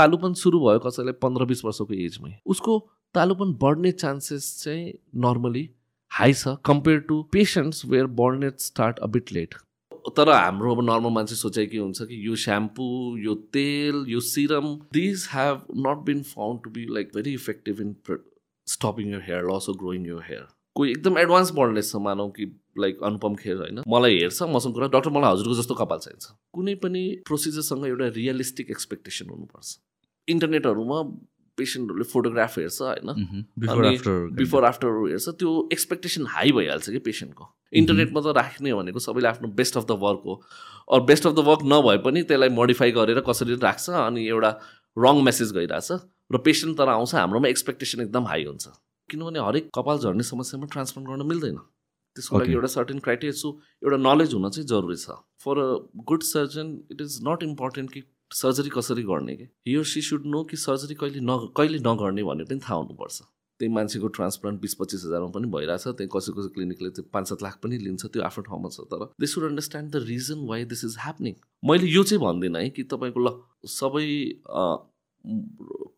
तालुपन सुरु भयो कसैलाई पन्ध्र बिस वर्षको एजमै उसको तालुपन बढ्ने चान्सेस चाहिँ नर्मली हाई छ compare to patients where burn at start a bit late. तर हाम्रो अब नर्मल मान्छे सोचाइ के हुन्छ कि यो स्याम्पू यो तेल यो serum these have not been found to be like very effective in stopping your hair loss growing your hair कोही एकदम एडभान्स बर्नेस छ मानौ कि लाइक अनुपम खेर होइन। मलाई हेर्छ मसँग कुरा डक्टर मलाई हजुरको जस्तो कपाल चाहिन्छ। कुनै पनि प्रोसिजरसँग एउटा रियलिस्टिक एक्सपेक्टेसन हुनुपर्छ। इन्टरनेटहरूमा पेसेन्टहरूले फोटोग्राफ हेर्छ होइन? बिफोर आफ्टर हेर्छ त्यो एक्सपेक्टेसन हाई भइहाल्छ कि पेसेन्टको। इन्टरनेटमा त राख्ने भनेको सबैले आफ्नो बेस्ट अफ द वर्क हो। अरू बेस्ट अफ द वर्क नभए पनि त्यसलाई मोडिफाई गरेर कसरी राख्छ अनि एउटा रङ मेसेज गइरहेछ र पेसेन्ट तर आउँछ हाम्रोमा एक्सपेक्टेसन एकदम हाई हुन्छ। किनभने हरेक कपाल झर्ने समस्यामा ट्रान्सप्लान्ट गर्न मिल्दैन। त्यसको लागि एउटा सर्टेन क्राइटेरिया सो एउटा नलेज हुन चाहिँ जरुरी छ। For a good surgeon it is not important कि सर्जरी कसरी गर्ने कि? हियर सी सुड नो कि सर्जरी कहिले न कहिले नगर्ने भन्ने पनि थाहा हुनुपर्छ। त्यही मान्छेको ट्रान्सप्लान्ट बिस पच्चिस हजारमा पनि भइरहेछ त्यही कसै कसै क्लिनिकले त्यो पाँच सात लाख पनि लिन्छ त्यो आफ्नो ठाउँमा छ तर they should understand the reason why this is happening मैले यो चाहिँ भन्दिनँ है कि तपाईँको ल सबै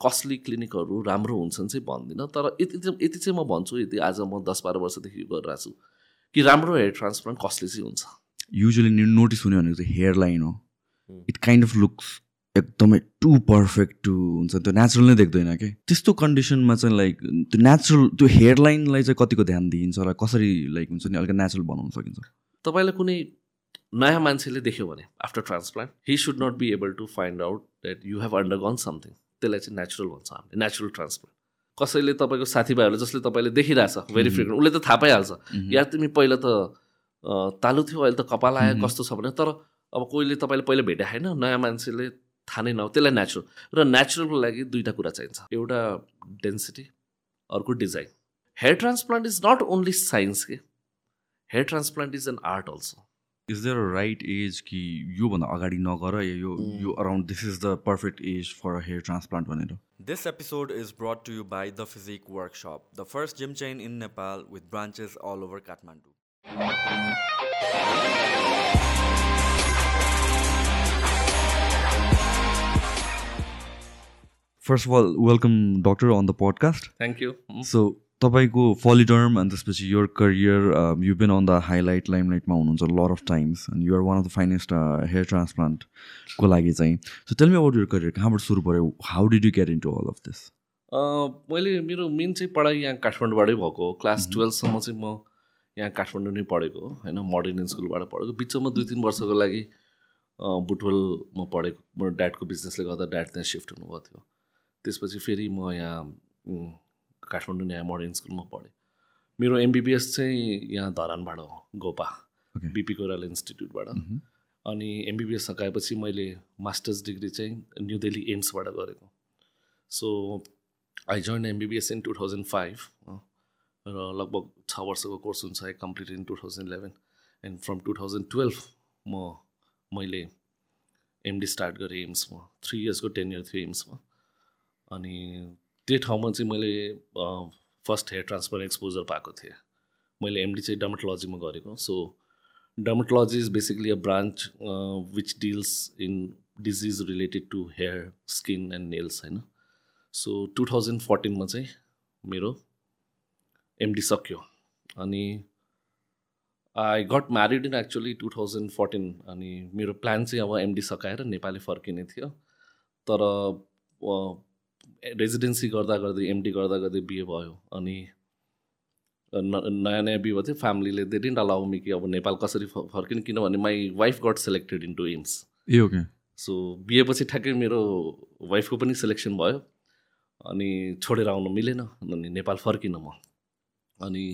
कस्टली क्लिनिकहरू राम्रो हुन्छन् चाहिँ भन्दिनँ तर यति चाहिँ यति चाहिँ म भन्छु यदि आज म दस बाह्र वर्षदेखि गरिरहेको छु कि राम्रो हेयर ट्रान्सप्लान्ट कस्टली चाहिँ हुन्छ। युजली नोटिस हुने भनेको चाहिँ हेयर लाइन हो। इट काइन्ड अफ लुक्स एकदमै टु पर्फेक्ट टु हुन्छ त्यो नेचुरल नै देख्दैन कि? त्यस्तो कन्डिसनमा चाहिँ लाइक त्यो नेचुरल त्यो हेयर लाइनलाई चाहिँ कतिको ध्यान दिइन्छ र कसरी लाइक हुन्छ नि अलिक नेचुरल बनाउन सकिन्छ? तपाईँलाई कुनै नयाँ मान्छेले देख्यो भने after transplant he should not be able to find out that you have undergone something त्यसलाई चाहिँ नेचुरल भन्छ हामीले नेचुरल ट्रान्सप्लान्ट कसैले तपाईँको साथीभाइहरूले जसले तपाईँले देखिरहेछ भेरी फ्रिक्वेन्ट उसले त थाहा पाइहाल्छ। या तिमी पहिला त तालु थियो अहिले त कपाल आयो कस्तो छ भने तर अब कोहीले तपाईँले पहिला भेटे होइन नयाँ मान्छेले थाहा नै न त्यसलाई नेचुरल र नेचुरलको लागि दुईवटा कुरा चाहिन्छ। एउटा डेन्सिटी अर्को design hair transplant is not only science के। Hair transplant is an art also is there right age कि योभन्दा अगाडि नगर यो यो around this is the perfect age for hair transplant भनेर। This episode is brought to you by The Physique Workshop, the first gym chain in Nepal with branches all over Kathmandu. First of all, welcome, Doctor, on the podcast. Thank you. So, तपाईँको फलिटर्म अनि त्यसपछि यो career you been on the highlight लाइमलाइटमा हुनुहुन्छ lot of times अनि you're one of the finest hair ट्रान्सप्लान्टको लागि चाहिँ। So tell me about your career कहाँबाट सुरु पऱ्यो how did you get into all of this मैले मेरो मेन चाहिँ पढाइ यहाँ काठमाडौँबाटै भएको हो। क्लास टुवेल्भसम्म चाहिँ म यहाँ काठमाडौँ नै पढेको होइन मोडर्न स्कुलबाट पढेको। बिचमा दुई तिन वर्षको लागि बुटवलमा पढेको। म ड्याडको बिजनेसले गर्दा ड्याड त्यहाँ सिफ्ट हुनुभएको थियो। त्यसपछि फेरि म यहाँ काठमाडौँ यहाँ मोडर्न स्कुलमा पढेँ। मेरो एमबिबिएस चाहिँ यहाँ धरानबाट हो गोपा। बिपी कोइराला इन्स्टिट्युटबाट। अनि एमबिबिएस सकाएपछि मैले मास्टर्स डिग्री चाहिँ न्यु दिल्ली एम्सबाट गरेको। So I join MBBS in two thousand five र लगभग छ वर्षको कोर्स हुन्छ I complete in two thousand eleven and from two thousand twelve म मैले एमडी स्टार्ट गरेँ एम्समा। थ्री इयर्सको टेन इयर थियो एम्समा। अनि त्यो ठाउँमा चाहिँ मैले फर्स्ट हेयर ट्रान्सफर एक्सपोजर पाएको थिएँ। मैले एमडी चाहिँ डर्माटोलोजीमा गरेको। So dermatology is basically a branch which deals in disease related to hair skin and nails होइन सो टु थाउजन्ड फोर्टिनमा चाहिँ मेरो एमडी सक्यो। अनि I got married in actually two thousand fourteen अनि मेरो प्लान चाहिँ अब एमडी सकाएर नेपाली फर्किने थियो। तर रेजिडेन्सी गर्दा गर्दै एमडी गर्दा गर्दै बिहे भयो। अनि नयाँ नयाँ बिहे भएको थियो फ्यामिलीले दे डिन्ट अलाउ मी कि अब नेपाल कसरी फर्किनु किनभने my wife got selected into AIIMS A okay. So बिहेपछि ठ्याक्कै मेरो वाइफको पनि सेलेक्सन भयो। अनि छोडेर आउनु मिलेन अनि नेपाल फर्किनँ म। अनि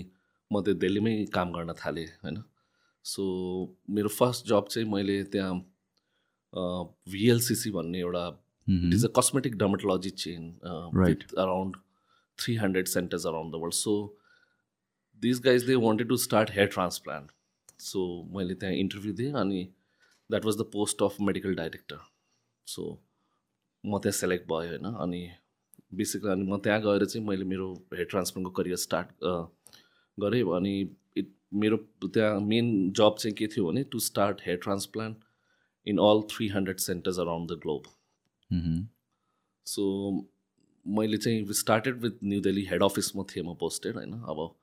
म त्यो दिल्लीमै काम गर्न थालेँ होइन। सो मेरो फर्स्ट जब चाहिँ मैले त्यहाँ भिएलसिसी भन्ने एउटा. It is a cosmetic dermatology chain uh, Right. with around 300 centers around the world. So these guys they wanted to start hair transplant. So मैले त्यहाँ इन्टरभ्यू दिएँ अनि that was the post of medical director so म त्यहाँ select भयो होइन अनि basically अनि म त्यहाँ गएर चाहिँ मैले मेरो हेयर ट्रान्सप्लान्टको करियर स्टार्ट गरेँ अनि इट मेरो त्यहाँ मेन जब चाहिँ के थियो भने to start hair transplant in all three hundred centres around the globe so मैले चाहिँ started with New Delhi head अफिसमा थिएँ म पोस्टेड होइन? अब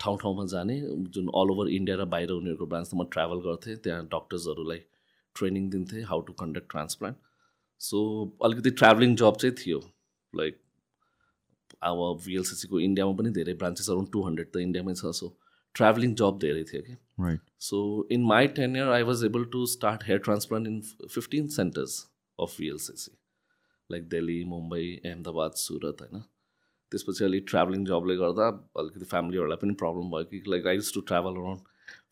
ठाउँ ठाउँमा जाने जुन अल ओभर इन्डिया र बाहिर उनीहरूको ब्रान्चमा म ट्राभल गर्थेँ त्यहाँ डक्टर्सहरूलाई ट्रेनिङ दिन्थेँ how to conduct transplant so अलिकति ट्राभलिङ जब चाहिँ थियो लाइक अब भिएलसिसीको इन्डियामा पनि धेरै ब्रान्चेस अराउन्ड टू हन्ड्रेड त इन्डियामै छ सो ट्राभलिङ जब धेरै थियो कि right So in my tenure, I was able to start hair transplant in f- 15 of VLCC, like Delhi, Mumbai, Ahmedabad Surat होइन त्यसपछि अलिक ट्राभलिङ जबले गर्दा अलिकति फ्यामिलीहरूलाई पनि प्रब्लम भयो कि like I use to travel around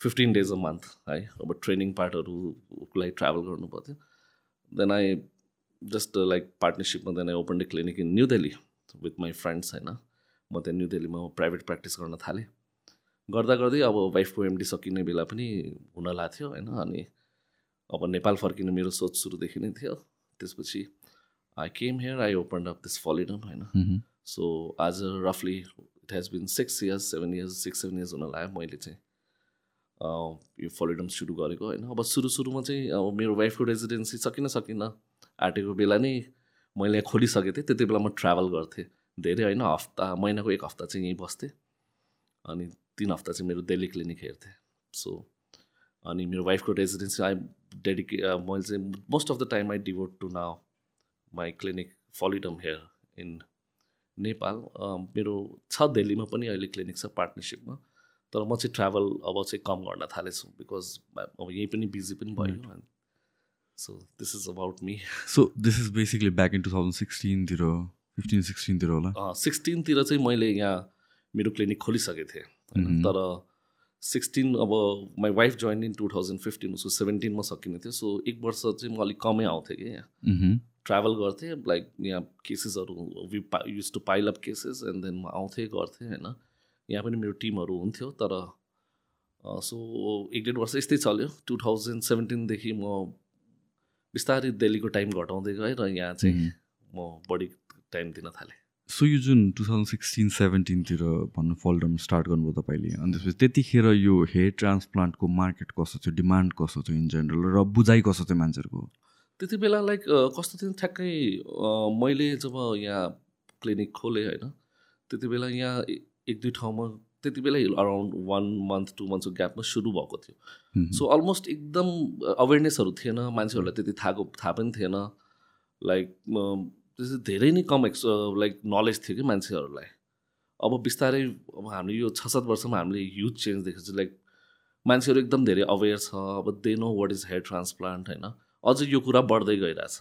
fifteen days a month है? अब ट्रेनिङ पार्टहरूको लागि ट्राभल गर्नु पर्थ्यो। Then I just like पार्टनरसिपमा then I open the clinic in New Delhi with my friends होइन म त्यहाँ न्यू दिल्लीमा प्राइभेट प्र्याक्टिस गर्न थालेँ। गर्दा गर्दै अब वाइफको एमडी सकिने बेला पनि हुन लाग्थ्यो होइन? अनि अब नेपाल फर्किने मेरो सोच सुरुदेखि नै थियो। त्यसपछि I came here I open up this फलिडम होइन? सो आज रफली it has been six years seven years six seven years हुन लाग्यो मैले चाहिँ यो फलिडम सुरु गरेको होइन? अब सुरु सुरुमा चाहिँ अब मेरो वाइफको रेजिडेन्सी सकिन सकिन आँटेको बेला नै मैले यहाँ खोलिसकेको थिएँ। त्यति बेला म ट्राभल गर्थेँ। धेरै होइन? हप्ता महिनाको एक हप्ता चाहिँ यहीँ बस्थेँ। अनि तिन हप्ता चाहिँ मेरो दिल्ली क्लिनिक हेर्थेँ। सो अनि मेरो वाइफको रेजिडेन्सी आई डेडिके मैले चाहिँ most of the time I devote to now my clinic फलिडम here in Nepal मेरो छ दिल्लीमा पनि अहिले क्लिनिक छ पार्टनरसिपमा तर म चाहिँ ट्राभल अब चाहिँ कम गर्न थालेछु बिकज अब यहीँ पनि बिजी पनि भयो so this is about me so this is basically back in two thousand सिक्सटिनतिर fifteen सिक्सटिनतिर होला? सिक्सटिनतिर चाहिँ मैले यहाँ मेरो क्लिनिक खोलिसकेको थिएँ Mhm. तर सिक्सटिन अब my wife join in two thousand fifteen उसको सेभेन्टिनमा सकिने थियो। सो एक वर्ष चाहिँ म अलिक कमै आउँथेँ कि यहाँ. ट्राभल गर्थेँ लाइक यहाँ केसेसहरू we use to pile up cases and then म आउँथेँ गर्थेँ होइन। यहाँ पनि मेरो टिमहरू हुन्थ्यो तर सो एक डेढ वर्ष यस्तै चल्यो। टु थाउजन्ड सेभेन्टिनदेखि म बिस्तारै दिल्लीको टाइम घटाउँदै गएँ र यहाँ चाहिँ मह्म. म बढी टाइम दिन थालेँ। सो यो जुन टु थाउजन्ड सिक्सटिन सेभेन्टिनतिर भन्नु फोल्डरमा स्टार्ट गर्नुभयो तपाईँले। अनि त्यसपछि त्यतिखेर यो हेयर ट्रान्सप्लान्टको मार्केट कस्तो थियो डिमान्ड कस्तो थियो इन जेनरल र बुझाइ कस्तो थियो मान्छेहरूको? त्यति बेला लाइक कस्तो थियो ठ्याक्कै मैले जब यहाँ क्लिनिक खोलेँ होइन त्यति बेला यहाँ एक दुई ठाउँमा त्यति बेला अराउन्ड वान मन्थ टू मन्थको ग्यापमा सुरु भएको थियो. सो अलमोस्ट एकदम अवेरनेसहरू थिएन मान्छेहरूलाई त्यति थाहा थाहा पनि थिएन। लाइक त्यस्तो धेरै नै कम एक्स लाइक नलेज थियो कि मान्छेहरूलाई। अब बिस्तारै अब हामीले यो छ सात वर्षमा हामीले ह्युज चेन्ज देखेको छ। लाइक मान्छेहरू एकदम धेरै अवेर छ। अब they know what is hair transplant होइन? अझ यो कुरा बढ्दै गइरहेछ.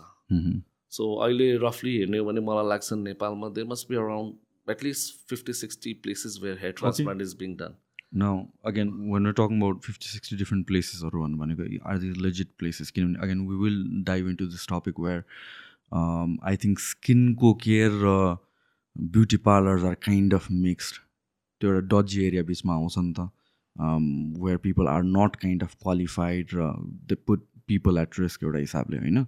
सो अहिले रफली हेर्ने हो भने मलाई लाग्छ नेपालमा they must be around at least fifty sixty places where hair transplant is being done now again when talking about fifty sixty different प्लेसेसहरू भन्नु भनेको आर दि लेजिट प्लेसेस किनभने again we will dive into this topic where I think स्किनको care र beauty parlours are kind of mixed त्यो एउटा dodgy area बिचमा आउँछ नि त। Where people are not kind of qualified र they put people at risk एउटा हिसाबले होइन?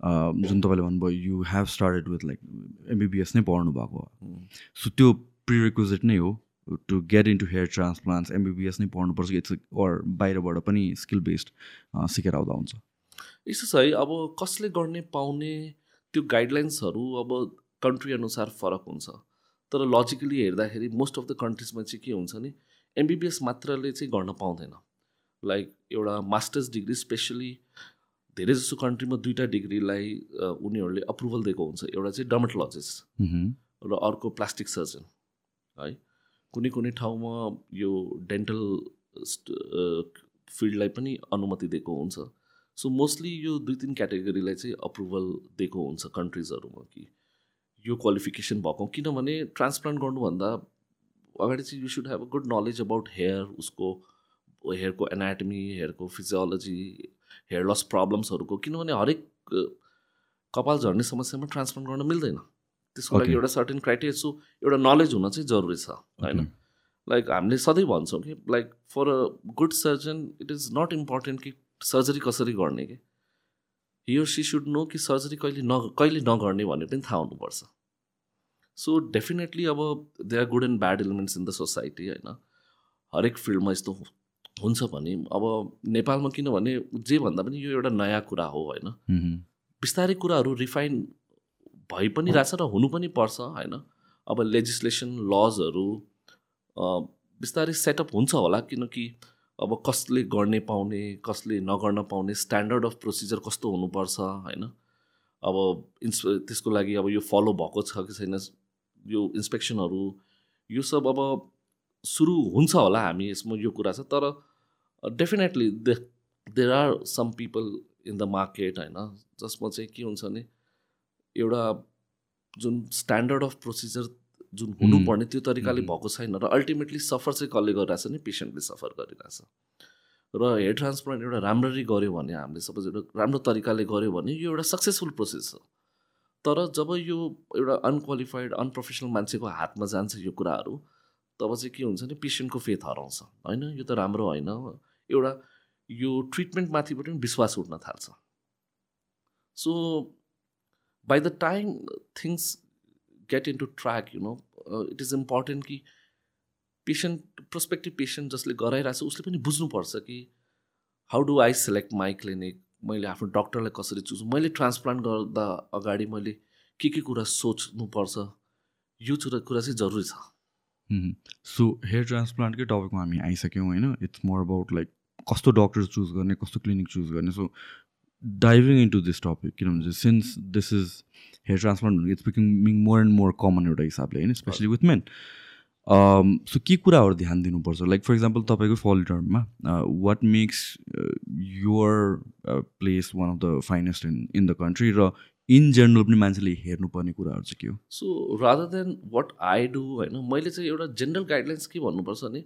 Um, जुन तपाईँले भन्नुभयो you have started with like MBBS नै पढ्नु भएको सो त्यो प्रिरिक्विजिट नै हो to get into hair transplants MBBS नै पढ्नुपर्छ। इट्स अर बाहिरबाट पनि स्किल बेस्ड सिकेर आउँदा हुन्छ। यस्तो छ है अब कसले गर्ने पाउने त्यो गाइडलाइन्सहरू अब कन्ट्री अनुसार फरक हुन्छ। तर लजिकली हेर्दाखेरि मोस्ट अफ द कन्ट्रिजमा चाहिँ के हुन्छ नि एमबिबिएस मात्रले चाहिँ गर्न पाउँदैन। लाइक एउटा मास्टर्स डिग्री स्पेसली धेरै जसो कन्ट्रीमा दुईवटा डिग्रीलाई उनीहरूले अप्रुभल दिएको हुन्छ। एउटा चाहिँ डर्मेटोलोजिस्ट. र अर्को प्लास्टिक सर्जन है? कुनै कुनै ठाउँमा यो डेन्टल फिल्डलाई पनि अनुमति दिएको हुन्छ। सो मोस्टली यो दुई तिन क्याटेगोरीलाई चाहिँ अप्रुभल दिएको हुन्छ कन्ट्रिजहरूमा कि यो क्वालिफिकेसन भएको। किनभने ट्रान्सप्लान्ट गर्नुभन्दा अगाडि चाहिँ you should have a good knowledge about hair उसको हेयरको एनाटमी हेयरको फिजियोलोजी हेयर लस प्रब्लम्सहरूको किनभने हरेक कपाल झर्ने समस्यामा ट्रान्सप्लान्ट गर्न मिल्दैन। त्यसको लागि. एउटा सर्टेन क्राइटेरिया सो एउटा नलेज हुन चाहिँ जरुरी छ होइन? लाइक हामीले सधैँ भन्छौँ कि like for a good surgeon it is not important कि सर्जरी कसरी गर्ने कि? हियर सी सुड नो कि सर्जरी कहिले न कहिले नगर्ने भन्ने पनि थाहा हुनुपर्छ। सो डेफिनेटली अब they are good and bad elements in the society होइन? हरेक फिल्डमा यस्तो हुन्छ भने अब नेपालमा किनभने जे भन्दा पनि यो एउटा नयाँ कुरा हो होइन. बिस्तारै कुराहरू रिफाइन भइ पनि रहेछ र हुनु पनि पर्छ होइन? अब लेजिस्लेसन लजहरू बिस्तारै सेटअप हुन्छ होला किनकि अब कसले गर्ने पाउने कसले नगर्न पाउने स्ट्यान्डर्ड अफ प्रोसिजर कस्तो हुनुपर्छ होइन? अब इन्स त्यसको लागि अब यो फलो भएको छ कि छैन यो इन्सपेक्सनहरू यो सब अब सुरु हुन्छ होला हामी यसमा यो कुरा छ तर definitely they there are some people in the market होइन? जसमा चाहिँ के हुन्छ भने एउटा जुन स्ट्यान्डर्ड अफ प्रोसिजर जुन हुनुपर्ने त्यो तरिकाले भएको छैन र अल्टिमेटली सफर चाहिँ कसले गरिरहेछ नि पेसेन्टले सफर गरिरहेछ। र हेयर ट्रान्सप्लान्ट एउटा राम्ररी गऱ्यो भने हामीले सपोज एउटा राम्रो तरिकाले गऱ्यो भने यो एउटा सक्सेसफुल प्रोसेस हो। तर जब यो एउटा अनक्वालिफाइड अनप्रोफेसनल मान्छेको हातमा जान्छ यो कुराहरू तब चाहिँ के हुन्छ भने पेसेन्टको फेथ हराउँछ। होइन? यो त राम्रो होइन। एउटा यो ट्रिटमेन्टमाथिबाट पनि विश्वास उठ्न थाल्छ। So by the time things get into track you know it is important कि पेसेन्ट प्रोस्पेक्टिभ पेसेन्ट जसले गराइरहेको छ उसले पनि बुझ्नुपर्छ कि how do I select my clinic मैले आफ्नो डक्टरलाई कसरी चुज मैले ट्रान्सप्लान्ट गर्दा अगाडि मैले के के कुरा सोच्नुपर्छ? यो कुरा चाहिँ जरुरी छ। सो हेयर ट्रान्सप्लान्टकै टपिकमा हामी आइसक्यौँ होइन? इट्स मोर अबाउट लाइक कस्तो डक्टर चुज गर्ने कस्तो क्लिनिक चुज गर्ने। So diving into this topic किनभने चाहिँ since this is hair transplant it's becoming more and more common एउटा हिसाबले होइन स्पेसली विथ मेन सो के कुराहरू ध्यान दिनुपर्छ? लाइक फर इक्जाम्पल तपाईँको फल टर्ममा what makes your place one of the finest in in the country र इन जेनरल पनि मान्छेले हेर्नुपर्ने कुराहरू चाहिँ के हो? So rather than what I do होइन मैले चाहिँ एउटा जेनरल गाइडलाइन्स के भन्नुपर्छ भने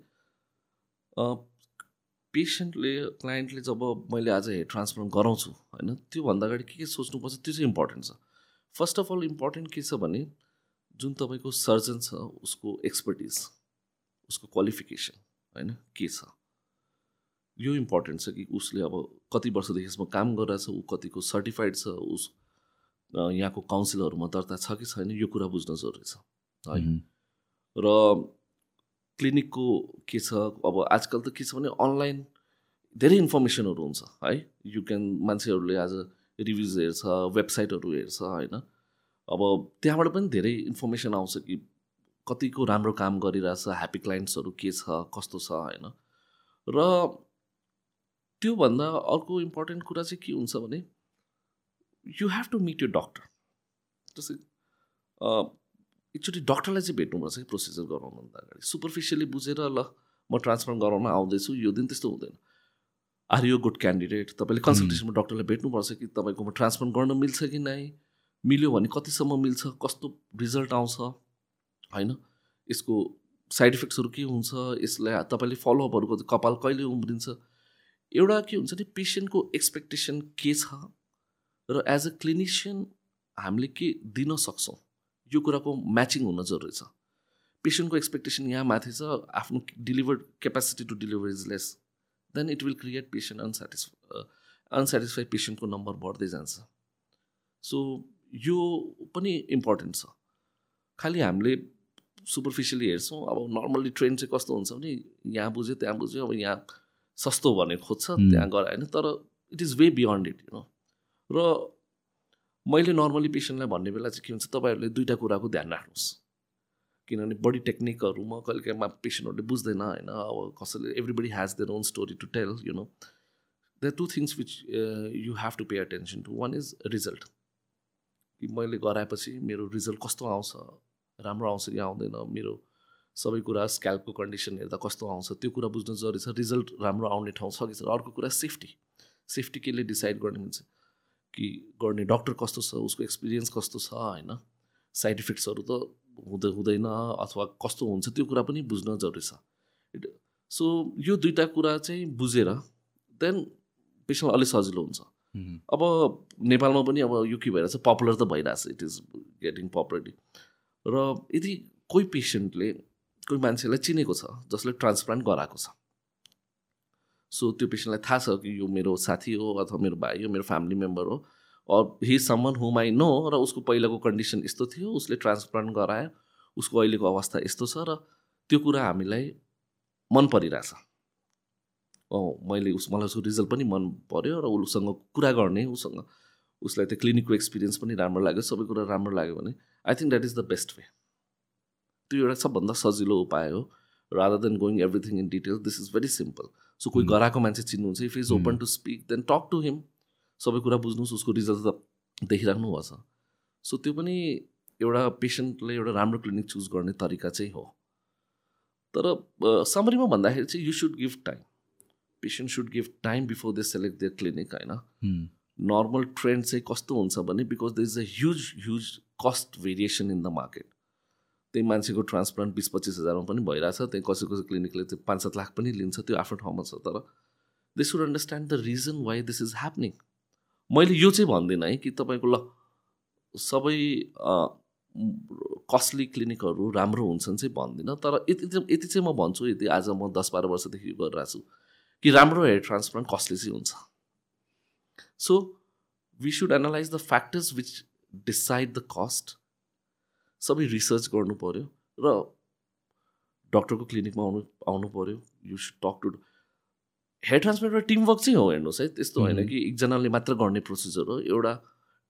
पेसेन्टले क्लाइन्टले जब मैले आज हेयर ट्रान्सप्लान्ट गराउँछु होइन त्योभन्दा अगाडि के के सोच्नुपर्छ त्यो चाहिँ इम्पोर्टेन्ट छ। फर्स्ट अफ अल इम्पोर्टेन्ट के छ भने जुन तपाईँको सर्जन छ उसको एक्सपर्टिज उसको क्वालिफिकेसन होइन के छ? यो इम्पोर्टेन्ट छ कि उसले अब कति वर्षदेखि यसमा काम गरिरहेछ ऊ कतिको सर्टिफाइड छ उस यहाँको काउन्सिलहरूमा दर्ता छ कि छैन यो कुरा बुझ्न जरुरी छ है। र क्लिनिकको के छ अब आजकल त के छ भने अनलाइन धेरै इन्फर्मेसनहरू हुन्छ है? यु क्यान मान्छेहरूले आज रिभ्युज हेर्छ वेबसाइटहरू हेर्छ होइन? अब त्यहाँबाट पनि धेरै इन्फर्मेसन आउँछ कि कतिको राम्रो काम गरिरहेछ ह्याप्पी क्लाइन्ट्सहरू के छ कस्तो छ होइन? र त्योभन्दा अर्को इम्पोर्टेन्ट कुरा चाहिँ के हुन्छ भने you have to meet you doctor जस्तै एकचोटि डक्टरलाई चाहिँ भेट्नुपर्छ कि प्रोसिजर गराउनुभन्दा अगाडि? सुपरफिसियली बुझेर ल म ट्रान्सफर गराउन आउँदैछु। यो दिन त्यस्तो हुँदैन। आर यु गुड क्यान्डिडेट तपाईँले कन्सल्टेसनमा डक्टरलाई भेट्नुपर्छ कि तपाईँकोमा ट्रान्सफर गर्न मिल्छ कि नै? मिल्यो भने कतिसम्म मिल्छ? कस्तो रिजल्ट आउँछ? होइन? यसको साइड इफेक्ट्सहरू के हुन्छ? यसलाई तपाईँले फलोअपहरूको कपाल कहिले उम्रिन्छ? एउटा के हुन्छ नि पेसेन्टको एक्सपेक्टेसन के छ? र एज अ क्लिनिसियन हामीले के दिन सक्छौँ? यो कुराको म्याचिङ हुन जरुरी छ। पेसेन्टको एक्सपेक्टेसन यहाँ माथि छ आफ्नो delivered capacity to deliver is less than it will create patient unsatisfy unsatisfied पेसेन्टको number बढ्दै जान्छ। सो यो पनि इम्पोर्टेन्ट छ। खालि हामीले सुपरफिसियली हेर्छौँ अब नर्मल्ली ट्रेन चाहिँ कस्तो हुन्छ भने यहाँ बुझ्यो त्यहाँ बुझ्यो अब यहाँ सस्तो भनेर खोज्छ त्यहाँ गएर होइन तर it is way beyond it you know र मैले नर्मली पेसेन्टलाई भन्ने बेला चाहिँ के हुन्छ तपाईँहरूले दुइटा कुराको ध्यान राख्नुहोस्। किनभने बडी कहिले काहीँमा पेसेन्टहरूले बुझ्दैन होइन? अब कसैले everybody has their own story to tell you know the two things which you have to pay attention to one is result कि मैले गराएपछि मेरो रिजल्ट कस्तो आउँछ राम्रो आउँछ कि आउँदैन? मेरो सबै कुरा स्क्याल्पको कन्डिसन हेर्दा कस्तो आउँछ? त्यो कुरा बुझ्नु जरुरी छ। रिजल्ट राम्रो आउने ठाउँ छ कि छ अर्को कुरा सेफ्टी सेफ्टी केले डिसाइड गर्ने हुन्छ? कि गर्ने डक्टर कस्तो छ उसको एक्सपिरियन्स कस्तो छ होइन? साइड इफेक्ट्सहरू त हुँदै हुँदैन अथवा कस्तो हुन्छ त्यो कुरा पनि बुझ्न जरुरी छ। सो यो दुइटा कुरा चाहिँ बुझेर देन पेसेन्ट अलिक सजिलो हुन्छ। अब नेपालमा पनि अब यो के भइरहेछ पपुलर त भइरहेछ इट इज गेटिङ पपुलरिटी र यदि कोही पेसेन्टले कोही मान्छेलाई चिनेको छ जसले ट्रान्सप्लान्ट गराएको छ सो त्यो पेसेन्टलाई थाहा छ कि यो मेरो साथी हो अथवा मेरो भाइ हो मेरो फ्यामिली मेम्बर हो। Or he someone whom I know र उसको पहिलाको कन्डिसन यस्तो थियो उसले ट्रान्सप्लान्ट गरायो उसको अहिलेको अवस्था यस्तो छ र त्यो कुरा हामीलाई मन परिरहेछ। मैले उस मलाई उसको रिजल्ट पनि मन पऱ्यो र उसँग कुरा गर्ने उसँग उसलाई त्यो क्लिनिकको एक्सपिरियन्स पनि राम्रो लाग्यो सबै कुरा राम्रो लाग्यो भने I think that is the best way त्यो एउटा सबभन्दा सजिलो उपाय हो। Rather than going everything in detail this is very simple so कोही. गराएको मान्छे चिन्नुहुन्छ if is open to speak then talk to him सबै कुरा बुझ्नुहोस् उसको रिजल्ट त देखिराख्नुपर्छ सो त्यो पनि एउटा पेसेन्टले एउटा राम्रो क्लिनिक चुज गर्ने तरिका चाहिँ हो। तर समरीमा भन्दाखेरि चाहिँ you should give time patient should give time before they select their clinic होइन. नर्मल ट्रेन्ड चाहिँ कस्तो हुन्छ भने because the is a huge huge cost variation in the market त्यही मान्छेको ट्रान्सप्लान्ट बिस पच्चिस हजारमा पनि भइरहेछ। त्यही कसै कसै क्लिनिकले चाहिँ पाँच सात लाख पनि लिन्छ त्यो आफ्नो ठाउँमा छ। तर they should understand the reason why this is happening मैले यो चाहिँ भन्दिनँ है कि तपाईँको ल सबै कस्टली क्लिनिकहरू राम्रो हुन्छन् चाहिँ भन्दिनँ। तर यति यति चाहिँ म भन्छु यति आज म दस बाह्र वर्षदेखि गरिरहेको छु कि राम्रो हेयर ट्रान्सप्लान्ट कस्टली चाहिँ हुन्छ। So we should analyse the factors which decide the cost सबै रिसर्च गर्नु पऱ्यो र डक्टरको क्लिनिकमा आउनु आउनु पऱ्यो you should talk to hair transplant एउटा टिमवर्क चाहिँ हो हेर्नुहोस् है त्यस्तो होइन. कि एकजनाले मात्र गर्ने प्रोसिजर हो एउटा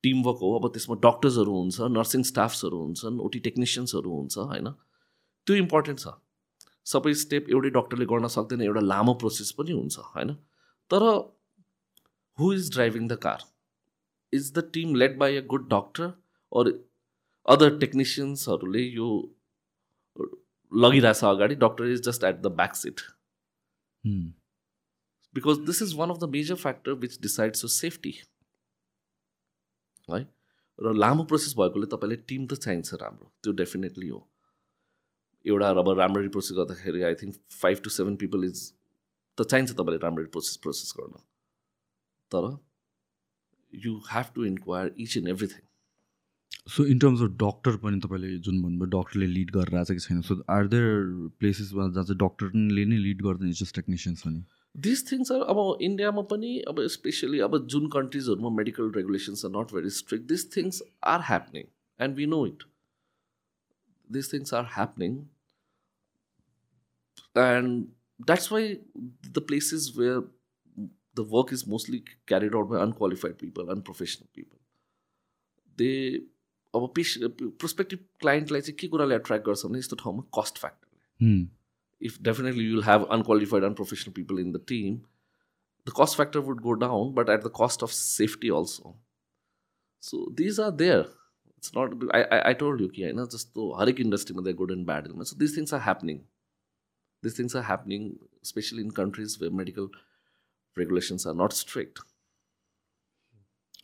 टिमवर्क हो। अब त्यसमा डक्टर्सहरू हुन्छ नर्सिङ स्टाफ्सहरू हुन्छन् ओटी टेक्निसियन्सहरू हुन्छ होइन? त्यो इम्पोर्टेन्ट छ। सबै स्टेप एउटै डक्टरले गर्न सक्दैन एउटा लामो प्रोसेस पनि हुन्छ होइन? तर who is driving the car is the team led by a good doctor or other टेक्निसियन्सहरूले यो लगिरहेछ अगाडि doctor is just at the back seat. Because this is one of the major factor which decides यो safety है र लामो process भएकोले तपाईँले team त चाहिन्छ राम्रो। त्यो डेफिनेटली हो। एउटा अब राम्ररी प्रोसेस गर्दाखेरि I think five to seven people is त चाहिन्छ तपाईँले राम्ररी प्रोसेस प्रोसेस गर्न। तर you have to inquire each and everything so in terms of doctor पनि तपाईँले जुन भन्नुभयो डक्टरले लिड गरेर आएको कि छैन सो आर देयर प्लेसेसमा जहाँ चाहिँ डक्टरले नै लिड गर्दैन जस्ट टेक्निसियन्स पनि दिस थिङ्स आर अब इन्डियामा पनि अब स्पेसली अब जुन कन्ट्रिजहरूमा medical regulations are not very strict this things are happening and we know it this things are happening and that's why the places where the work is mostly carried out by unqualified people unprofessional people they अब pace prospective क्लाइन्टलाई चाहिँ के कुराले attract गर्छ भने यस्तो ठाउँमा cost फ्याक्टरले Hmm. if definitely you'll have unqualified unprofessional people in the team the cost factor would go down but at the cost of safety also so these are there it's not i i, I told you कि होइन जस्तो हरेक इन्डस्ट्रीमा they good and bad so these things are happening these things are happening especially in countries where medical regulations are not strict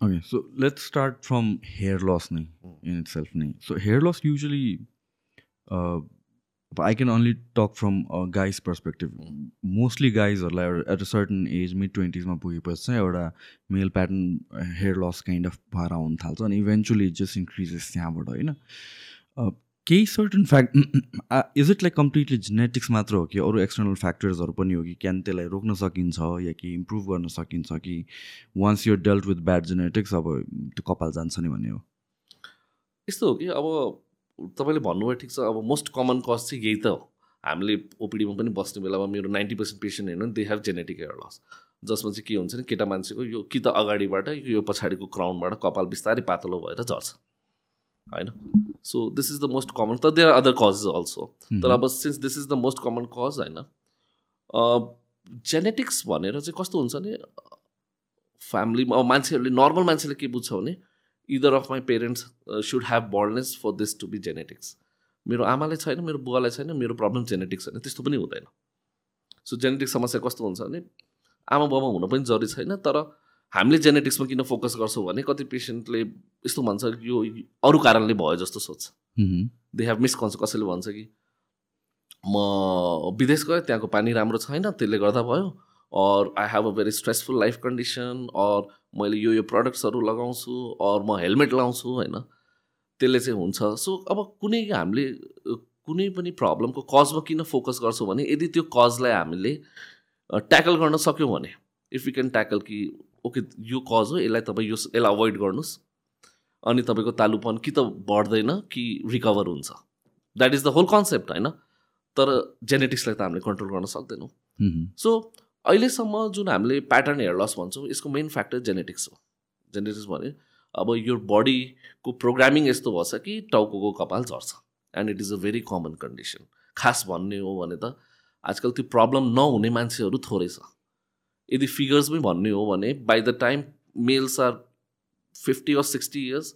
okay so let's start from hair loss नै in itself नै so hair loss usually I can only talk from guys perspective mostly गाइजहरूलाई एउटा at a certain age mid ट्वेन्टिजमा पुगेपछि चाहिँ एउटा male pattern hair loss kind of भएर आउनु थाल्छ अनि इभेन्चुली जस्ट इन्क्रिजेस त्यहाँबाट होइन? केही certain fact is it like completely genetics मात्र हो कि अरू एक्सटर्नल फ्याक्टर्सहरू पनि हो कि क्यान त्यसलाई रोक्न सकिन्छ या कि इम्प्रुभ गर्न सकिन्छ कि once you're dealt with bad genetics अब त्यो कपाल जान्छ नि भन्ने हो? यस्तो हो कि अब तपाईँले भन्नुभयो ठिक छ अब मोस्ट कमन कज चाहिँ यही त हो। हामीले ओपिडीमा पनि बस्ने बेलामा मेरो नाइन्टी पर्सेन्ट पेसेन्ट हेर्नु they have genetic hair loss जसमा चाहिँ के हुन्छ नि केटा मान्छेको यो कि त अगाडिबाट यो पछाडिको क्राउनबाट कपाल बिस्तारै पातलो भएर झर्छ। होइन so this is the most common त देयर अदर कजेस अल्सो तर अब since this is the most common cause होइन जेनेटिक्स भनेर चाहिँ कस्तो हुन्छ भने फ्यामिलीमा अब मान्छेहरूले नर्मल मान्छेले के बुझ्छ भने either of my parents should have baldness for this to be genetics मेरो आमालाई छैन मेरो बुवालाई छैन मेरो प्रब्लम जेनेटिक्स छैन त्यस्तो पनि हुँदैन. सो जेनेटिक समस्या कस्तो हुन्छ भने आमा बाबा हुन पनि जरुरी छैन तर हामीले जेनेटिक्समा किन फोकस गर्छौँ भने कति पेसेन्टले यस्तो भन्छ यो अरू कारणले भयो जस्तो सोध्छ दे हेभ मिसकन्स कसैले भन्छ कि म विदेश गएँ त्यहाँको पानी राम्रो छैन त्यसले गर्दा भयो or I have a very stressful life condition or मैले यो यो प्रडक्ट्सहरू लगाउँछु अर म हेलमेट लाउँछु होइन। त्यसले चाहिँ हुन्छ। सो अब कुनै हामीले कुनै पनि प्रब्लमको कजमा किन फोकस गर्छौँ भने यदि त्यो कजलाई हामीले ट्याकल गर्न सक्यौँ भने इफ यु क्यान ट्याकल कि ओके यो कज हो यसलाई तपाईँ यो यसलाई अभोइड गर्नुहोस्। अनि तपाईँको तालुपन कि त बढ्दैन कि रिकभर हुन्छ। That is the whole concept होइन? तर जेनेटिक्सलाई त हामीले कन्ट्रोल गर्न सक्दैनौँ। सो अहिलेसम्म जुन हामीले प्याटर्न हेयर लस भन्छौँ यसको मेन फ्याक्टर जेनेटिक्स हो। जेनेटिक्स भने अब यो बडीको प्रोग्रामिङ यस्तो भएछ कि टाउको कपाल झर्छ। And it is a very common condition खास भन्ने हो भने त आजकल त्यो प्रब्लम नहुने मान्छेहरू थोरै छ। यदि फिगर्समै भन्ने हो भने by the time males are fifty or sixty years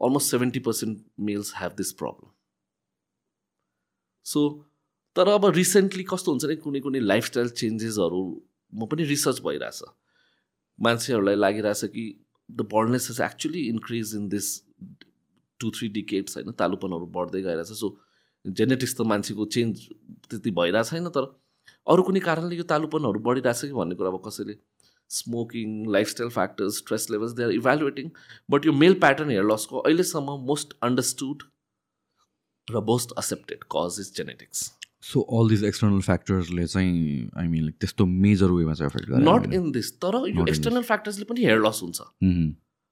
almost seventy percent males have this problem so तर अब रिसेन्टली कस्तो हुन्छ नि कुनै कुनै लाइफस्टाइल चेन्जेसहरूमा पनि रिसर्च भइरहेछ। मान्छेहरूलाई लागिरहेछ कि the baldness is actually increase in this two three decades होइन तालुपनहरू बढ्दै गइरहेछ। सो जेनेटिक्स त मान्छेको चेन्ज त्यति भइरहेको छैन तर अरू कुनै कारणले यो तालुपनहरू बढिरहेछ कि भन्ने कुरा अब कसैले smoking lifestyle factors stress levels they are evaluating but यो मेल प्याटर्न हेयर लसको अहिलेसम्म मोस्ट अन्डरस्टुड र most accepted cause is genetics so all this external फ्याक्टर्सले चाहिँ आई मिन लाइक त्यस्तो मेजर वेमा चाहिँ एफेक्ट गर्छ नट इन दिस तर यो एक्सटर्नल फ्याक्टर्सले पनि हेयर लस हुन्छ।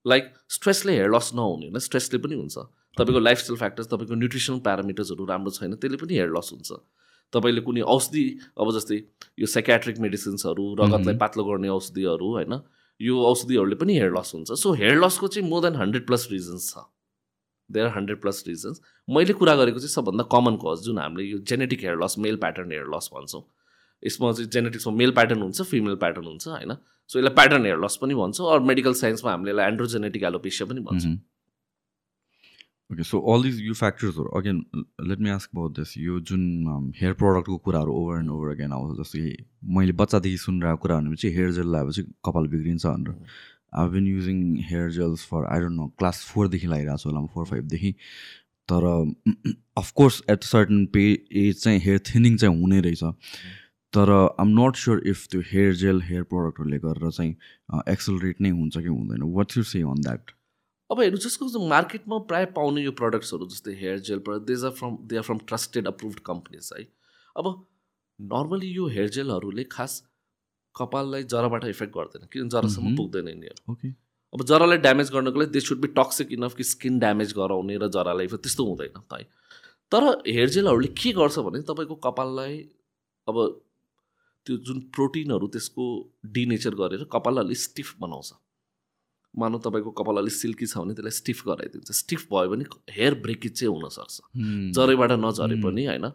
लाइक स्ट्रेसले हेयर लस नहुने होइन स्ट्रेसले पनि हुन्छ। तपाईँको लाइफस्टाइल फ्याक्टर्स तपाईँको न्युट्रिसनल प्यारामिटर्सहरू राम्रो छैन त्यसले पनि हेयर लस हुन्छ। तपाईँले कुनै औषधि अब जस्तै यो साइकेट्रिक मेडिसिन्सहरू रगतलाई पातलो गर्ने औषधिहरू होइन? यो औषधिहरूले पनि हेयर लस हुन्छ। सो हेयर लसको चाहिँ more than hundred plus reasons छ। There are hundred plus reasons मैले कुरा गरेको चाहिँ सबभन्दा कमन कज जुन हामीले यो genetic hair loss male pattern hair loss भन्छौँ। यसमा चाहिँ जेनेटिक्समा मेल प्याटर्न हुन्छ फिमेल प्याटर्न हुन्छ होइन? सो यसलाई प्याटर्न हेयर लस पनि भन्छौँ अरू मेडिकल साइन्समा हामीले यसलाई एन्ड्रोजेनेटिक एलोपेसिया पनि भन्छौँ। ओके सो अल दिज यो फ्याक्टर्सहरू again let me ask about this यो जुन हेयर प्रडक्टको कुराहरू ओभर एन्ड ओभर अगेन आउँछ जस्तै मैले बच्चादेखि सुनिरहेको कुरा भनेपछि हेयर जेल लगाएपछि कपाल बिग्रिन्छ भनेर। I been using hair gels for I don't know class फोरदेखि लगाइरहेको छु होला म फोर फाइभदेखि तर अफकोर्स एट सर्टन पे एज चाहिँ हेयर थिनिङ चाहिँ हुने रहेछ। तर आम नट स्योर इफ त्यो हेयर जेल हेयर प्रडक्टहरूले गरेर चाहिँ एक्सलरेट नै हुन्छ कि हुँदैन। What's you say on that अब हेर्नु जसको मार्केटमा प्रायः पाउने यो प्रडक्ट्सहरू जस्तै hair gel product these are from they are from trusted approved companies है। अब नर्मली यो हेयर जेलहरूले खास कपाललाई जराबाट इफेक्ट गर्दैन किन जरासम्म पुग्दैन यिनीहरू। ओके। अब जरालाई ड्यामेज गर्नको लागि they should be toxic enough कि स्किन ड्यामेज गराउने र जरालाई इफेक्ट त्यस्तो हुँदैन है। तर हेयर जेलहरूले के गर्छ भने तपाईँको कपाललाई अब त्यो जुन प्रोटिनहरू त्यसको डिनेचर गरेर कपाललाई अलिक स्टिफ बनाउँछ। मानव तपाईँको कपाल अलिक सिल्की छ भने त्यसलाई स्टिफ गराइदिन्छ। स्टिफ भयो भने हेयर ब्रेकेज चाहिँ हुनसक्छ। जरैबाट नझरे पनि होइन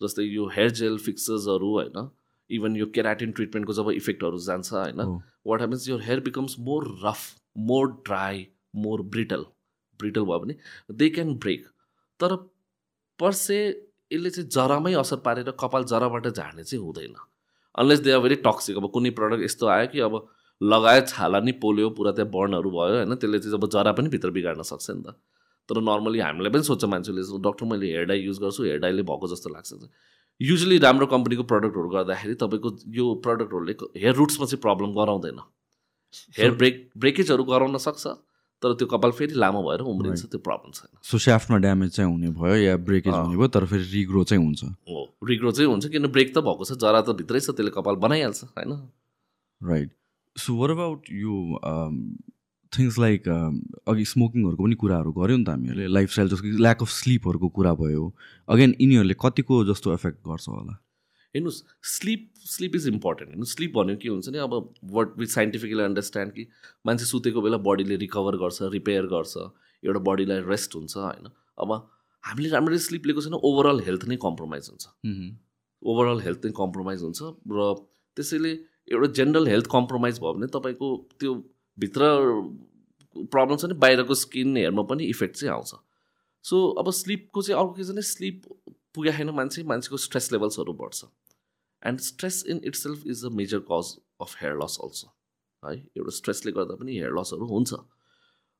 जस्तै यो हेयर जेल फिक्सर्सहरू होइन इभन यो केराटिन ट्रिटमेन्टको जब इफेक्टहरू जान्छ होइन वाट हेपन्स यो hair becomes more rough more dry more brittle. Brittle भयो भने दे क्यान ब्रेक। तर पर्से यसले चाहिँ जरामै असर पारेर कपाल जराबाट झार्ने चाहिँ हुँदैन। Unless they are very toxic. अब कुनै प्रडक्ट यस्तो आयो कि अब लगायो छाला नि पोल्यो पुरा त्यहाँ बर्नहरू भयो होइन? त्यसले चाहिँ जब जरा पनि भित्र बिगार्न सक्छ नि त। तर नर्मली हामीलाई पनि सोध्छ मान्छेले डक्टर मैले हेयर डाई युज गर्छु हेयर डाईले भएको जस्तो लाग्छ युजली राम्रो कम्पनीको प्रडक्टहरू गर्दाखेरि तपाईँको यो प्रडक्टहरूले हेयर रुट्समा चाहिँ प्रब्लम गराउँदैन। हेयर ब्रेक ब्रेकेजहरू गराउन सक्छ तर त्यो कपाल फेरि लामो भएर उम्रिन्छ त्यो प्रब्लम छैन। सो स्याफ्टमा ड्यामेज चाहिँ हुने भयो या ब्रेकेज हुने भयो तर फेरि रिग्रो चाहिँ हुन्छ। हो रिग्रो चाहिँ हुन्छ किन ब्रेक त भएको छ जरा त भित्रै छ त्यसले कपाल बनाइहाल्छ होइन? राइट सो वर अबाउट यो थिङ्स लाइक अघि स्मोकिङहरूको पनि कुराहरू गऱ्यो नि त हामीहरूले लाइफस्टाइल जस्तो ल्याक अफ स्लिपहरूको कुरा भयो। अगेन यिनीहरूले कतिको जस्तो एफेक्ट गर्छ होला? हेर्नुहोस् स्लिप स्लिप इज इम्पोर्टेन्ट हेर्नु स्लिप भनेको के हुन्छ नि अब वर्ड विथ साइन्टिफिकली अन्डरस्ट्यान्ड कि मान्छे सुतेको बेला बडीले रिकभर गर्छ रिपेयर गर्छ एउटा बडीलाई रेस्ट हुन्छ होइन। अब हामीले राम्ररी स्लिप लिएको छैन ओभरअल हेल्थ नै कम्प्रोमाइज हुन्छ। ओभरअल हेल्थ नै कम्प्रोमाइज हुन्छ र त्यसैले एउटा जेनरल हेल्थ कम्प्रोमाइज भयो भने तपाईँको त्यो भित्र प्रब्लम छ नि बाहिरको स्किन हेयरमा पनि इफेक्ट चाहिँ आउँछ। सो अब स्लिपको चाहिँ अर्को के छ भने स्लिप पुगे छैन मान्छे मान्छेको स्ट्रेस लेभल्सहरू बढ्छ। And stress in itself is a major cause of hair loss also है? एउटा स्ट्रेसले गर्दा पनि हेयर लसहरू हुन्छ।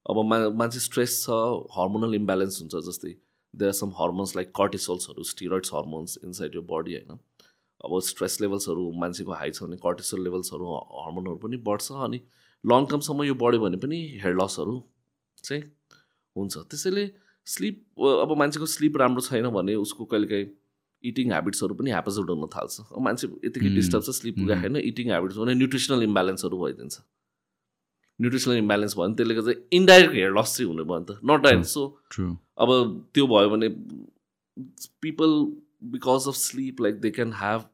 अब मा मान्छे स्ट्रेस छ हर्मोनल इम्ब्यालेन्स हुन्छ जस्तै they are some hormones like कर्टिसोल्सहरू steroids hormones inside यो बडी होइन? अब स्ट्रेस लेभल्सहरू मान्छेको हाई छ भने कर्टिसोल लेभल्सहरू हर्मोनहरू पनि बढ्छ अनि लङ टर्मसम्म यो बढ्यो भने पनि हेयर लसहरू चाहिँ हुन्छ। त्यसैले स्लिप अब मान्छेको स्लिप राम्रो छैन भने उसको कहिलेकाहीँ इटिङ हेबिट्सहरू पनि ह्यापजोड हुन थाल्छ। अब मान्छे यतिकै डिस्टर्ब छ स्लिप पुगेको छैन इटिङ हेबिट्स भने न्युट्रिसनल इम्ब्यालेन्सहरू भइदिन्छ। न्युट्रिसनल इम्ब्यालेन्स भयो भने त्यसले गर्दा इन्डाइरेक्ट हेयर लस चाहिँ हुने भयो नि त। नट डाइरेक्ट सो अब त्यो भयो भने people because of sleep like they can have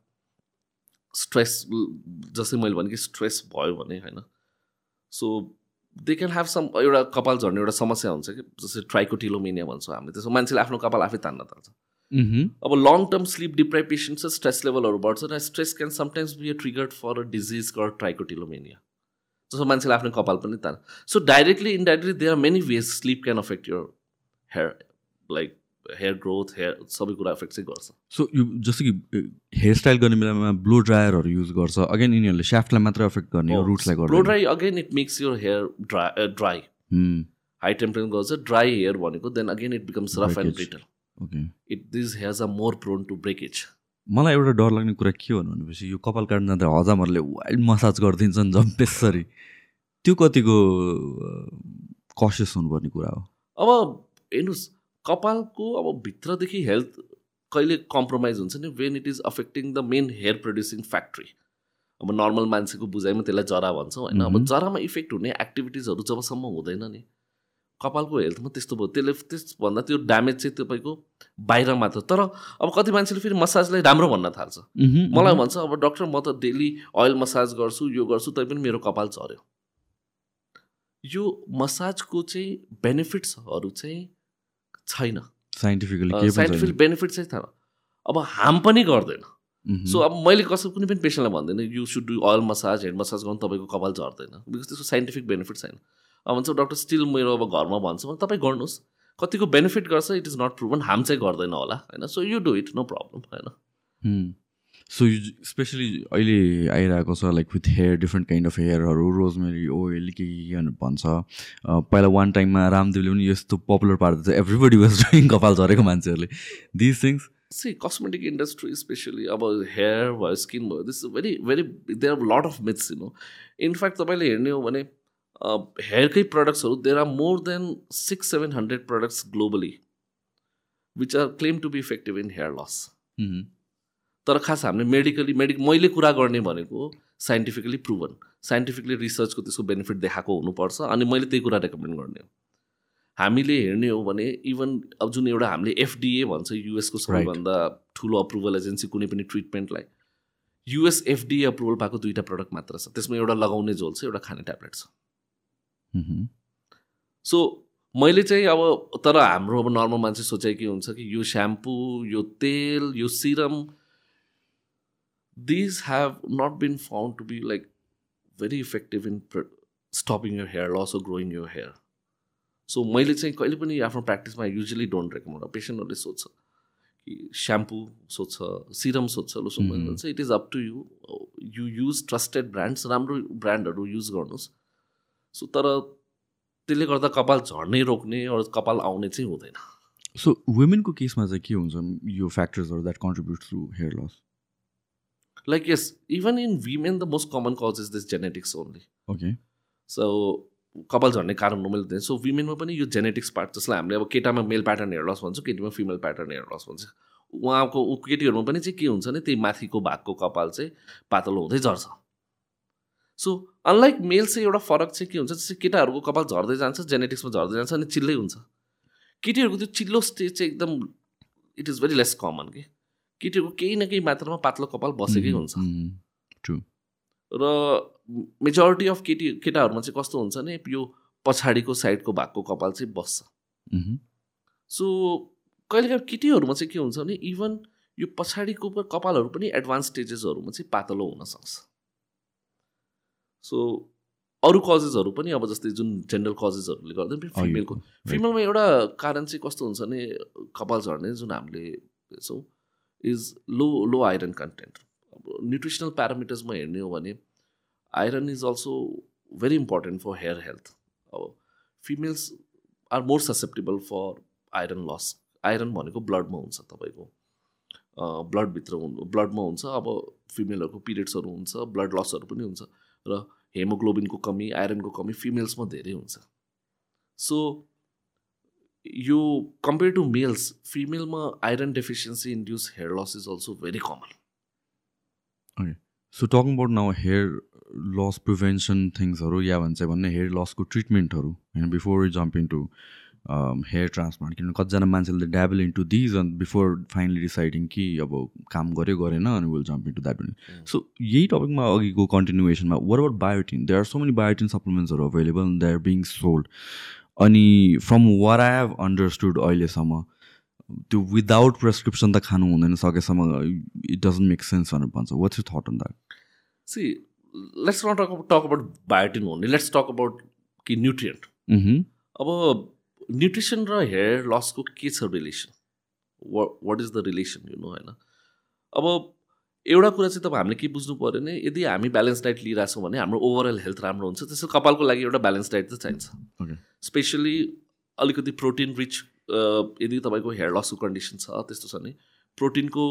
stress जस्तै मैले भने कि स्ट्रेस भयो भने होइन? So they can have some एउटा कपाल झर्ने एउटा समस्या हुन्छ कि जस्तै ट्राइकोटिलोमेनिया भन्छौँ हामीले त्यसो मान्छेले आफ्नो कपाल आफै तान्न थाल्छ। अब लङ टर्म स्लिप डिप्राइभेसन छ स्ट्रेस लेभलहरू बढ्छ र stress can sometimes be a triggered for a disease call trichotillomania जस्तो मान्छेले आफ्नो कपाल पनि तान so directly indirectly there are many ways sleep can affect your hair like hair growth hair सबै कुरा एफेक्ट चाहिँ गर्छ। सो यो जस्तो कि हेयर स्टाइल गर्ने बेलामा ब्लो ड्रायरहरू युज गर्छ। अगेन यिनीहरूले स्याफ्टलाई मात्र अफेक्ट गर्ने हो रुट्सलाई ब्लो गर्दैन dry again it makes your hair dry dry high temperature गर्छ ड्राई हेयर भनेको then again it becomes rough and. Brittle okay it these hairs are more prone to breakage मलाई एउटा डर लाग्ने कुरा के हो भनेपछि यो कपाल काट्न जाँदा हजामहरूले वाइल्ड मसाज गरिदिन्छन् जम्पेसरी त्यो कतिको कसियस हुनुपर्ने कुरा हो। अब हेर्नुहोस् कपालको अब भित्रदेखि हेल्थ कहिले कम्प्रोमाइज हुन्छ नि? When it is affecting the main hair producing factory अब नर्मल मान्छेको बुझाइमा त्यसलाई जरा भन्छौँ होइन? अब। जरामा इफेक्ट हुने एक्टिभिटिजहरू जबसम्म हुँदैन नि। कपालको हेल्थमा त्यस्तो भयो। त्यसले त्यसभन्दा त्यो ड्यामेज चाहिँ तपाईँको बाहिर मात्र। तर अब कति मान्छेले फेरि मसाजलाई राम्रो भन्न थाल्छ। मलाई। भन्छ अब डक्टर म त डेली अयल मसाज गर्छु यो गर्छु तै पनि मेरो कपाल झऱ्यो। यो मसाजको चाहिँ बेनिफिट्सहरू चाहिँ छैन। साइन्टिफिकली साइन्टिफिक बेनिफिट चाहिँ छैन अब हार्म पनि गर्दैन। सो अब मैले कसै कुनै पनि पेसेन्टलाई भन्दैन you should do oil massage head massage गर्नु तपाईँको कपाल झर्दैन। बिकज त्यसको साइन्टिफिक बेनिफिट छैन। अब भन्छ डक्टर स्टिल मेरो अब घरमा भन्छु भने तपाईँ गर्नुहोस्। कतिको बेनिफिट गर्छ it is not proven harm चाहिँ गर्दैन होला। होइन? So you do it no problem होइन। सो यो स्पेसली अहिले आइरहेको छ like with hair different kind of हेयरहरू rosemary oil के के के भन्छ। पहिला वान टाइममा रामदेवले पनि यस्तो पपुलर पार्दै थियो एभ्रिबडी वाज डुइङ कपाल झरेको मान्छेहरूले। This things see cosmetic industry specially अब हेयर भयो स्किन भयो this very very there are lot of myths you know in fact तपाईँले हेर्ने हो भने हेयरकै प्रडक्ट्सहरू there are more than six seven hundred products globally which are claim to be effective in hair loss तर खास हामीले medically medic मैले कुरा गर्ने भनेको साइन्टिफिकली प्रुभन साइन्टिफिकली रिसर्चको त्यसको बेनिफिट देखाएको हुनुपर्छ अनि मैले त्यही कुरा रेकमेन्ड गर्ने हो। हामीले हेर्ने हो भने इभन अब जुन एउटा हामीले एफडिए भन्छ युएसको सबैभन्दा ठुलो अप्रुभल एजेन्सी कुनै पनि ट्रिटमेन्टलाई युएस एफडिए अप्रुभल पाएको दुईवटा प्रडक्ट मात्र छ। त्यसमा एउटा लगाउने झोल छ एउटा खाने ट्याब्लेट छ। सो मैले चाहिँ अब तर हाम्रो अब नर्मल मान्छे सोचाइ के हुन्छ कि यो स्याम्पू यो तेल यो serum these have not been found to be like very effective in stopping your hair loss or growing your hair so मैले चाहिँ कहिले पनि आफ्नो प्र्याक्टिसमा युजली डोन्ट रेकमेन्ड पेसेन्टहरूले सोध्छ कि स्याम्पू सोध्छ सिरम सोध्छ Mhm. भन्छ it is up to you you use trusted brands राम्रो ब्रान्डहरू युज गर्नुहोस्। सो तर त्यसले गर्दा कपाल झर्ने रोक्ने अरू कपाल आउने चाहिँ हुँदैन। सो वुमेनको केसमा चाहिँ के हुन्छ? यो फ्याक्टर्सहरू that contribute to hair loss like yes even in women the most common cause is this genetics only okay so कपाल झर्ने कारण हो मैले दिएँ सो विमेनमा पनि यो जेनेटिक्स पार्ट जसलाई हामीले अब केटामा मेल प्याटर्न हेयर लस भन्छौँ केटीमा फिमेल प्याटर्न हेयर लस भन्छ। उहाँको केटीहरूमा पनि चाहिँ के हुन्छ भने त्यही माथिको भागको कपाल चाहिँ पातलो हुँदै झर्छ। सो अनलाइक मेल चाहिँ एउटा फरक चाहिँ के हुन्छ जस्तै केटाहरूको कपाल झर्दै जान्छ जेनेटिक्समा झर्दै जान्छ अनि चिल्लै हुन्छ। केटीहरूको त्यो चिल्लो स्टेज चाहिँ एकदम it is very less common कि केटीहरूको केही न केही मात्रामा पातलो कपाल बसेकै हुन्छ। ट्रु र मेजोरिटी अफ केटी केटाहरूमा चाहिँ कस्तो हुन्छ भने यो पछाडिको साइडको भागको कपाल चाहिँ बस्छ। सो कहिलेकाहीँ केटीहरूमा चाहिँ के हुन्छ भने इभन यो पछाडिको कपालहरू पनि एडभान्स स्टेजेसहरूमा चाहिँ पातलो हुनसक्छ सो अरू कजेसहरू पनि अब जस्तै जुन जेनरल कजेसहरूले गर्दा पनि फिमेलको फिमेलमा एउटा कारण चाहिँ कस्तो हुन्छ भने कपाल झर्ने जुन हामीले हेर्छौँ is low low iron content अब न्युट्रिसनल प्यारामिटर्समा हेर्ने हो भने iron is also very important for hair health अब females are more susceptible for iron loss iron भनेको ब्लडमा हुन्छ तपाईँको। ब्लडभित्र हुनु ब्लडमा हुन्छ अब फिमेलहरूको पिरियड्सहरू हुन्छ ब्लड लसहरू पनि हुन्छ र हेमोग्लोबिनको कमी आइरनको कमी फिमेल्समा धेरै हुन्छ। सो यो compare to males फिमेलमा iron deficiency induce hair loss is also very common so talking about now hair loss prevention थिङ्सहरू या भन्छ भने हेयर लसको ट्रिटमेन्टहरू होइन before jumping to hair transplant किनभने कतिजना मान्छेले dabble into these on before finally deciding कि अब काम गऱ्यो गरेन अनि will jump into that so यही टपिकमा अघिको कन्टिन्युएसनमा what about biotin they are so many biotin सप्लिमेन्ट्सहरू available they are being sold अनि from what I have understood अहिलेसम्म त्यो विदाउट प्रेसक्रिप्सन त खानु हुँदैन सकेसम्म इट डजन्ट मेक सेन्स भनेर भन्छ। What's you that on that see let's not talk talk about biotin only let's talk about कि न्युट्रियन्ट अब न्युट्रिसन र हेयर लसको के छ relation what is the relation you know होइन? अब एउटा कुरा चाहिँ तपाईँ हामीले के बुझ्नु पऱ्यो भने यदि हामी ब्यालेन्स डाइट लिइरहेछौँ भने हाम्रो ओभरअल हेल्थ राम्रो हुन्छ त्यसो कपालको लागि एउटा ब्यालेन्स डाइट चाहिँ चाहिन्छ। स्पेसली अलिकति प्रोटिन रिच यदि तपाईँको हेयर लसको कन्डिसन छ त्यस्तो छ भने प्रोटिनको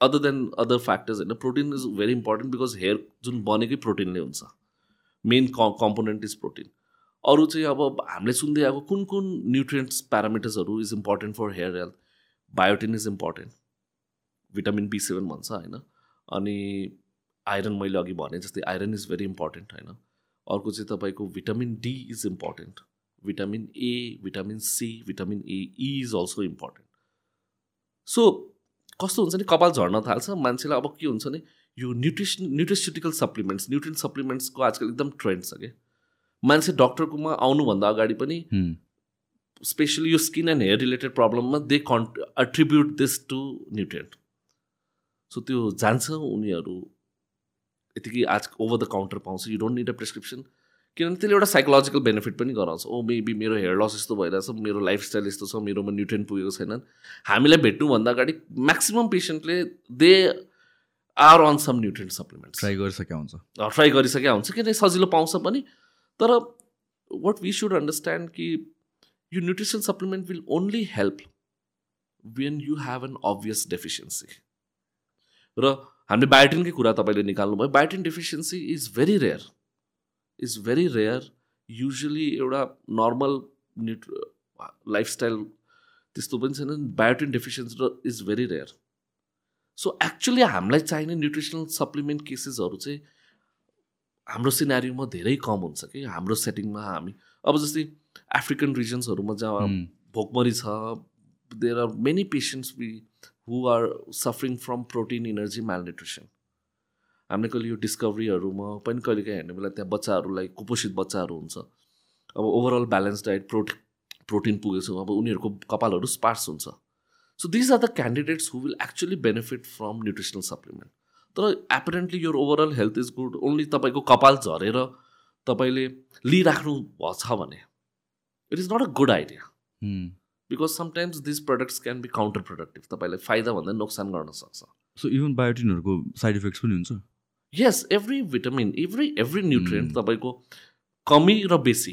अदर देन अदर फ्याक्टर्स होइन protein is very important because hair जुन बनेकै प्रोटिनले हुन्छ। मेन कम्पोनेन्ट इज प्रोटिन अरू चाहिँ अब हामीले सुन्दै आएको कुन कुन nutrients प्यारामिटर्सहरू is important for hair health biotin is important vitamin B seven भन्छ होइन? अनि आइरन मैले अघि भने जस्तै आइरन इज भेरी इम्पोर्टेन्ट होइन? अर्को चाहिँ तपाईँको vitamin D is important. Vitamin A vitamin C vitamin A is also important. So कस्तो हुन्छ नि कपाल झर्न थाल्छ मान्छेलाई अब के हुन्छ नि यो न्युट्रिसन न्युट्रिस्युटिकल सप्लिमेन्ट्स न्युट्रिन सप्लिमेन्ट्सको आजकल एकदम ट्रेन्ड छ क्या मान्छे डक्टरकोमा आउनुभन्दा अगाडि पनि स्पेसली यो skin and hair related प्रब्लममा they can attribute this to nutrient so त्यो जान्छ उनीहरू यतिकै आज ओभर द काउन्टर पाउँछ। You don't need a prescription किनभने त्यसले एउटा साइकोलोजिकल बेनिफिट पनि गराउँछ। ओ मेबी मेरो हेयर लस यस्तो भइरहेछ मेरो लाइफस्टाइल यस्तो छ मेरोमा न्युट्रियन पुगेको छैनन् हामीलाई भेट्नुभन्दा अगाडि maximum पेसेन्टले they are on some nutrient supplement try गरिसकेका हुन्छ। ट्राई गरिसकेका हुन्छ किनभने सजिलो पाउँछ पनि। तर वाट वी सुड अन्डरस्ट्यान्ड कि यो nutrition supplement will only help when you have an obvious deficiency र हामीले बायोटिनकै कुरा तपाईँले निकाल्नुभयो। Biotin deficiency is very rare is very rare usually एउटा नर्मल न्युट् लाइफस्टाइल त्यस्तो पनि छैन। Biotin deficiency is very rare so actually हामीलाई चाहिने न्युट्रिसनल सप्लिमेन्ट केसेसहरू चाहिँ हाम्रो सिनारीमा धेरै कम हुन्छ कि। हाम्रो सेटिङमा हामी अब जस्तै अफ्रिकन रिजन्सहरूमा जहाँ भोकमरी छ there are many patients be who are suffering from protein energy malnutrition हामीले कहिले यो डिस्कभरीहरूमा पनि कहिले काहीँ हेर्ने बेला त्यहाँ बच्चाहरूलाई कुपोषित बच्चाहरू हुन्छ। अब overall balance diet protein protein पुगेको अब उनीहरूको कपालहरू स्पार्स हुन्छ। So these are the candidates who will actually benefit from nutritional supplement तर एपरेन्टली यो overall health is good only तपाईँको कपाल झरेर तपाईँले लिइराख्नु छ भने। It is not a good idea because sometimes this products can be counter productive तपाईँलाई फाइदा भन्दा नोक्सान गर्न सक्छ। सो इभन बायोटिनहरूको साइड इफेक्ट्स पनि हुन्छ? यस every vitamin every every nutrient तपाईँको कमी र बेसी।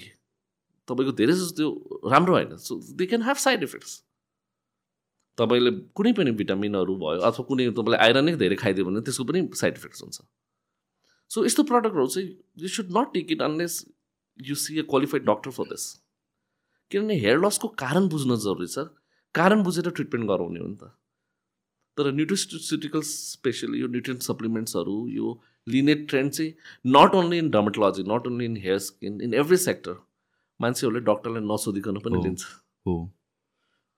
तपाईँको धेरै जस्तो त्यो राम्रो होइन। So they can have side effects तपाईँले कुनै पनि भिटामिनहरू भयो अथवा कुनै तपाईँले आइरन धेरै खाइदियो भने त्यसको पनि साइड इफेक्ट्स हुन्छ। सो यस्तो प्रडक्टहरू चाहिँ you should not take it unless you see a qualified doctor for this किनभने हेयर लसको कारण बुझ्न जरुरी छ। कारण बुझेर ट्रिटमेन्ट गराउने हो नि त। तर न्युट्रिस्युटिकल स्पेसली यो न्युट्रियन सप्लिमेन्ट्सहरू यो लिने ट्रेन्ड चाहिँ not only in dermatology not only in hair skin in every sector मान्छेहरूले डक्टरलाई नसोधिकन पनि लिन्छ। हो।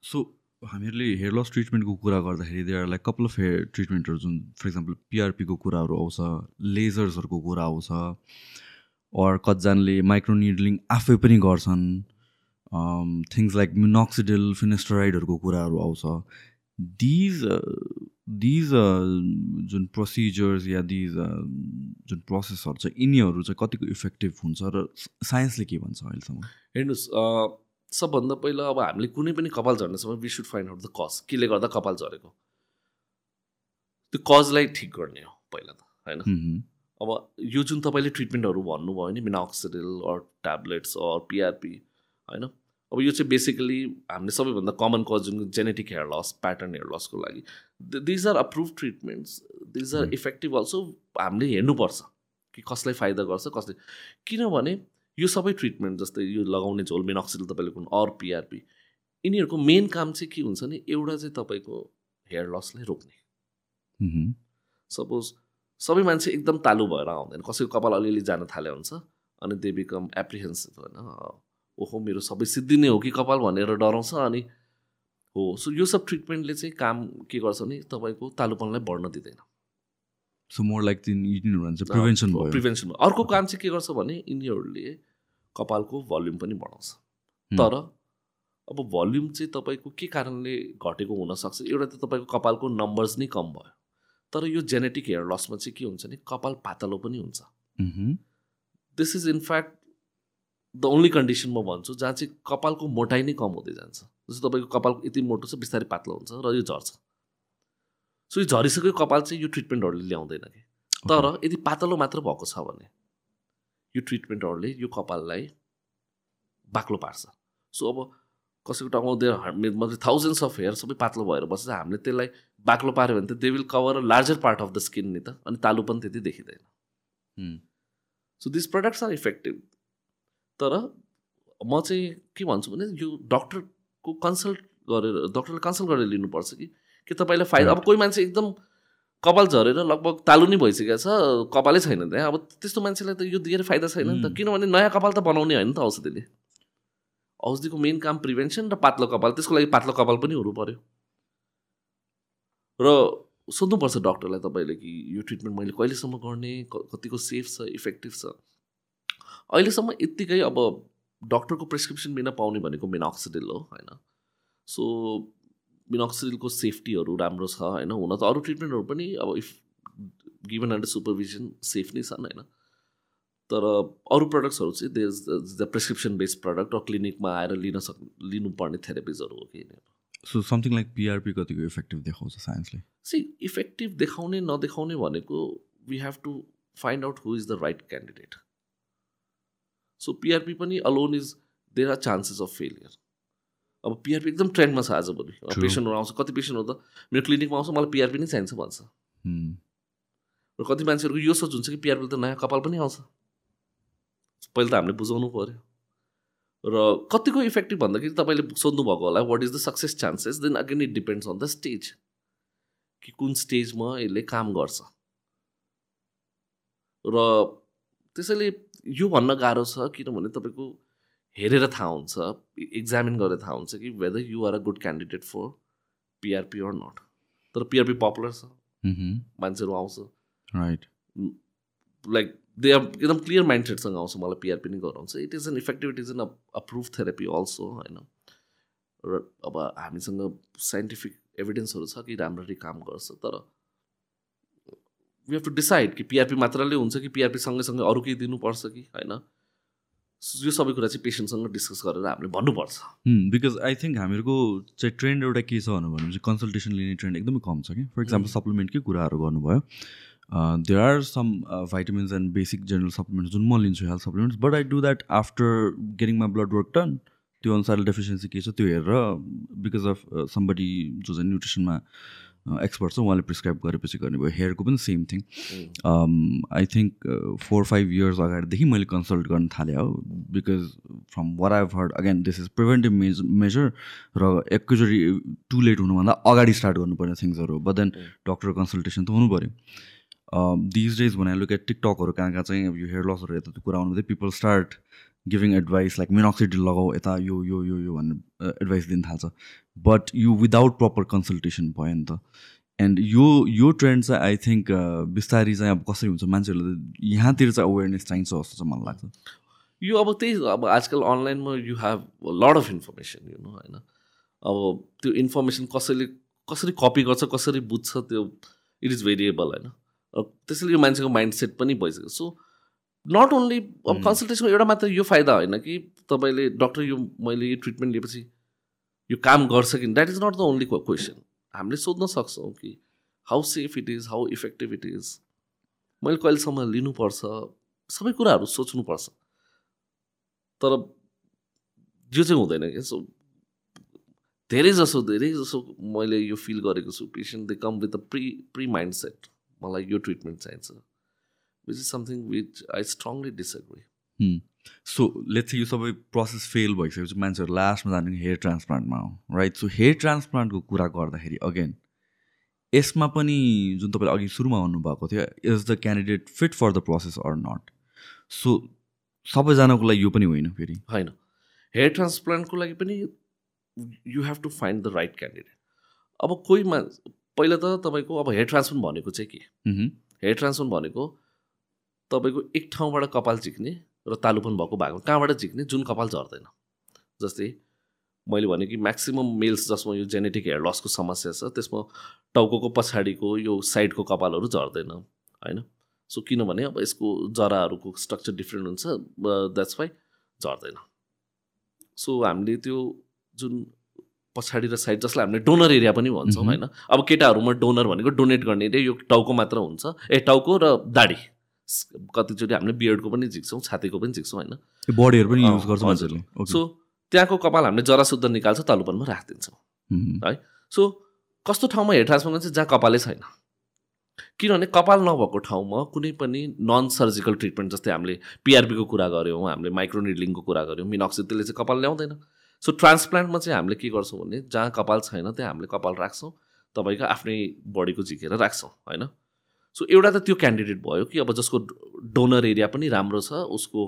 सो हामीहरूले हेयर लस ट्रिटमेन्टको कुरा गर्दाखेरि दे आर लाइक कपाल अफ हेयर ट्रिटमेन्टहरू जुन फर इक्जाम्पल पिआरपीको कुराहरू आउँछ लेजर्सहरूको कुरा आउँछ अर कतिजनाले माइक्रोनिडलिङ आफै पनि गर्छन्। थिङ्स लाइक मिनोक्सिडिल फिनेस्टराइडहरूको कुराहरू आउँछ। दिज दिज जुन प्रोसिजर्स या दिज जुन प्रोसेसहरू छ यिनीहरू चाहिँ कतिको इफेक्टिभ हुन्छ र साइन्सले के भन्छ अहिलेसम्म? हेर्नुहोस् सबभन्दा पहिला अब हामीले कुनै पनि कपाल झर्नेसम्म we should find out the cause केले गर्दा कपाल झरेको? त्यो कजलाई ठिक गर्ने हो पहिला त होइन? अब यो जुन तपाईँले ट्रिटमेन्टहरू भन्नुभयो नि minoxidil or tablets or PRP होइन? अब यो चाहिँ बेसिकली हामीले सबैभन्दा कमन कज जुन genetic hair loss pattern hair लसको लागि these are approve treatments these are effective also हामीले हेर्नुपर्छ कि कसलाई फाइदा गर्छ कसले किनभने यो सबै ट्रिटमेन्ट जस्तै यो लगाउने झोल मेनोक्सिल तपाईँले कुन अर पिआरपी यिनीहरूको मेन काम चाहिँ के हुन्छ नि एउटा चाहिँ तपाईँको हेयर लसलाई रोक्ने। सपोज सबै मान्छे एकदम तालु भएर आउँदैन कसैको कपाल अलिअलि जान थाले हुन्छ अनि दे बिकम एप्रिहेन्सिभ होइन? ओहो मेरो सबै सिद्धि नै हो कि कपाल भनेर डराउँछ अनि हो। सो यो सब ट्रिटमेन्टले चाहिँ काम के गर्छ भने तपाईँको तालुपनलाई बढ्न दिँदैन। सो मोर लाइक चाहिँ प्रिभेन्सन भयो। प्रिभेन्सन अर्को काम चाहिँ के गर्छ भने यिनीहरूले कपालको भल्युम पनि बढाउँछ। तर अब भल्युम चाहिँ तपाईँको के कारणले घटेको हुनसक्छ एउटा त तपाईँको कपालको नम्बर्स नै कम भयो। तर यो जेनेटिक हेयर लसमा चाहिँ के हुन्छ भने कपाल पातलो पनि हुन्छ. This is in fact the only condition म भन्छु जहाँ चाहिँ कपालको मोटाइ नै कम हुँदै जान्छ। जस्तो तपाईँको कपाल यति मोटो छ बिस्तारै पातलो हुन्छ र यो झर्छ। सो यो झरिसकेको कपाल चाहिँ यो ट्रिटमेन्टहरूले ल्याउँदैन कि। तर यदि पातलो मात्र भएको छ भने यो ट्रिटमेन्टहरूले यो कपाललाई बाक्लो पार्छ। सो अब कसैको देयर मतलब थाउजन्ड्स अफ हेयर सबै पातलो भएर बस्छ हामीले त्यसलाई बाक्लो पाऱ्यो भने त they will cover a larger part of the skin नि त अनि तालु पनि त्यति देखिँदैन. So this products are effective तर म चाहिँ के भन्छु भने यो डक्टरको कन्सल्ट गरेर डक्टरले कन्सल्ट गरेर लिनुपर्छ कि कि तपाईँलाई फाइदा अब कोही मान्छे एकदम कपाल झरेर लगभग तालु नै भइसकेको छ कपालै छैन त्यहाँ। अब त्यस्तो मान्छेलाई त यो दिएर फाइदा छैन नि त. किनभने नयाँ कपाल त बनाउने होइन नि त औषधिले। औषधिको मेन काम प्रिभेन्सन र पातलो कपाल त्यसको लागि पातलो कपाल पनि हुनु पऱ्यो र सोध्नुपर्छ डक्टरलाई तपाईँले कि यो ट्रिटमेन्ट मैले कहिलेसम्म गर्ने कतिको सेफ छ इफेक्टिभ छ। अहिलेसम्म यत्तिकै अब डक्टरको प्रेसक्रिप्सन बिना पाउने भनेको मिनअक्सिडिल हो होइन? सो मिनअक्सिडिलको सेफ्टीहरू राम्रो छ होइन? हुन त अरू ट्रिटमेन्टहरू पनि अब if given under supervision safe नै छन् होइन? तर अरू प्रडक्ट्सहरू चाहिँ they're the prescription based product र क्लिनिकमा आएर लिन सक् लिनुपर्ने थेरापिजहरू हो कि सो समथिङ लाइक पिआरपी कतिको इफेक्टिभ देखाउँछ साइन्सले सी इफेक्टिभ देखाउने नदेखाउने भनेको we have to find out who is the right candidate so PRP पनि alone is there are chances of failure अब पिआरपी एकदम ट्रेन्डमा छ आजभोलि. पेसेन्टहरू आउँछ कति पेसेन्टहरू त मेरो क्लिनिकमा आउँछ मलाई पिआरपी नै चाहिन्छ भन्छ। Hmm. र कति मान्छेहरूको यो सोच हुन्छ कि पिआरपी त नयाँ कपाल पनि आउँछ। पहिला त हामीले बुझाउनु पऱ्यो र कतिको इफेक्टिभ भन्दाखेरि तपाईँले सोध्नु भएको होला what is the success chances then again it depends on the stage कि कुन स्टेजमा यसले काम गर्छ। र त्यसैले यो भन्न गाह्रो छ किनभने तपाईँको हेरेर थाहा हुन्छ इक्जामिन गरेर थाहा हुन्छ कि whether you are a good candidate for PRP or not तर पिआरपी पपुलर छ। Mhm. मान्छेहरू आउँछ। Right. लाइक दे आर एकदम क्लियर माइन्डसेटसँग आउँछ मलाई पिआरपी नै गराउँछ। It is an effective it is an approve therapy also होइन। र अब हामीसँग साइन्टिफिक एभिडेन्सहरू छ कि राम्ररी काम गर्छ तर वी हेभ टु डिसाइड कि पिआरपी मात्रले हुन्छ कि पिआरपी सँगैसँगै अरू केही दिनुपर्छ कि होइन? यो सबै कुरा चाहिँ पेसेन्टसँग डिस्कस गरेर हामीले भन्नुपर्छ। बिकज आई थिङ्क हामीहरूको चाहिँ ट्रेन्ड एउटा के छ भनेपछि कन्सल्टेसन लिने ट्रेन्ड एकदमै कम छ कि। फर इक्जाम्पल सप्लिमेन्टकै कुराहरू गर्नुभयो। There are some vitamins and basic general supplements जुन म लिन्छु health supplements but I do that after getting my blood work done त्यो अनुसारले डेफिसियन्सी के छ त्यो हेरेर बिकज अफ समबडी जो चाहिँ न्युट्रिसनमा एक्सपर्ट छ उहाँले प्रिस्क्राइब गरेपछि गर्ने भयो हेयरको पनि same thing I think four five years अगाडिदेखि मैले कन्सल्ट गर्न थालेँ हो because from what I've heard again this is preventive मेज मेजर र एकैचोटि टु लेट हुनुभन्दा अगाडि स्टार्ट गर्नुपर्ने थिङ्सहरू बट देन डक्टर कन्सल्टेसन त हुनु पऱ्यो दिज डेज भने लुक एट टिकटकहरू कहाँ कहाँ चाहिँ अब यो हेयर लसहरू यता कुरा आउनु people start giving advice like minoxidil लगाऊ यता यो यो यो यो भनेर एडभाइस दिन थाल्छ बट यो विदाउट प्रपर कन्सल्टेसन भयो नि त एन्ड यो यो ट्रेन्ड चाहिँ आई थिङ्क बिस्तारी चाहिँ अब कसरी हुन्छ मान्छेहरूले यहाँतिर चाहिँ अवेरनेस चाहिन्छ जस्तो चाहिँ मलाई लाग्छ यो अब त्यही अब आजकल अनलाइनमा you have lot of information you know होइन अब त्यो इन्फर्मेसन कसैले कसरी कपी गर्छ कसरी बुझ्छ त्यो इट इज भेरिएबल होइन त्यसैले यो मान्छेको माइन्ड सेट पनि भइसक्यो। सो नट ओन्ली अब कन्सल्टेसनको एउटा मात्र यो फाइदा होइन कि तपाईँले डक्टर यो मैले यो ट्रिटमेन्ट लिएपछि यो काम गर्छ कि that is not the only question हामीले सोध्न सक्छौँ कि how safe it is how effective it is मैले कहिलेसम्म लिनुपर्छ? सबै कुराहरू सोच्नुपर्छ। तर यो चाहिँ हुँदैन क्या। सो धेरै जसो धेरै जसो मैले यो फिल गरेको छु। Patient they come with a pre pre mindset मलाई यो ट्रिटमेन्ट चाहिन्छ। Which is something which I strongly disagree so let's यो सबै प्रोसेस फेल भइसकेपछि मान्छेहरू लास्टमा जाने हेयर ट्रान्सप्लान्टमा हो राइट सो हेयर ट्रान्सप्लान्टको कुरा गर्दाखेरि अगेन यसमा पनि जुन तपाईँले अघि सुरुमा भन्नुभएको थियो is the candidate fit for the process or not so सबैजनाको लागि यो पनि होइन फेरि। होइन। हेयर ट्रान्सप्लान्टको लागि पनि you have to find the right candidate अब कोही मा पहिला त तपाईँको अब हेयर ट्रान्सप्लान्ट भनेको चाहिँ के. हेयर ट्रान्सप्लान्ट भनेको तपाईँको एक ठाउँबाट कपाल झिक्ने र तालुपन भएको भागमा कहाँबाट झिक्ने जुन कपाल झर्दैन। जस्तै मैले भने कि म्याक्सिमम् मेल्स जसमा यो जेनेटिक हेयर लसको समस्या छ त्यसमा टाउको पछाडिको यो साइडको कपालहरू झर्दैन होइन? सो किनभने अब यसको जराहरूको स्ट्रक्चर डिफ्रेन्ट हुन्छ द्याट्स वाइ झर्दैन। सो हामीले त्यो जुन पछाडि र साइड जसलाई हामीले डोनर एरिया पनि भन्छौँ मह्म। होइन? अब केटाहरूमा डोनर भनेको डोनेट गर्ने एरिया यो टाउको मात्र हुन्छ ए टाउको र दाढी। कतिचोटि हामीले बियर्डको पनि झिक्छौँ छातीको पनि झिक्छौँ होइन? बडीहरू पनि युज गर्छ हजुर। मान्छेहरूले ओके। सो त्यहाँको कपाल हामीले जरा शुद्ध निकाल्छ तालुपनमा राखिदिन्छौँ मह्म. सो कस्तो ठाउँमा हेयर ट्रान्सप्लान्ट चाहिँ जहाँ कपालै छैन। किनभने कपाल नभएको ठाउँमा कुनै पनि नन सर्जिकल ट्रिटमेन्ट जस्तै हामीले पिआरपीको कुरा गऱ्यौँ हामीले माइक्रोनिडलिङको कुरा गऱ्यौँ मिनक्सिड त्यसले चाहिँ कपाल ल्याउँदैन। सो ट्रान्सप्लान्टमा चाहिँ हामीले के गर्छौँ भने जहाँ कपाल छैन त्यहाँ हामीले कपाल राख्छौँ तपाईँको आफ्नै बडीको झिकेर राख्छौँ होइन? सो एउटा त त्यो क्यान्डिडेट भयो कि अब जसको डोनर एरिया पनि राम्रो छ उसको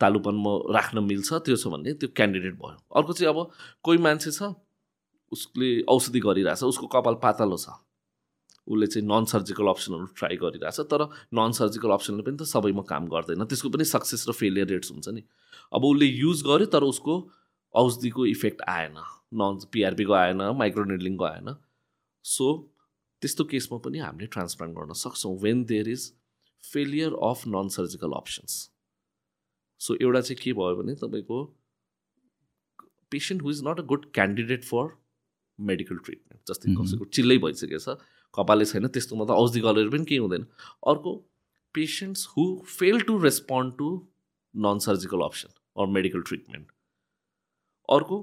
तालुपनमा राख्न मिल्छ त्यो छ भने त्यो क्यान्डिडेट भयो। अर्को चाहिँ अब कोही मान्छे छ उसले औषधि गरिरहेछ उसको कपाल पातलो छ। उसले चाहिँ नन सर्जिकल अप्सनहरू ट्राई गरिरहेछ तर नन सर्जिकल अप्सनले पनि त सबैमा काम गर्दैन। त्यसको पनि सक्सेस र फेलियर रेट्स हुन्छ नि। अब उसले युज गर्यो तर उसको औषधिको इफेक्ट आएन। नन पिआरपीको आएन माइक्रोनिडलिङको आएन। सो त्यस्तो केसमा पनि हामीले ट्रान्सप्लान्ट गर्न सक्छौँ when there is failure of non surgical options so एउटा चाहिँ के भयो भने तपाईँको patient who is not a good candidate for medical treatment जस्तै. कसैको चिल्लै भइसकेको छ कपालै छैन त्यस्तोमा त औषधि गरेर पनि केही हुँदैन। अर्को patients who fail to respond to non surgical option or medical treatment अर्को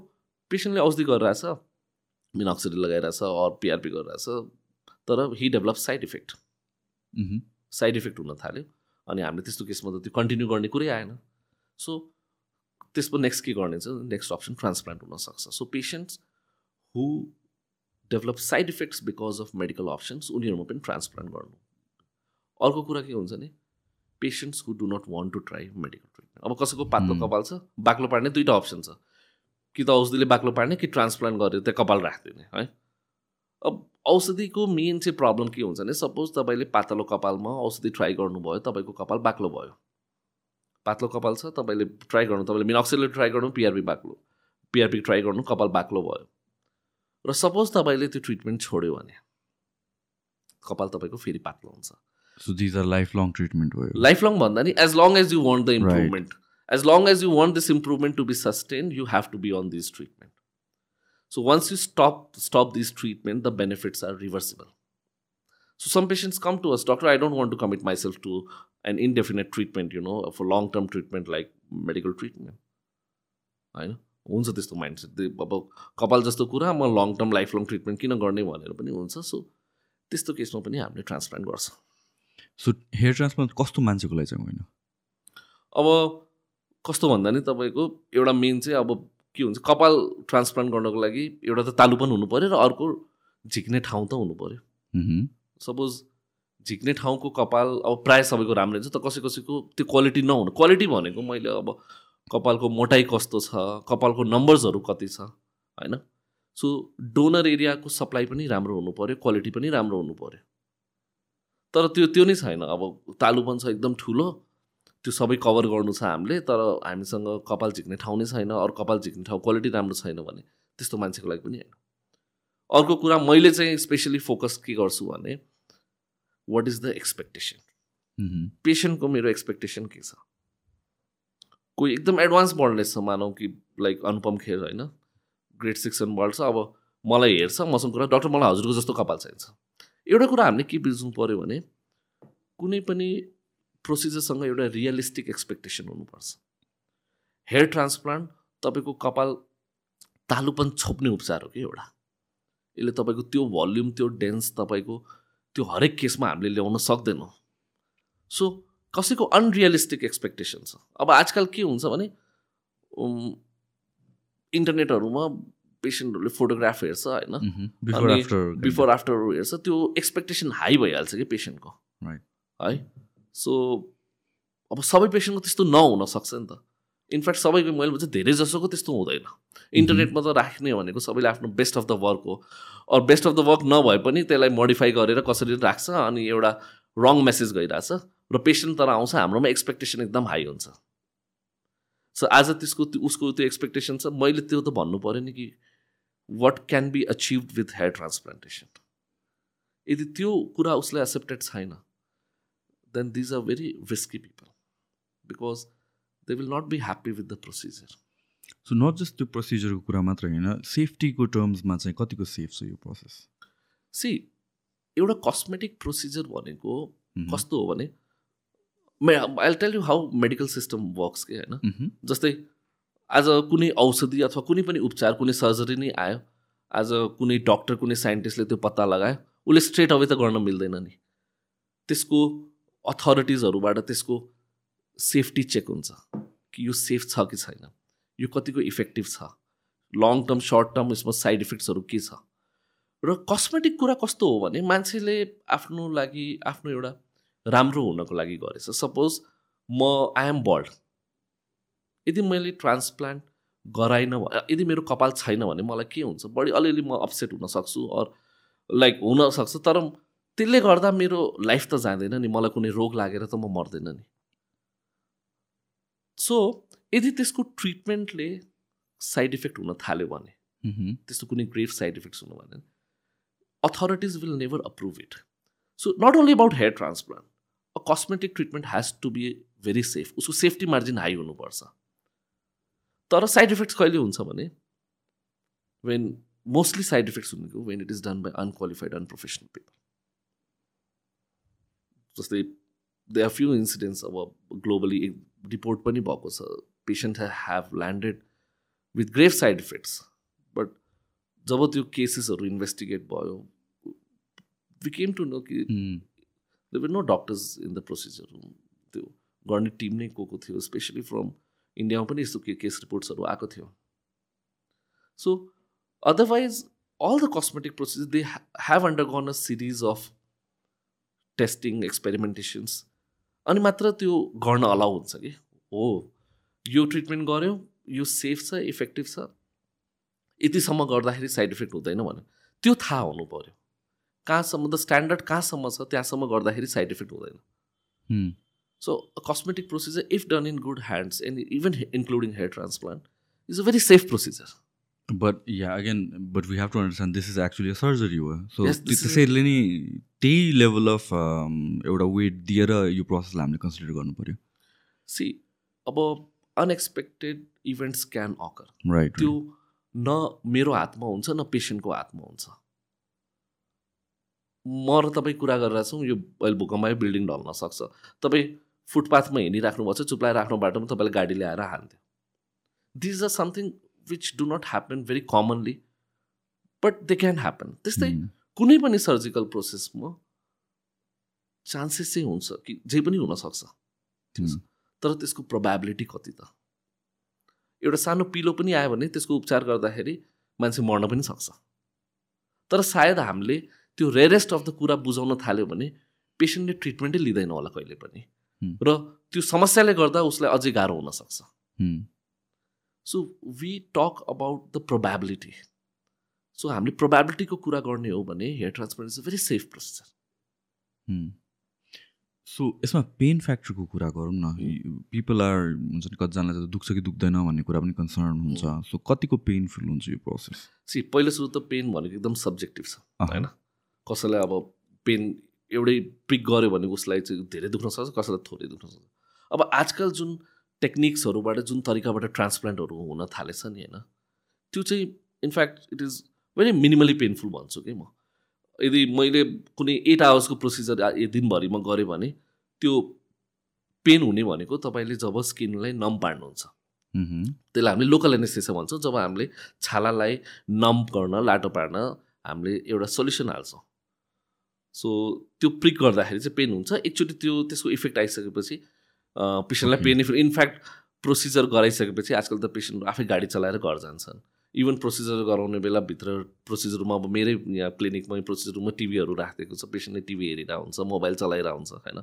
पेसेन्टले औषधि गरिरहेछ मिनक्सिडी लगाइरहेछ अर पिआरपी गरिरहेछ तर he develop side effect. Side effect हुन थाल्यो अनि हामीले त्यस्तो केसमा त त्यो कन्टिन्यू गर्ने कुरै आएन। सो त्यसको नेक्स्ट के गर्ने चाहिँ नेक्स्ट अप्सन ट्रान्सप्लान्ट हुनसक्छ so patients who develop side effects because of medical options उनीहरूमा पनि ट्रान्सप्लान्ट गर्नु। अर्को कुरा के हुन्छ भने patients who do not want to try medical treatment अब कसैको पातलो Hmm. कपाल छ? बाक्लो पार्ने दुईवटा अप्सन छ। कि त औषधिले बाक्लो पार्ने कि ट्रान्सप्लान्ट गरेर त्यहाँ कपाल राखिदिने है? अब औषधिको मेन चाहिँ प्रब्लम के हुन्छ भने सपोज तपाईँले पातलो कपालमा औषधि ट्राई गर्नुभयो तपाईँको कपाल बाक्लो भयो। पातलो कपाल छ तपाईँले ट्राई गर्नु तपाईँले मिनक्सिलले ट्राई गर्नु पिआरपी बाक्लो। पिआरपी ट्राई गर्नु कपाल बाक्लो भयो। र सपोज तपाईँले त्यो ट्रिटमेन्ट छोड्यो भने कपाल तपाईँको फेरि पातलो हुन्छ। So these are life long treatment भयो। लाइफ लङ भन्दा नि as long as you want the improvement as long as you want this improvement to be sustain you have to be on this treatment so once you stop stop this treatment the benefits are reversible so some patients come to us doctor I don't want to commit myself to an indefinite treatment you know for long term treatment like medical treatment होइन हुन्छ त्यस्तो mindset अब कपाल जस्तो कुरा म long term life long treatment किन गर्ने भनेर पनि हुन्छ। सो त्यस्तो केसमा पनि हामीले ट्रान्सप्लान्ट गर्छ। सो हेयर ट्रान्सप्लान्ट कस्तो मान्छेको लागि चाहिँ होइन? अब कस्तो भन्दा नि तपाईँको एउटा मेन चाहिँ अब के हुन्छ कपाल ट्रान्सप्लान्ट गर्नको लागि एउटा त तालु पनि हुनु पऱ्यो र अर्को झिक्ने ठाउँ त हुनु पऱ्यो. सपोज झिक्ने ठाउँको कपाल अब प्रायः सबैको राम्रो हुन्छ त कसै कसैको त्यो क्वालिटी नहुनु क्वालिटी भनेको मैले अब कपालको मोटाइ कस्तो छ कपालको नम्बर्सहरू कति छ होइन? सो डोनर एरियाको सप्लाई पनि राम्रो हुनु पऱ्यो क्वालिटी पनि राम्रो हुनु पऱ्यो तर त्यो त्यो नै छैन अब तालुपन छ एकदम ठुलो त्यो सबै कभर गर्नु छ हामीले तर हामीसँग कपाल झिक्ने ठाउँ नै छैन अरू कपाल झिक्ने ठाउँ क्वालिटी राम्रो छैन भने त्यस्तो मान्छेको लागि पनि होइन। अर्को कुरा मैले चाहिँ स्पेसली फोकस के गर्छु भने वाट इज द एक्सपेक्टेसन. पेसेन्टको मेरो एक्सपेक्टेसन के छ? कोही एकदम एडभान्स बढ्नेछ मानौ कि लाइक अनुपम खेर होइन ग्रेड सेक्सन बढ्छ अब मलाई हेर्छ मसँग कुरा डक्टर मलाई हजुरको जस्तो कपाल चाहिन्छ। एउटा कुरा हामीले के बुझ्नु पऱ्यो भने कुनै पनि प्रोसिजरसँग एउटा रियलिस्टिक एक्सपेक्टेसन हुनुपर्छ। हेयर ट्रान्सप्लान्ट तपाईँको कपाल तालुपन छोप्ने उपचार हो कि एउटा? यसले तपाईँको त्यो भल्युम त्यो डेन्स तपाईँको त्यो हरेक केसमा हामीले ल्याउन सक्दैनौँ। सो कसैको अनरियलिस्टिक एक्सपेक्टेसन छ? अब आजकल के हुन्छ भने इन्टरनेटहरूमा पेसेन्टहरूले फोटोग्राफ हेर्छ होइन. बिफोर आफ्टर बिफोर आफ्टर हेर्छ त्यो एक्सपेक्टेसन हाई भइहाल्छ कि पेसेन्टको. है? सो अब सबै पेसेन्टको त्यस्तो नहुन सक्छ नि त। इनफ्याक्ट सबैको मैले भन्छ धेरै जसोको त्यस्तो हुँदैन। इन्टरनेटमा त राख्ने भनेको सबैले आफ्नो बेस्ट अफ द वर्क हो। अरू बेस्ट अफ द वर्क नभए पनि त्यसलाई मोडिफाई गरेर कसरी राख्छ अनि एउटा रङ मेसेज गइरहेछ र पेसेन्ट तर आउँछ हाम्रोमा एक्सपेक्टेसन एकदम हाई हुन्छ। सो आज त्यसको त्यो- उसको त्यो एक्सपेक्टेसन छ। मैले त्यो त भन्नु पऱ्यो नि कि what can be achieve with hair transplantation यदि त्यो कुरा उसले एक्सेप्टेड छैन then these are very risky people because they will not be happy with the procedure so not just त्यो प्रोसिजरको कुरा मात्र होइन सेफ्टीको टर्म्समा चाहिँ कतिको सेफ छ यो प्रोसेस सी एउटा कस्मेटिक प्रोसिजर भनेको. कस्तो हो भने I tell you how medical system works के होइन. जस्तै आज कुनै औषधि अथवा कुनै पनि उपचार कुनै सर्जरी नै आयो आज कुनै डक्टर कुनै साइन्टिस्टले त्यो पत्ता लगायो उसले स्ट्रेट अवे त गर्न मिल्दैन नि त्यसको अथोरिटिजहरूबाट त्यसको सेफ्टी चेक हुन्छ कि यो सेफ छ कि छैन यो कतिको इफेक्टिभ छ लङ टर्म सर्ट टर्म यसमा साइड इफेक्ट्सहरू के छ? र कस्मेटिक कुरा कस्तो हो भने मान्छेले आफ्नो लागि आफ्नो एउटा राम्रो हुनको लागि गरेछ। सपोज म आई एम बल्ड यदि मैले ट्रान्सप्लान्ट गराइनँ यदि मेरो कपाल छैन भने मलाई के हुन्छ? बढी अलिअलि म अपसेट हुन सक्छु अर लाइक हुनसक्छ तर त्यसले गर्दा मेरो लाइफ त जाँदैन नि। मलाई कुनै रोग लागेर त म मर्दैन नि। सो यदि त्यसको ट्रिटमेन्टले साइड इफेक्ट हुन थाल्यो भने. त्यस्तो कुनै ग्रेभ साइड इफेक्ट्स हुनु भने authorities will never approve it. So not only about hair transplant a cosmetic treatment has to be very safe उसको सेफ्टी मार्जिन हाई हुनुपर्छ। तर साइड इफेक्ट्स कहिले हुन्छ भने वेन मोस्टली साइड इफेक्ट्स हुनेको when it is done by unqualified unprofessional people जस्तै they are few incidents अब globally एक रिपोर्ट पनि भएको छ। Patient have landed with grave side effects but जब त्यो केसेसहरू इन्भेस्टिगेट भयो वी केम टु नो कि मह्म. There no doctors in the procedure त्यो गर्ने टिम नै को को थियो? स्पेसली फ्रम इन्डियामा पनि यस्तो के केस रिपोर्ट्सहरू आएको थियो। So otherwise all the cosmetic procedure they have undergone a series of testing experimentations अनि मात्र त्यो गर्न अलाउ हुन्छ कि? हो। यो ट्रिटमेन्ट गऱ्यो यो सेफ छ इफेक्टिभ छ। यतिसम्म गर्दाखेरि साइड इफेक्ट हुँदैन भने त्यो थाहा हुनु पऱ्यो कहाँसम्म द स्ट्यान्डर्ड कहाँसम्म छ त्यहाँसम्म गर्दाखेरि साइड इफेक्ट हुँदैन। cosmetic procedure, if done in good hands, and even he- including hair transplant, is a very safe procedure. But yeah again but we have to understand this is actually a surgery हो so त्यसैले नि त्यही level of एउटा weight दिएर यो प्रोसेसलाई हामीले consider गर्नु पऱ्यो See, अब unexpected events can occur right त्यो न मेरो हातमा हुन्छ न पेसेन्टको हातमा हुन्छ। म र तपाईँ कुरा गरिरहेको छौँ यो अहिले भूकम्प आयो बिल्डिङ ढल्न सक्छ। तपाईँ फुटपाथमा हिँडिराख्नु भएको छ चुप्लाएर आफ्नो बाटोमा तपाईँले गाडी ल्याएर हान्थ्यो these are something which do not happen very commonly but they can happen त्यस्तै Hmm. कुनै पनि सर्जिकल प्रोसेसमा चान्सेस चाहिँ हुन्छ कि जे पनि हुनसक्छ Hmm. तर त्यसको प्रोभाबिलिटी कति त एउटा सानो पिलो पनि आयो भने त्यसको उपचार गर्दाखेरि मान्छे मर्न पनि सक्छ तर सायद हामीले त्यो रेरेस्ट अफ द कुरा बुझाउन थाल्यो भने पेसेन्टले ट्रिटमेन्टै लिँदैन होला कहिले पनि Hmm. र त्यो समस्याले गर्दा उसलाई अझै गाह्रो हुनसक्छ. So we talk about the probability so हामीले प्रोभाबिलिटीको कुरा गर्ने हो भने hair transplant is a very safe procedure so यसमा पेन फ्याक्टरको कुरा गरौँ न। पिपल आर हुन्छ नि कतिजनालाई त दुख्छ कि दुख्दैन भन्ने कुरा पनि कन्सर्न हुन्छ। सो कतिको पेनफुल हुन्छ यो प्रोसेस सी पहिलो सुरु त पेन भनेको एकदम सब्जेक्टिभ छ। होइन? कसैलाई अब पेन एउटै पिक गऱ्यो भने उसलाई चाहिँ धेरै दुख्न सक्छ कसैलाई थोरै दुख्न सक्छ। अब आजकल जुन टेक्निक्सहरूबाट जुन तरिकाबाट ट्रान्सप्लान्टहरू हुन थालेछ नि होइन त्यो चाहिँ in fact it is very minimally painful भन्छु कि म। यदि मैले कुनै एट आवर्सको प्रोसिजर दिनभरिमा गरेँ भने त्यो पेन हुने भनेको तपाईँले जब स्किनलाई नम पार्नुहुन्छ. त्यसलाई हामीले लोकल एनेस्थेसिया भन्छौँ जब हामीले छालालाई नम गर्न लाटो पार्न हामीले एउटा सोल्युसन हाल्छौँ। सो त्यो प्रिक गर्दाखेरि चाहिँ पेन हुन्छ। एकचोटि त्यो त्यसको इफेक्ट आइसकेपछि पेसेन्टलाई. Pain effect in fact procedure गराइसकेपछि आजकल त पेसेन्ट आफै गाडी चलाएर घर जान्छन्। इभन प्रोसिजर गराउने बेला भित्र प्रोसिजर रुममा अब मेरै यहाँ क्लिनिकमै प्रोसिजर रुममा टिभीहरू राखिदिएको छ। पेसेन्टले टिभी हेरिरहेको हुन्छ मोबाइल चलाइरहेको हुन्छ होइन?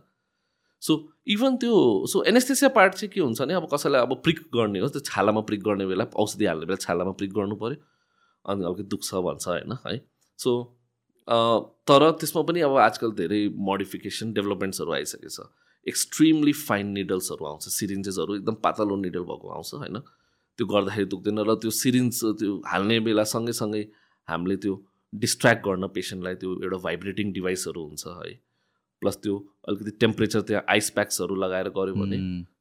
सो इभन त्यो सो एनेस्थेसिया पार्ट चाहिँ के हुन्छ भने अब कसैलाई अब प्रिक गर्ने हो त्यो छालामा प्रिक गर्ने बेला औषधि हाल्ने बेला छालामा प्रिक गर्नु पऱ्यो अनि अब दुख्छ भन्छ होइन? है? सो तर त्यसमा पनि अब आजकल धेरै मोडिफिकेसन डेभलपमेन्ट्सहरू आइसकेको छ एक्सट्रिमली फाइन निडल्सहरू आउँछ सिरिन्जेसहरू एकदम पातलो निडल भएको आउँछ होइन? त्यो गर्दाखेरि दुख्दैन र त्यो सिरिन्ज त्यो हाल्ने बेला सँगै हामीले त्यो डिस्ट्र्याक्ट गर्न पेसेन्टलाई त्यो एउटा भाइब्रेटिङ डिभाइसहरू हुन्छ है? प्लस त्यो अलिकति टेम्परेचर त्यहाँ आइस प्याक्सहरू लगाएर गऱ्यो भने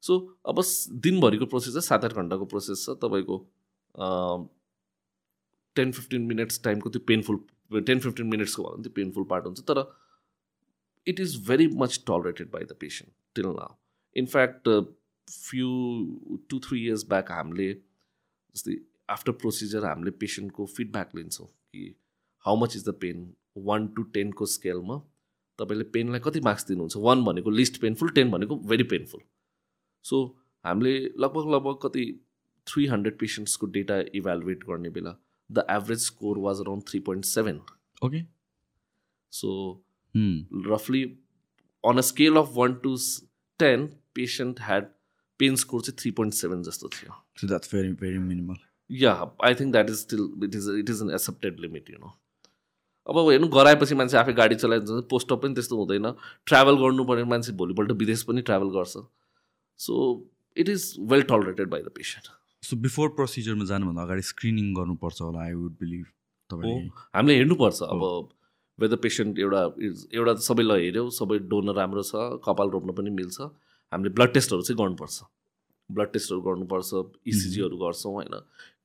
सो अब दिनभरिको प्रोसेस चाहिँ सात आठ घन्टाको प्रोसेस छ तपाईँको टेन फिफ्टिन मिनट्स टाइमको त्यो पेनफुल टेन फिफ्टिन मिनट्सको भयो भने त्यो पेनफुल पार्ट हुन्छ तर it is very much tolerated by the patient till now in fact few two three years back हामीले जस्तै आफ्टर प्रोसिजर हामीले पेसेन्टको फिडब्याक लिन्छौँ कि how much is the pain one to टेनको स्केलमा तपाईँले पेनलाई कति मार्क्स दिनुहुन्छ वान भनेको लिस्ट पेनफुल टेन भनेको भेरी पेनफुल सो हामीले लगभग लगभग कति थ्री हन्ड्रेड पेसेन्ट्सको डेटा इभ्यालुएट गर्ने बेला the average score was around three point seven okay so रफली on a scale of one to ten patient had pain score चाहिँ थ्री पोइन्ट सेभेन जस्तो थियो So that's very, very minimal. Yeah I think that is still it is it is an accepted limit you know अब हेर्नु गराएपछि मान्छे आफै गाडी चलाइन्छ पोस्टअप पनि त्यस्तो हुँदैन। ट्राभल गर्नु पऱ्यो मान्छे भोलिपल्ट विदेश पनि ट्राभल गर्छ। So it is well tolerated by the patient so before प्रोसिजरमा जानुभन्दा अगाडि स्क्रिनिङ गर्नुपर्छ होला आई वुड बिलिभ हामीले हेर्नुपर्छ। अब वेदर पेसेन्ट एउटा एउटा त सबैलाई हेऱ्यौँ सबै डोनर राम्रो छ कपाल रोप्न पनि मिल्छ हामीले ब्लड टेस्टहरू चाहिँ गर्नुपर्छ। ब्लड टेस्टहरू गर्नुपर्छ इसिजीहरू गर्छौँ होइन?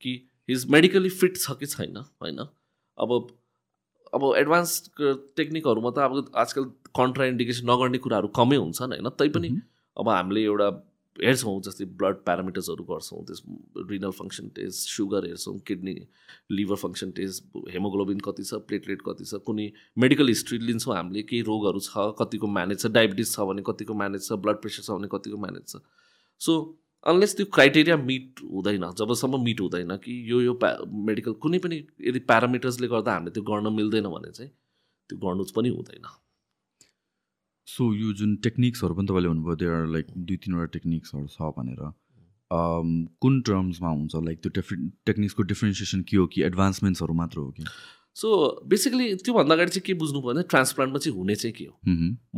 कि हिज मेडिकली फिट छ कि छैन होइन? अब अब एडभान्स टेक्निकहरूमा त अब आजकल कन्ट्रा इन्डिकेसन नगर्ने कुराहरू कमै हुन्छन् होइन? तैपनि अब हामीले एउटा हेर्छौँ जस्तै ब्लड प्यारामिटर्सहरू गर्छौँ त्यस रिनल फङ्सन टेस्ट सुगर हेर्छौँ kidney liver function test haemoglobin कति छ प्लेटलेट कति छ कुनै मेडिकल हिस्ट्री लिन्छौँ हामीले केही रोगहरू छ कतिको म्यानेज छ डायबिटिज छ भने कतिको म्यानेज छ ब्लड प्रेसर छ भने कतिको म्यानेज छ। सो अनलेस त्यो क्राइटेरिया मिट हुँदैन जबसम्म मिट हुँदैन कि यो यो प्या मेडिकल कुनै पनि यदि प्यारामिटर्सले गर्दा हामीले त्यो गर्न मिल्दैन भने चाहिँ त्यो गर्नु पनि हुँदैन। सो यो जुन टेक्निक्सहरू पनि तपाईँले भन्नुभयो त्यो लाइक दुई तिनवटा टेक्निक्सहरू छ भनेर। कुन टर्म्समा हुन्छ? लाइक त्यो डिफ्रे टेक्निक्सको डिफ्रेन्सिएसन के हो कि एडभान्समेन्ट्सहरू मात्र हो कि? सो बेसिकली त्योभन्दा अगाडि चाहिँ के बुझ्नु पर्यो भने ट्रान्सप्लान्टमा चाहिँ हुने चाहिँ के हो.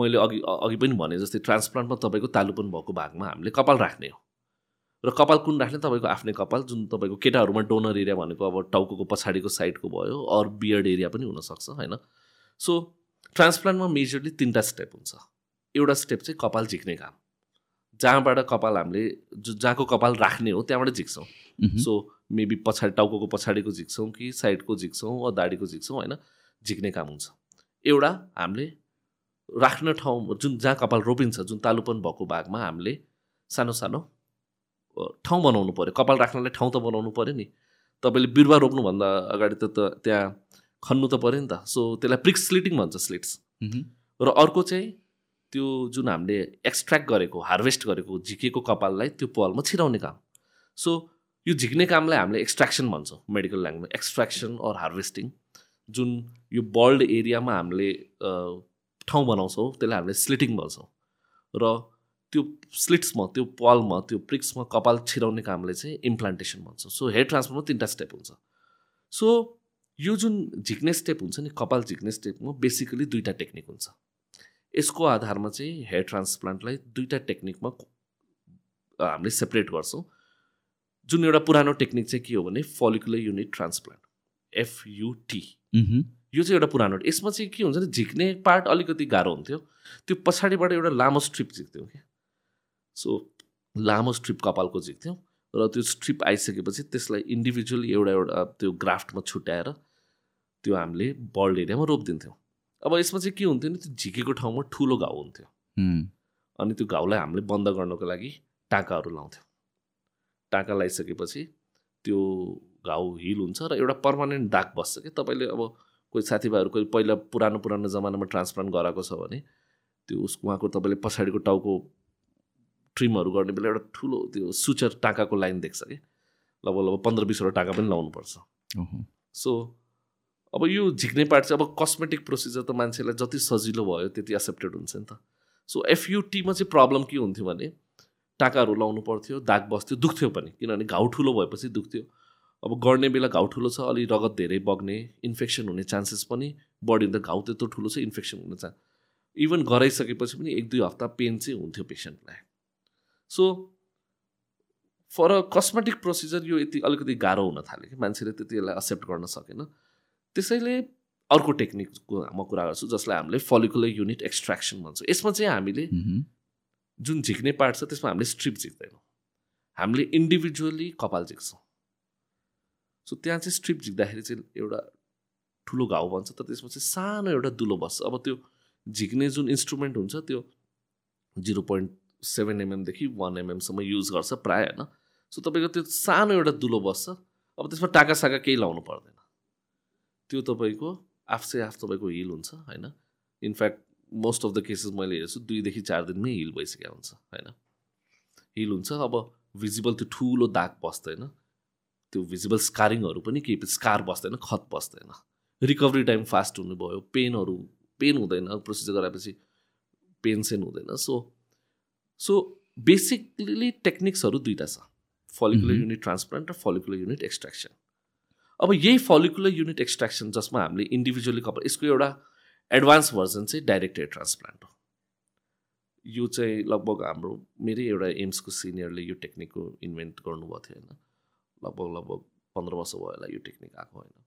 मैले अघि अघि पनि भने जस्तै ट्रान्सप्लान्टमा तपाईँको तालुपन भएको भागमा हामीले कपाल राख्ने हो। र कपाल कुन राख्ने? तपाईँको आफ्नै कपाल जुन तपाईँको केटाहरूमा डोनर एरिया भनेको अब टाउको पछाडिको साइडको भयो अरू बियर्ड एरिया पनि हुनसक्छ होइन? सो ट्रान्सप्लान्टमा मेजरली तिनवटा स्टेप हुन्छ। एउटा स्टेप चाहिँ कपाल झिक्ने काम। जहाँबाट कपाल हामीले जो जहाँको कपाल राख्ने हो त्यहाँबाट झिक्छौँ. सो मेबी पछाडि टाउको पछाडिको झिक्छौँ कि साइडको झिक्छौँ वा दाढीको झिक्छौँ होइन? झिक्ने काम हुन्छ। एउटा हामीले राख्ने ठाउँ जुन जहाँ कपाल रोपिन्छ जुन तालुपन भएको भागमा हामीले सानो सानो ठाउँ बनाउनु पऱ्यो कपाल राख्नलाई ठाउँ त बनाउनु पऱ्यो नि। तपाईँले बिरुवा रोप्नुभन्दा अगाडि त त त्यहाँ खन्नु त पऱ्यो नि त। सो त्यसलाई प्रिक्स स्लिटिङ भन्छ स्लिट्स. र अर्को चाहिँ त्यो जुन हामीले एक्सट्र्याक्ट गरेको हार्भेस्ट गरेको झिकेको कपाललाई त्यो पालमा छिराउने काम। सो यो झिक्ने कामलाई हामीले एक्सट्र्याक्सन भन्छौँ medical language extraction or harvesting जुन यो बल्ड एरियामा हामीले ठाउँ बनाउँछौँ त्यसलाई हामीले स्लिटिङ भन्छौँ। र त्यो स्लिट्समा त्यो पालमा त्यो प्रिक्समा कपाल छिराउने कामले चाहिँ इम्प्लान्टेसन भन्छौँ। सो हेयर ट्रान्सफरमा तिनवटा स्टेप हुन्छ। सो यो जुन झिक्ने स्टेप हुन्छ नि कपाल झिक्ने स्टेपमा बेसिकली दुईवटा टेक्निक हुन्छ। यसको आधारमा चाहिँ हेयर ट्रान्सप्लान्टलाई दुईवटा टेक्निकमा हामीले सेपरेट गर्छौँ। जुन एउटा पुरानो टेक्निक चाहिँ के हो भने फलिकुलर युनिट ट्रान्सप्लान्ट एफयुटी. यो चाहिँ एउटा पुरानो यसमा चाहिँ के हुन्छ भने झिक्ने पार्ट अलिकति गाह्रो हुन्थ्यो। त्यो पछाडिबाट एउटा लामो स्ट्रिप झिक्थ्यौँ कि सो लामो स्ट्रिप कपालको झिक्थ्यौँ र त्यो स्ट्रिप आइसकेपछि त्यसलाई इन्डिभिजुअली एउटा एउटा त्यो ग्राफ्टमा छुट्याएर त्यो हामीले बल्ड एरियामा रोपिदिन्थ्यौँ। अब यसमा चाहिँ के हुन्थ्यो नि त्यो झिकेको ठाउँमा ठुलो घाउ हुन्थ्यो. अनि त्यो घाउलाई हामीले बन्द गर्नको लागि टाँकाहरू लाउँथ्यौँ। टाँका लगाइसकेपछि त्यो घाउ हिल हुन्छ र एउटा पर्मानेन्ट दाग बस्छ कि तपाईँले अब कोही साथीभाइहरू कोही पहिला पुरानो पुरानो जमानामा ट्रान्सप्लान्ट गराएको छ भने त्यो उसको उहाँको तपाईँले पछाडिको टाउको ट्रिमहरू गर्ने बेला एउटा ठुलो त्यो सुचर टाँकाको लाइन देख्छ कि लगभग लगभग पन्ध्र बिसवटा टाँका पनि लाउनुपर्छ. सो अब यो झिक्ने पार्ट चाहिँ अब कस्मेटिक प्रोसिजर त मान्छेलाई जति सजिलो भयो त्यति एक्सेप्टेड हुन्छ नि त। सो एफयुटीमा चाहिँ प्रब्लम के हुन्थ्यो भने टाकाहरू लाउनु पर्थ्यो दाग बस्थ्यो दुख्थ्यो पनि। किनभने घाउ ठुलो भएपछि दुख्थ्यो। अब गर्ने बेला घाउ ठुलो छ अलि रगत धेरै बग्ने इन्फेक्सन हुने चान्सेस पनि बढी त घाउ त्यत्रो ठुलो छ इन्फेक्सन हुने चान्स इभन गराइसकेपछि पनि एक दुई हप्ता पेन चाहिँ हुन्थ्यो पेसेन्टलाई so for a cosmetic procedure यो यति अलिकति गाह्रो हुन थाल्यो कि मान्छेले त्यति यसलाई एक्सेप्ट गर्न सकेन। त्यसैले अर्को टेक्निकको म कुरा गर्छु जसलाई हामीले फलिकुलर युनिट एक्सट्र्याक्सन भन्छौँ। यसमा चाहिँ हामीले। जुन झिक्ने पार्ट छ त्यसमा हामीले स्ट्रिप झिक्दैनौँ। हामीले इन्डिभिजुअली कपाल झिक्छौँ। सो त्यहाँ चाहिँ स्ट्रिप झिक्दाखेरि चाहिँ एउटा ठुलो घाउ बन्छ तर त्यसमा चाहिँ सानो एउटा दुलो बस्छ। अब त्यो झिक्ने जुन इन्स्ट्रुमेन्ट हुन्छ त्यो जिरो पोइन्ट सेभेन एमएमदेखि वान एमएमसम्म युज गर्छ प्रायः होइन? सो तपाईँको त्यो सानो एउटा दुलो बस्छ। अब त्यसमा टाका साका केही लाउनु पर्दैन। त्यो तपाईँको आफसे आफ तपाईँको हिल हुन्छ होइन? In fact most of the cases मैले हेर्छु दुईदेखि चार दिनमै हिल भइसकेको हुन्छ होइन? हिल हुन्छ अब भिजिबल त्यो ठुलो दाग बस्दैन त्यो भिजिबल स्कारिङहरू पनि केही स्कार बस्दैन खत बस्दैन। रिकभरी टाइम फास्ट हुनुभयो पेनहरू पेन हुँदैन प्रोसिजर गराएपछि पेन सेन हुँदैन सो सो बेसिकली टेक्निक्सहरू दुइटा छ। फलिकुलर। युनिट ट्रान्सप्लान्ट र फलिकुलर युनिट एक्सट्र्याक्सन अब यही फलिकुलर युनिट एक्सट्र्याक्सन जसमा हामीले इन्डिभिजुअली कपाल यसको एउटा एडभान्स भर्जन चाहिँ डाइरेक्ट हेयर ट्रान्सप्लान्ट हो। यो चाहिँ लगभग हाम्रो मेरै एउटा एम्सको सिनियरले यो टेक्निकको इन्भेन्ट गर्नुभएको थियो होइन। लगभग लगभग पन्ध्र वर्ष भयो होला यो टेक्निक आएको होइन।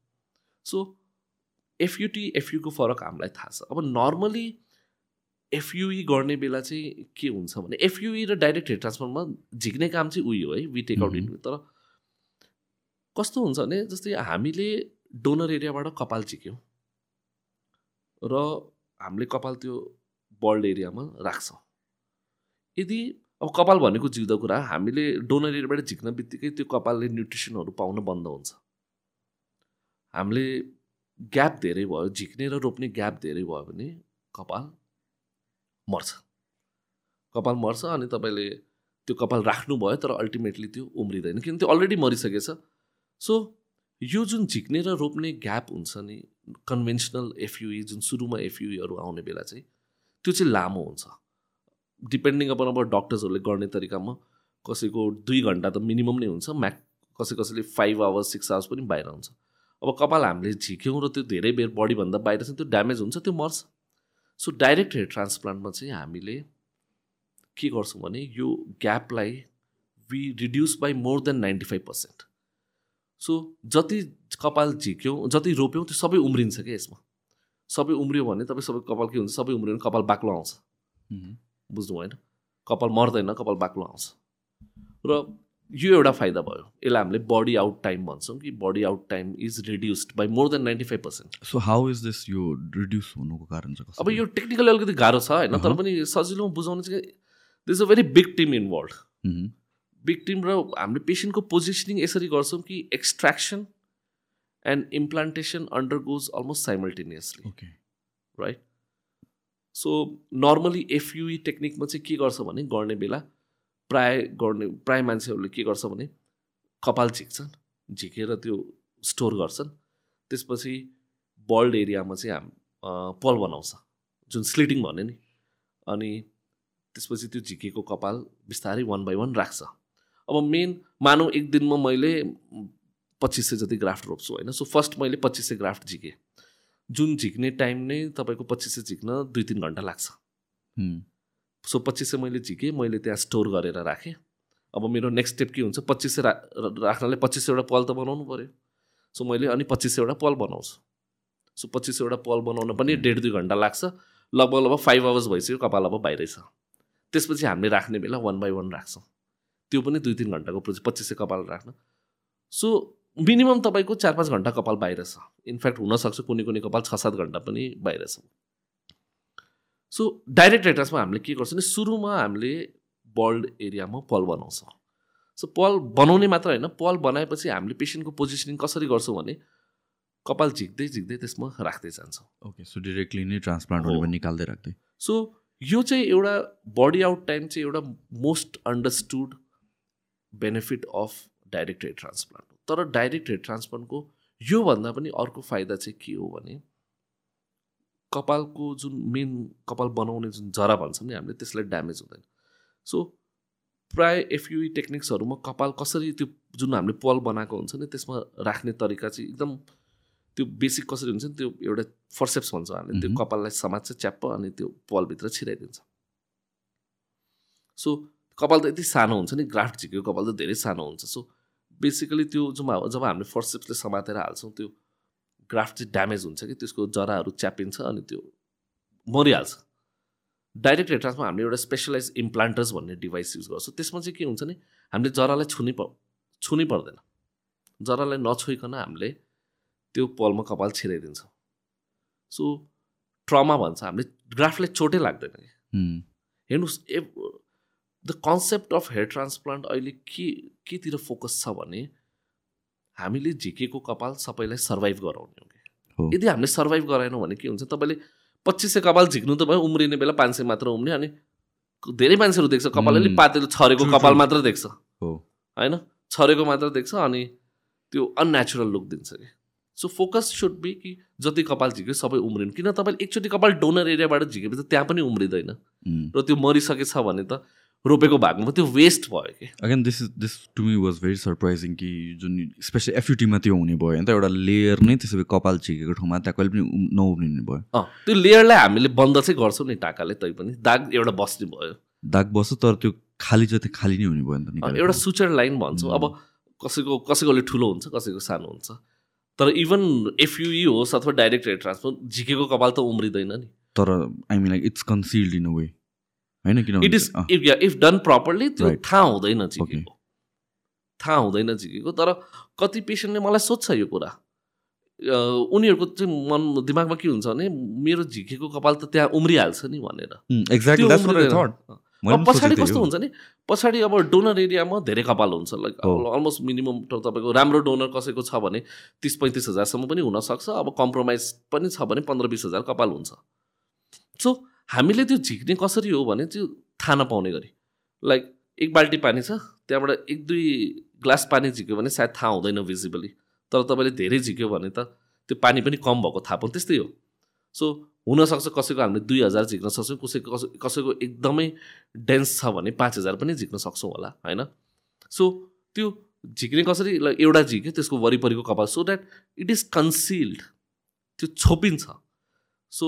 सो एफयुटी एफयुको फरक हामीलाई थाहा छ। अब नर्मली एफयुई गर्ने बेला चाहिँ के हुन्छ भने एफयुई र डाइरेक्ट हेयर ट्रान्सफरमा झिक्ने काम चाहिँ उयो है वी टेक आउट इन तर कस्तो हुन्छ भने जस्तै हामीले डोनर एरियाबाट कपाल झिक्यौँ र हामीले कपाल त्यो बल्ड एरियामा राख्छौँ। यदि अब कपाल भनेको जिउँदो कुरा हामीले डोनर एरियाबाट झिक्न बित्तिकै त्यो कपालले न्युट्रिसनहरू पाउन बन्द हुन्छ। हामीले ग्याप धेरै भयो झिक्ने र रोप्ने ग्याप धेरै भयो भने कपाल मर्छ। कपाल मर्छ अनि तपाईँले त्यो कपाल राख्नुभयो तर अल्टिमेटली त्यो उम्रिँदैन किन त्यो अलरेडी मरिसकेछ। सो यो जुन झिक्ने र रोप्ने ग्याप हुन्छ नि कन्भेन्सनल एफयुई जुन सुरुमा एफयुईहरू आउने बेला चाहिँ त्यो चाहिँ लामो हुन्छ। डिपेन्डिङ अपन अब डक्टर्सहरूले गर्ने तरिकामा कसैको दुई घन्टा त मिनिमम नै हुन्छ म्याक कसै कसैले फाइभ आवर्स सिक्स आवर्स पनि बाहिर हुन्छ। अब कपाल हामीले झिक्यौँ र त्यो धेरै बेर बडीभन्दा बाहिर छ त्यो ड्यामेज हुन्छ त्यो मर्छ। सो डाइरेक्ट हेयर ट्रान्सप्लान्टमा चाहिँ हामीले के गर्छौँ भने यो ग्यापलाई we reduce by more than ninety five percent so जति कपाल झिक्यौँ जति रोप्यौँ त्यो सबै उम्रिन्छ क्या यसमा। सबै उम्रियो भने तपाईँ सबै कपाल के हुन्छ? सबै उम्रियो भने कपाल बाक्लो आउँछ। बुझ्नु भएन? कपाल मर्दैन कपाल बाक्लो आउँछ। र यो एउटा फाइदा भयो। यसलाई हामीले बडी आउट टाइम भन्छौँ कि body out time is reduced by more than ninety five percent so how is this यो रिड्युस हुनुको कारण चाहिँ अब यो टेक्निकली अलिकति गाह्रो छ होइन? तर अहँ। पनि सजिलो बुझाउनु चाहिँ this a very big team involve मह्म। Big team र हामीले पेसेन्टको पोजिसनिङ यसरी गर्छौँ कि extraction and implantation undergoes almost simultaneously right so normally FUE टेक्निकमा चाहिँ के गर्छ भने गर्ने बेला प्राय गर्ने प्राय मान्छेहरूले के गर्छ भने कपाल झिक्छन् झिकेर त्यो स्टोर गर्छन्। त्यसपछि बल्ड एरियामा चाहिँ हाम पल बनाउँछ जुन स्लिटिङ भने नि। अनि त्यसपछि त्यो झिकेको कपाल बिस्तारै वान बाई वान राख्छ। अब मेन मानौँ एक दिनमा मैले पच्चिस सय जति ग्राफ्ट रोप्छु होइन? सो फर्स्ट मैले पच्चिस सय ग्राफ्ट झिकेँ। जुन झिक्ने टाइम नै तपाईँको पच्चिस सय झिक्न दुई तिन घन्टा लाग्छ। सो पच्चिस सय मैले झिकेँ मैले त्यहाँ स्टोर गरेर राखेँ। अब मेरो नेक्स्ट स्टेप के हुन्छ? पच्चिस सय रा राख्नलाई पच्चिस सयवटा पल त बनाउनु पऱ्यो सो मैले अनि पच्चिस सयवटा पल बनाउँछु। सो पच्चिस सयवटा पल बनाउन पनि डेढ दुई घन्टा लाग्छ। लगभग लगभग फाइभ आवर्स भइसक्यो कपाल अब बाहिरै छ। त्यसपछि हामीले राख्ने बेला वान बाई वान राख्छौँ। त्यो पनि दुई तिन घन्टाको प्रोजेक्ट पच्चिस सय कपाल राख्न। सो मिनिमम तपाईँको चार पाँच घन्टा कपाल बाहिर छ। इनफ्याक्ट हुनसक्छ कुनै कुनै कपाल छ सात घन्टा पनि बाहिर छ। सो डाइरेक्ट एड्रेसमा हामीले के गर्छौँ भने सुरुमा हामीले बल्ड एरियामा पल बनाउँछौँ। सो पल बनाउने मात्र होइन पल बनाएपछि हामीले पेसेन्टको पोजिसनिङ कसरी गर्छौँ भने कपाल झिक्दै झिक्दै त्यसमा राख्दै जान्छौँ। ओके सो डिरेक्टली नै ट्रान्सप्लान्ट हो। पनि निकाल्दै राख्दै। सो यो चाहिँ एउटा बडी आउट टाइम चाहिँ एउटा most understood benefit of direct head transplant हो। तर डाइरेक्ट हेड ट्रान्सप्लान्टको योभन्दा पनि अर्को फाइदा चाहिँ के हो भने कपालको जुन मेन कपाल बनाउने जुन जरा भन्छौँ नि हामीले त्यसलाई ड्यामेज हुँदैन। सो प्राय एफयुई टेक्निक्सहरूमा कपाल कसरी त्यो जुन हामीले पल बनाएको हुन्छ नि त्यसमा राख्ने तरिका चाहिँ एकदम त्यो बेसिक कसरी हुन्छ नि त्यो एउटा फर्सेप्स भन्छ हामीले त्यो मह्म। कपाललाई समात्छ च्याप्प अनि त्यो पलभित्र छिराइदिन्छ। सो कपाल त यति सानो हुन्छ नि ग्राफ्ट झिकेको कपाल त धेरै सानो हुन्छ। सो बेसिकली त्यो जब जब हामीले फर्सेप्सले समातेर हाल्छौँ त्यो ग्राफ्ट चाहिँ ड्यामेज हुन्छ कि त्यसको जराहरू च्यापिन्छ अनि त्यो मरिहाल्छ। डाइरेक्ट हेड हामीले एउटा स्पेसलाइज इम्प्लान्टर्स भन्ने डिभाइस युज गर्छौँ। त्यसमा चाहिँ के हुन्छ नि हामीले जरालाई छुनै प छुनै पर्दैन। जरालाई नछोइकन हामीले त्यो पलमा कपाल छिराइदिन्छौँ। सो ट्रमा भन्छ। हामीले ग्राफ्टलाई चोटै लाग्दैन कि। हेर्नुहोस् ए the concept of hair transplant अहिले के केतिर फोकस छ भने हामीले झिकेको कपाल सबैलाई सर्भाइभ गराउने हो। कि यदि हामीले सर्भाइभ गराएनौँ भने के हुन्छ तपाईँले पच्चिस सय कपाल झिक्नु त भयो उम्रिने बेला पाँच सय मात्र उम्रिने अनि धेरै मान्छेहरू देख्छ कपाल अलिक. पातेलो छरेको कपाल. मात्र देख्छ होइन छरेको मात्र देख्छ अनि त्यो अननेचुरल लुक दिन्छ कि सो फोकस सुड बी कि जति कपाल झिक्यो सबै उम्रिनु किन तपाईँले एकचोटि कपाल डोनर एरियाबाट झिकेपछि त्यहाँ पनि उम्रिँदैन उम्. र त्यो मरिसकेछ भने त रोपेको भागमा त्यो वेस्ट भयो कि। Again this is this to me was very surprising कि जुन स्पेसली एफयुटीमा त्यो हुने भयो होइन त एउटा लेयर नै त्यसो भए कपाल छिकेको ठाउँमा त्यहाँ कहिले पनि नउम्रिने भयो। अँ त्यो लेयरलाई हामीले बन्द चाहिँ गर्छौँ नि टाकाले तै पनि। दाग एउटा बस्ने भयो। दाग बस्छ तर त्यो खाली चाहिँ त्यो खाली नै हुने भयो नि त। एउटा सुचर लाइन भन्छौँ। अब कसैको कसैकोले ठुलो हुन्छ कसैको सानो हुन्छ। तर इभन एफयुई होस् अथवा डाइरेक्ट हेयर ट्रान्सफर झिकेको कपाल त उम्रिँदैन नि। तर I mean like it's concealed in a way होइन किनभने it is if if done properly त्यो. थाहा हुँदैन झिकेको। थाहा हुँदैन झिकेको तर कति पेसेन्टले मलाई सोध्छ यो कुरा। उनीहरूको चाहिँ मन दिमागमा के हुन्छ भने मेरो झिकेको कपाल त त्यहाँ उम्रिहाल्छ नि भनेर। पछाडि कस्तो हुन्छ नि पछाडि अब डोनर एरियामा धेरै कपाल हुन्छ लाइक। अलमोस्ट मिनिमम तपाईँको राम्रो डोनर कसैको छ भने तिस पैँतिस हजारसम्म पनि हुनसक्छ अब कम्प्रोमाइज पनि छ भने पन्ध्र बिस हजार कपाल हुन्छ। सो हामीले त्यो झिक्ने कसरी हो भने त्यो थाहा नपाउने गरी। लाइक एक बाल्टी पानी छ त्यहाँबाट एक दुई ग्लास पानी झिक्यो भने सायद थाहा हुँदैन भिजिबली तर तपाईँले धेरै झिक्यो भने त त्यो पानी पनि कम भएको थाहा पाउनु त्यस्तै हो। सो हुनसक्छ कसैको हामीले दुई हजार झिक्न सक्छौँ कसैको कसै- कसैको एकदमै डेन्स छ भने पाँच हजार पनि झिक्न सक्छौँ होला होइन? सो त्यो झिक्ने कसरी एउटा झिक्यो त्यसको वरिपरिको कपाल so that it is concealed त्यो छोपिन्छ। सो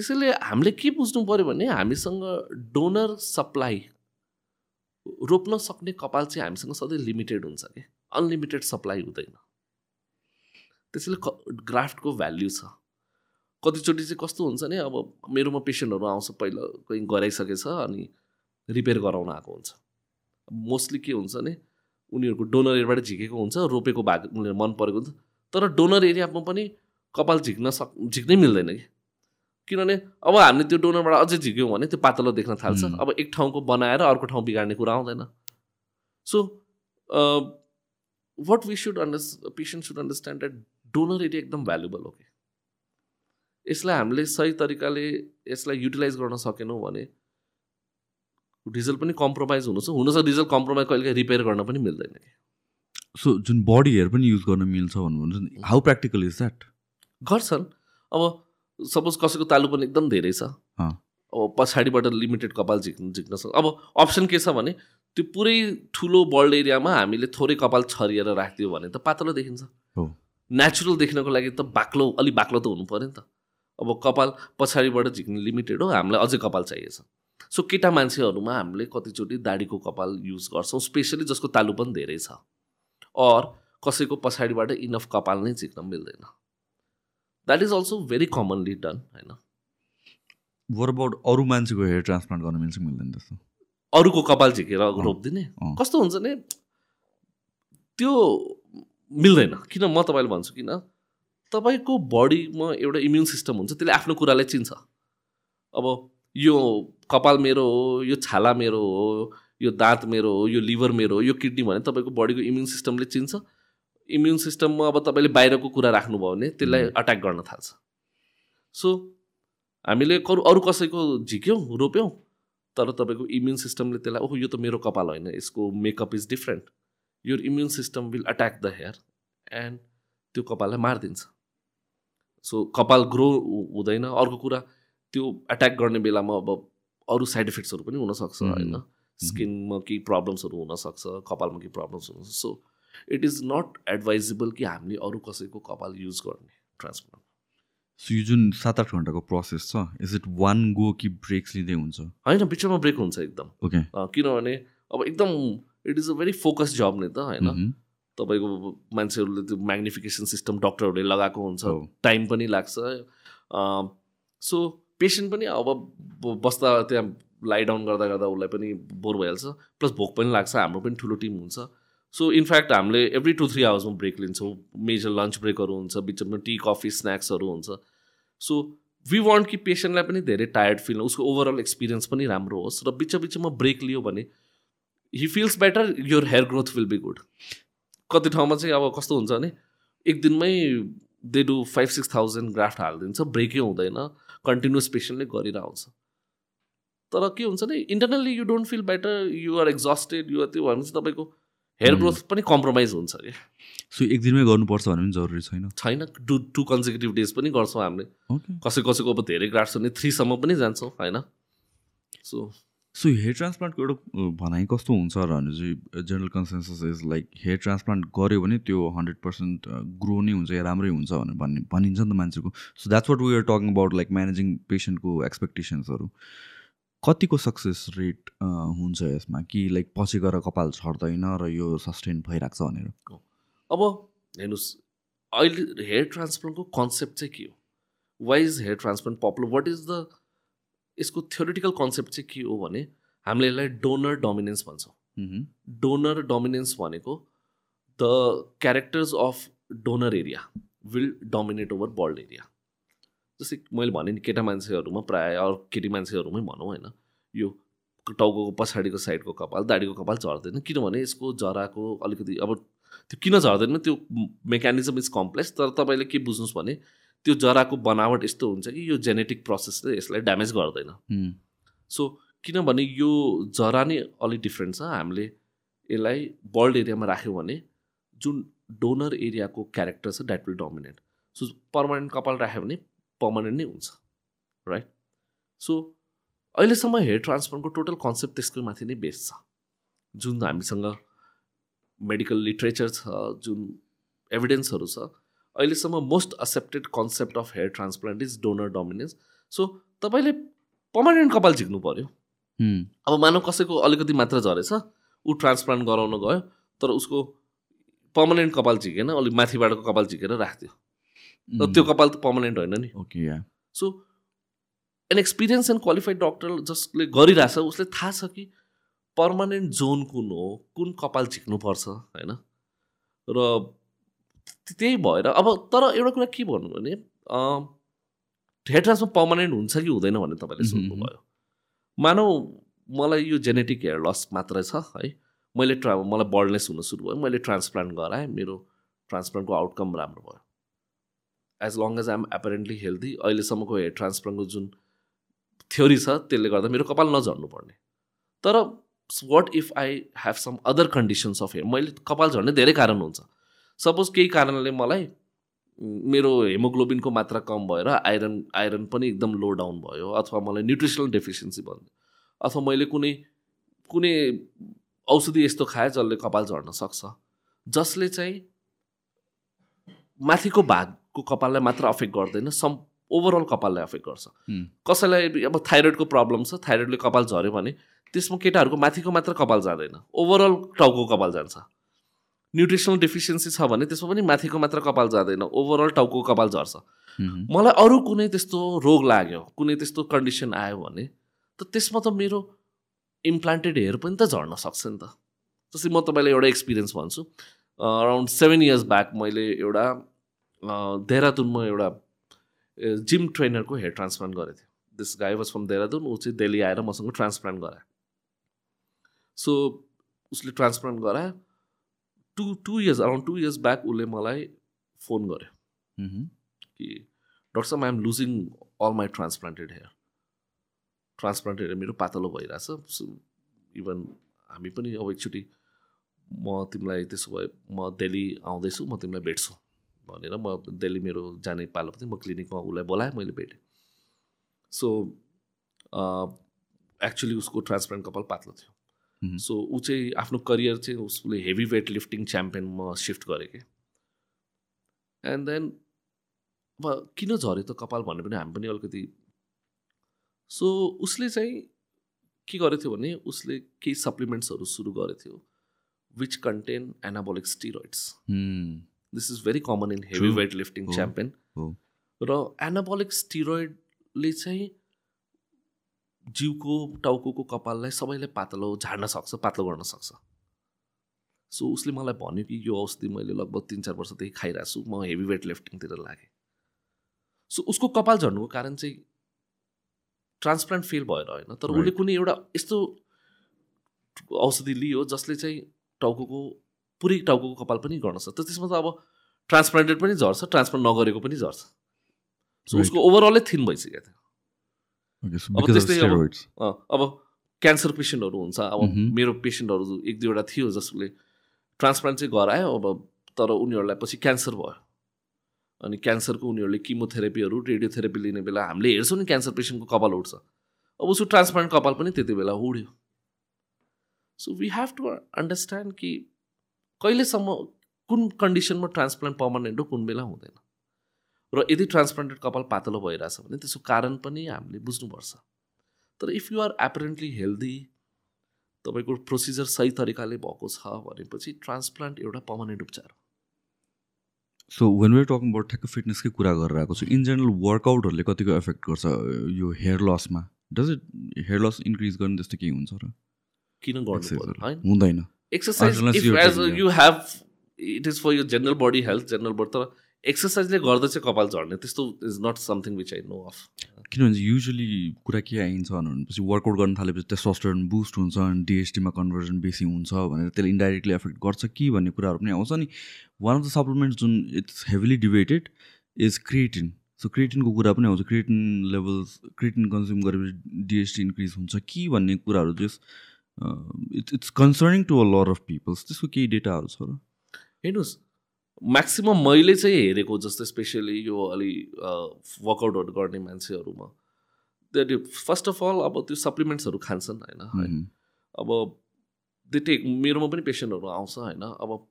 त्यसैले हामीले के बुझ्नु पऱ्यो भने हामीसँग डोनर सप्लाई रोप्न सक्ने कपाल चाहिँ हामीसँग सधैँ लिमिटेड हुन्छ कि? अनलिमिटेड सप्लाई हुँदैन। त्यसैले क ग्राफ्टको भ्याल्यु छ। कतिचोटि चाहिँ कस्तो हुन्छ नि अब मेरोमा पेसेन्टहरू आउँछ पहिला कहीँ गराइसकेछ अनि रिपेयर गराउन आएको हुन्छ। मोस्टली के हुन्छ भने उनीहरूको डोनर एरियाबाट झिकेको हुन्छ रोपेको भाग उनीहरू मन परेको हुन्छ। तर डोनर एरियामा पनि कपाल झिक्न सक झिक्नै मिल्दैन कि? किनभने अब हामीले त्यो डोनरबाट अझै झिक्यौँ भने त्यो पातलो देख्न थाल्छ। अब एक ठाउँको बनाएर अर्को ठाउँ बिगार्ने कुरा आउँदैन। So what we should under patient should understand that donor area एकदम भ्यालुबल हो कि यसलाई हामीले सही तरिकाले यसलाई युटिलाइज गर्न सकेनौँ भने रिजल्ट पनि कम्प्रोमाइज हुनु हुनसक्छ रिजल्ट कम्प्रोमाइज कहिले रिपेयर गर्न पनि मिल्दैन कि सो जुन बडी हेयर पनि युज गर्न मिल्छ भन्नुहुन्छ हाउ प्र्याक्टिकल इज द्याट गर्छन्। अब सपोज कसैको तालु पनि एकदम धेरै छ। अब पछाडिबाट लिमिटेड कपाल झिक्नु झिक्न सक्छ अब अप्सन के छ भने त्यो पुरै ठुलो बल्ड एरियामा हामीले थोरै कपाल छरिएर राखिदियो भने त पातलो देखिन्छ। नेचुरल देखिनको लागि त बाक्लो अलिक बाक्लो त हुनु पऱ्यो नि त। अब कपाल पछाडिबाट झिक्ने लिमिटेड हो हामीलाई अझै कपाल चाहिएछ। सो केटा मान्छेहरूमा हामीले कतिचोटि दाढीको कपाल युज गर्छौँ स्पेसली जसको तालु पनि धेरै छ। अर कसैको पछाडिबाट इनफ कपाल नै झिक्न मिल्दैन। That is also very commonly done होइन वर अबाउट अरू मान्छेको हेयर ट्रान्सप्लान्ट गर्न मिल्छ मिल्दैन त्यस्तो? अरूको कपाल झिकेर रोपिदिने। कस्तो हुन्छ भने त्यो मिल्दैन। किन म तपाईँले भन्छु किन? तपाईँको बडीमा एउटा इम्युन सिस्टम हुन्छ त्यसले आफ्नो कुरालाई चिन्छ। अब यो कपाल मेरो हो यो छाला मेरो हो यो दाँत मेरो हो यो लिभर मेरो हो यो किडनी भने तपाईँको बडीको इम्युन सिस्टमले चिन्छ। इम्युन सिस्टममा अब तपाईँले बाहिरको कुरा राख्नुभयो भने त्यसलाई। अट्याक गर्न थाल्छ। सो हामीले अरू अरू कसैको झिक्यौँ रोप्यौँ तर तपाईँको इम्युन सिस्टमले त्यसलाई ओहो यो त मेरो कपाल होइन यसको मेकअप इज डिफ्रेन्ट यो immune system will attack the hair and त्यो कपाललाई मारिदिन्छ। सो कपाल ग्रो हुँदैन। अर्को कुरा त्यो एट्याक गर्ने बेलामा अब अरू साइड इफेक्ट्सहरू पनि हुनसक्छ. होइन? स्किनमा केही प्रब्लम्सहरू हुनसक्छ कपालमा केही प्रब्लम्स हुनसक्छ। So it is not advisable कि हामीले अरू कसैको कपाल युज गर्ने ट्रान्सप्लान्ट सो यो जुन सात आठ घन्टाको प्रोसेस छ इज इट वान गो कि ब्रेक्स लिँदै हुन्छ? होइन बिचमा ब्रेक हुन्छ एकदम। ओके किनभने अब एकदम it is a very focus जब नि त होइन? Mhm. तपाईँको मान्छेहरूले त्यो म्याग्निफिकेसन सिस्टम डक्टरहरूले लगाएको हुन्छ। टाइम पनि लाग्छ। सो पेसेन्ट पनि अब बस्दा त्यहाँ लाइ डाउन गर्दा गर्दा उसलाई पनि बोर भइहाल्छ प्लस भोक पनि लाग्छ हाम्रो पनि ठुलो टिम हुन्छ। सो इनफ्याक्ट हामीले एभ्री टु थ्री आवर्समा ब्रेक लिन्छौँ मेजर लन्च ब्रेकहरू हुन्छ बिचमा टी कफी स्न्याक्सहरू हुन्छ सो वी वान्ट कि पेसेन्टलाई पनि धेरै टायर्ड फिल उसको ओभरअल एक्सपिरियन्स पनि राम्रो होस् र बिच बिचमा ब्रेक लियो भने he feels better your hair growth will be good कति ठाउँमा चाहिँ अब कस्तो हुन्छ भने एक दिनमै they do five six thousand graft हालिदिन्छ ब्रेकै हुँदैन कन्टिन्युस पेसेन्टले गरिरहेको हुन्छ तर के हुन्छ नि internally you don't feel better you are exhausted you are त्यो भने चाहिँ तपाईँको हेयर Hmm. ग्रोथ पनि कम्प्रोमाइज हुन्छ कि सो एक दिनमै गर्नुपर्छ भन्ने पनि जरुरी छैन? छैन टु टु कन्जिक्युटिभ डेज पनि गर्छौँ हामीले। कसै कसैको अब धेरै ग्राफ्ट छ भने थ्रीसम्म पनि जान्छौँ होइन? सो सो हेयर ट्रान्सप्लान्टको एउटा भनाइ कस्तो हुन्छ र भने चाहिँ general consensus is like hair transplant गऱ्यो भने त्यो हन्ड्रेड पर्सेन्ट ग्रो नै हुन्छ या राम्रै हुन्छ भनेर भन्ने भनिन्छ नि त मान्छेको। So that's what we are talking about like managing पेसेन्टको एक्सपेक्टेसन्सहरू कतिको सक्सेस रेट हुन्छ यसमा? कि लाइक पछि गएर कपाल छर्दैन र यो सस्टेन भइरहेको छ भनेर? अब हेर्नुहोस् अहिले हेयर ट्रान्सप्लान्टको कन्सेप्ट चाहिँ के हो? Why is hair transplant popular what is the यसको थ्योरिटिकल कन्सेप्ट चाहिँ के हो भने हामीले यसलाई डोनर डोमिनेन्स भन्छौँ. डोनर डोमिनेन्स भनेको the characters of donor area will dominate over bald area जस्तै मैले भने नि केटा मान्छेहरूमा प्रायः अरू केटी मान्छेहरूमै भनौँ होइन यो टाउको पछाडिको साइडको कपाल दाढीको कपाल झर्दैन। किनभने यसको जराको अलिकति अब त्यो किन झर्दैन? त्यो मेकानिजम इज कम्प्लेक्स। तर तपाईँले के बुझ्नुहोस् भने त्यो जराको बनावट यस्तो हुन्छ कि यो जेनेटिक प्रोसेसले यसलाई ड्यामेज गर्दैन. सो किनभने यो जरा नै अलिक डिफ्रेन्ट छ। हामीले यसलाई बल्ड एरियामा राख्यौँ भने जुन डोनर एरियाको क्यारेक्टर छ that will dominate. So permanent कपाल राख्यो भने पर्मानेन्ट नै हुन्छ राइट सो अहिलेसम्म हेयर ट्रान्सप्लान्टको टोटल कन्सेप्ट त्यसको माथि नै बेस छ। जुन हामीसँग मेडिकल लिट्रेचर छ जुन एभिडेन्सहरू छ अहिलेसम्म most accepted concept of hair transplant is donor dominance so तपाईँले पर्मानेन्ट कपाल झिक्नु पऱ्यो. अब मानव कसैको अलिकति मात्र झरेछ ऊ ट्रान्सप्लान्ट गराउन गयो तर उसको पर्मानेन्ट कपाल झिकेन अलिक माथिबाटको कपाल झिकेर राखिदियो। तर त्यो कपाल त पर्मानेन्ट होइन नि। Okay so an experience and qualified doctor जसले गरिरहेछ उसले थाहा छ कि पर्मानेन्ट जोन कुन हो कुन कपाल झिक्नुपर्छ होइन? र त्यही भएर अब तर एउटा कुरा के भन्नु भने हेयर ट्रान्सफर पर्मानेन्ट हुन्छ कि हुँदैन भनेर तपाईँले मह्म, सोध्नुभयो। मानौ मलाई यो जेनेटिक हेयर लस मात्रै छ है? मैले ट्रा मलाई बल्डनेस हुन सुरु भयो मैले ट्रान्सप्लान्ट गराएँ मेरो ट्रान्सप्लान्टको आउटकम राम्रो भयो। As long as I'm apparently healthy अहिलेसम्मको हेयर ट्रान्सप्लान्टको जुन थ्योरी छ त्यसले गर्दा मेरो कपाल नझर्नु पर्ने तर what if I have some other conditions of hair मैले कपाल झर्ने धेरै कारण हुन्छ। सपोज केही कारणले मलाई मेरो हेमोग्लोबिनको मात्रा कम भएर आइरन आइरन पनि एकदम लो डाउन भयो अथवा मलाई न्युट्रिसनल डेफिसियन्सी भयो। अथवा मैले कुनै कुनै औषधि यस्तो खाएँ जसले कपाल झर्न सक्छ। जसले चाहिँ माथिको भागको कपाललाई मात्र अफेक्ट गर्दैन सम ओभरअल कपाललाई अफेक्ट गर्छ. कसैलाई अब थाइरोइडको प्रब्लम छ थाइरोइडले कपाल झऱ्यो भने त्यसमा केटाहरूको माथिको मात्र कपाल जाँदैन ओभरअल टाउको कपाल जान्छ। न्युट्रिसनल डेफिसियन्सी छ भने त्यसमा पनि माथिको मात्र कपाल जाँदैन ओभरअल टाउको कपाल झर्छ. मलाई अरू कुनै त्यस्तो रोग लाग्यो कुनै त्यस्तो कन्डिसन आयो भने त त्यसमा त मेरो इम्प्लान्टेड हेयर पनि त झर्न सक्छ नि त। जस्तै म तपाईँलाई एउटा एक्सपिरियन्स भन्छु। अराउन्ड सेभेन इयर्स ब्याक मैले एउटा देहरादुनमा एउटा जिम ट्रेनरको हेयर ट्रान्सप्लान्ट गरेको थिएँ this guy was from Dehradun ऊ चाहिँ दिल्ली आएर मसँग ट्रान्सप्लान्ट गरायो सो उसले ट्रान्सप्लान्ट गरायो two two years around two years back उसले मलाई फोन गर्यो। मह्म. कि डक्टर साहब I'm losing all my transplanted hair transplanted hair मेरो पातलो भइरहेछ। सो इभन हामी पनि अब एकचोटि म तिमीलाई त्यसो भए म दिल्ली आउँदैछु म तिमीलाई भेट्छु। भनेर म दिल्ली मेरो जाने पालो पनि म क्लिनिकमा उसलाई बोलाएँ मैले भेटेँ सो एक्चुली उसको ट्रान्सप्लान्ट कपाल पातलो थियो. सो ऊ चाहिँ आफ्नो करियर चाहिँ उसले हेभी वेट लिफ्टिङ च्याम्पियनमा सिफ्ट गरेँ कि एन्ड देन अब किन झऱ्यो त कपाल भन्ने पनि हामी पनि अलिकति सो उसले चाहिँ के गरेको थियो भने उसले केही सप्लिमेन्ट्सहरू सुरु गरेको थियो which contain anabolic steroids. This is very common in heavy. Weight lifting champion. र एनाबोलिक स्टिरोइडले चाहिँ जिउको टाउको कपाललाई सबैलाई पातलो झार्न सक्छ पातलो गर्न सक्छ सो उसले मलाई भन्यो कि यो औषधि मैले लगभग तिन चार वर्षदेखि खाइरहेको छु म हेभी वेट लिफ्टिङतिर लागेँ सो उसको कपाल झर्नुको कारण चाहिँ ट्रान्सप्लान्ट फेल भएर होइन तर उसले. कुनै एउटा यस्तो औषधि लियो जसले चाहिँ टाउको पुरै टाउको कपाल पनि गर्न सक्छ। त त्यसमा त अब ट्रान्सप्लान्टेड पनि झर्छ ट्रान्सप्लान्ट नगरेको पनि झर्छ। सो. उसको ओभरअलै थिन भइसकेको थियो। अब त्यस्तै अब- क्यान्सर पेसेन्टहरू हुन्छ। अब Mhm. मेरो पेसेन्टहरू एक दुईवटा थियो जसले ट्रान्सप्लान्ट चाहिँ गरायो अब तर उनीहरूलाई पछि क्यान्सर भयो। अनि क्यान्सरको उनीहरूले किमोथेरापीहरू रेडियोथेरापी लिने बेला हामीले हेर्छौँ नि क्यान्सर पेसेन्टको कपाल उठ्छ। अब उसको ट्रान्सप्लान्ट कपाल पनि त्यति बेला उड्यो। So we have to understand कि कहिलेसम्म कुन कन्डिसनमा ट्रान्सप्लान्ट पर्मानेन्ट हो कुन बेला हुँदैन? र यदि ट्रान्सप्लान्टेड कपाल पातलो भइरहेछ भने त्यसको कारण पनि हामीले बुझ्नुपर्छ। तर if you are apparently healthy तपाईँको प्रोसिजर सही तरिकाले भएको छ भनेपछि ट्रान्सप्लान्ट एउटा पर्मानेन्ट उपचार हो। So when we're talking about ठ्याक्क फिटनेसकै कुरा गरेर आएको छु इन जेनरल वर्कआउटहरूले कतिको एफेक्ट गर्छ यो hair लसमा does it hair loss increase गर्ने त्यस्तो केही हुन्छ र? किन होइन? हुँदैन। Exercise if as you have it is for your general body health general body तर एक्सर्साइजले गर्दा चाहिँ कपाल झर्ने त्यस्तो is not something which I know of किनभने युजली कुरा के आइन्छ भनेपछि वर्कआउट गर्न थालेपछि टेस्टोस्टेरोन बुस्ट हुन्छ अनि डिएसटीमा कन्भर्जन बेसी हुन्छ भनेर त्यसले इन्डाइरेक्टली एफेक्ट गर्छ कि भन्ने कुराहरू पनि आउँछ। नि वान अफ द सप्लिमेन्ट जुन it's heavily debated is creatine so क्रिएटिनको कुरा पनि आउँछ। क्रिएटिन लेभल्स क्रिएटिन कन्ज्युम गरेपछि डिएसटी इन्क्रिज हुन्छ कि भन्ने कुराहरू चाहिँ it's it's concerning to a lot of peoples त्यसको केही डेटाहरू छ र? हेर्नुहोस् म्याक्सिमम् मैले चाहिँ हेरेको जस्तो स्पेसली यो अलि वर्कआउटहरू गर्ने मान्छेहरूमा द्याट फर्स्ट अफ अल अब त्यो सप्लिमेन्ट्सहरू खान्छन् होइन. अब दे टेक मेरोमा पनि पेसेन्टहरू आउँछ होइन? अब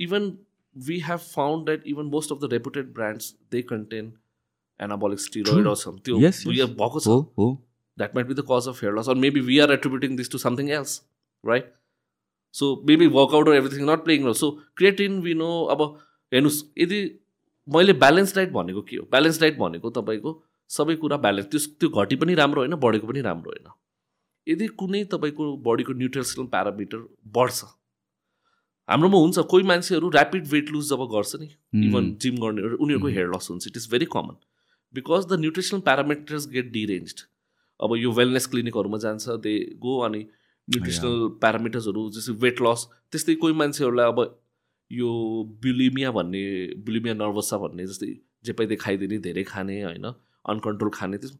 even we have found that even most of the reputed brands they contain anabolic steroid True. त्यो भएको छ। That might be the cause of hair loss or maybe we are attributing this to something else right? So maybe workout or everything not playing role. So creatine we know अब हेर्नुहोस् यदि मैले balance diet भनेको के हो? Balance diet भनेको तपाईँको सबै कुरा ब्यालेन्स त्यो त्यो घटी पनि राम्रो होइन बढेको पनि राम्रो होइन। यदि कुनै तपाईँको बडीको न्युट्रिसनल प्यारामिटर बढ्छ हाम्रोमा हुन्छ कोही मान्छेहरू ऱ्यापिड वेट लुज जब गर्छ नि इभन जिम गर्ने उनीहरूको. हेयर लस हुन्छ it is very common because the nutritional parameters get deranged अब यो वेलनेस क्लिनिकहरूमा जान्छ दे गो अनि न्युट्रिसनल प्यारामिटर्सहरू जस्तै वेट लस त्यस्तै कोही मान्छेहरूलाई अब यो बुलिमिया भन्ने बुलिमिया नर्भसा भन्ने जस्तै जे पाइदिए खाइदिने धेरै खाने होइन अनकन्ट्रोल खाने त्यस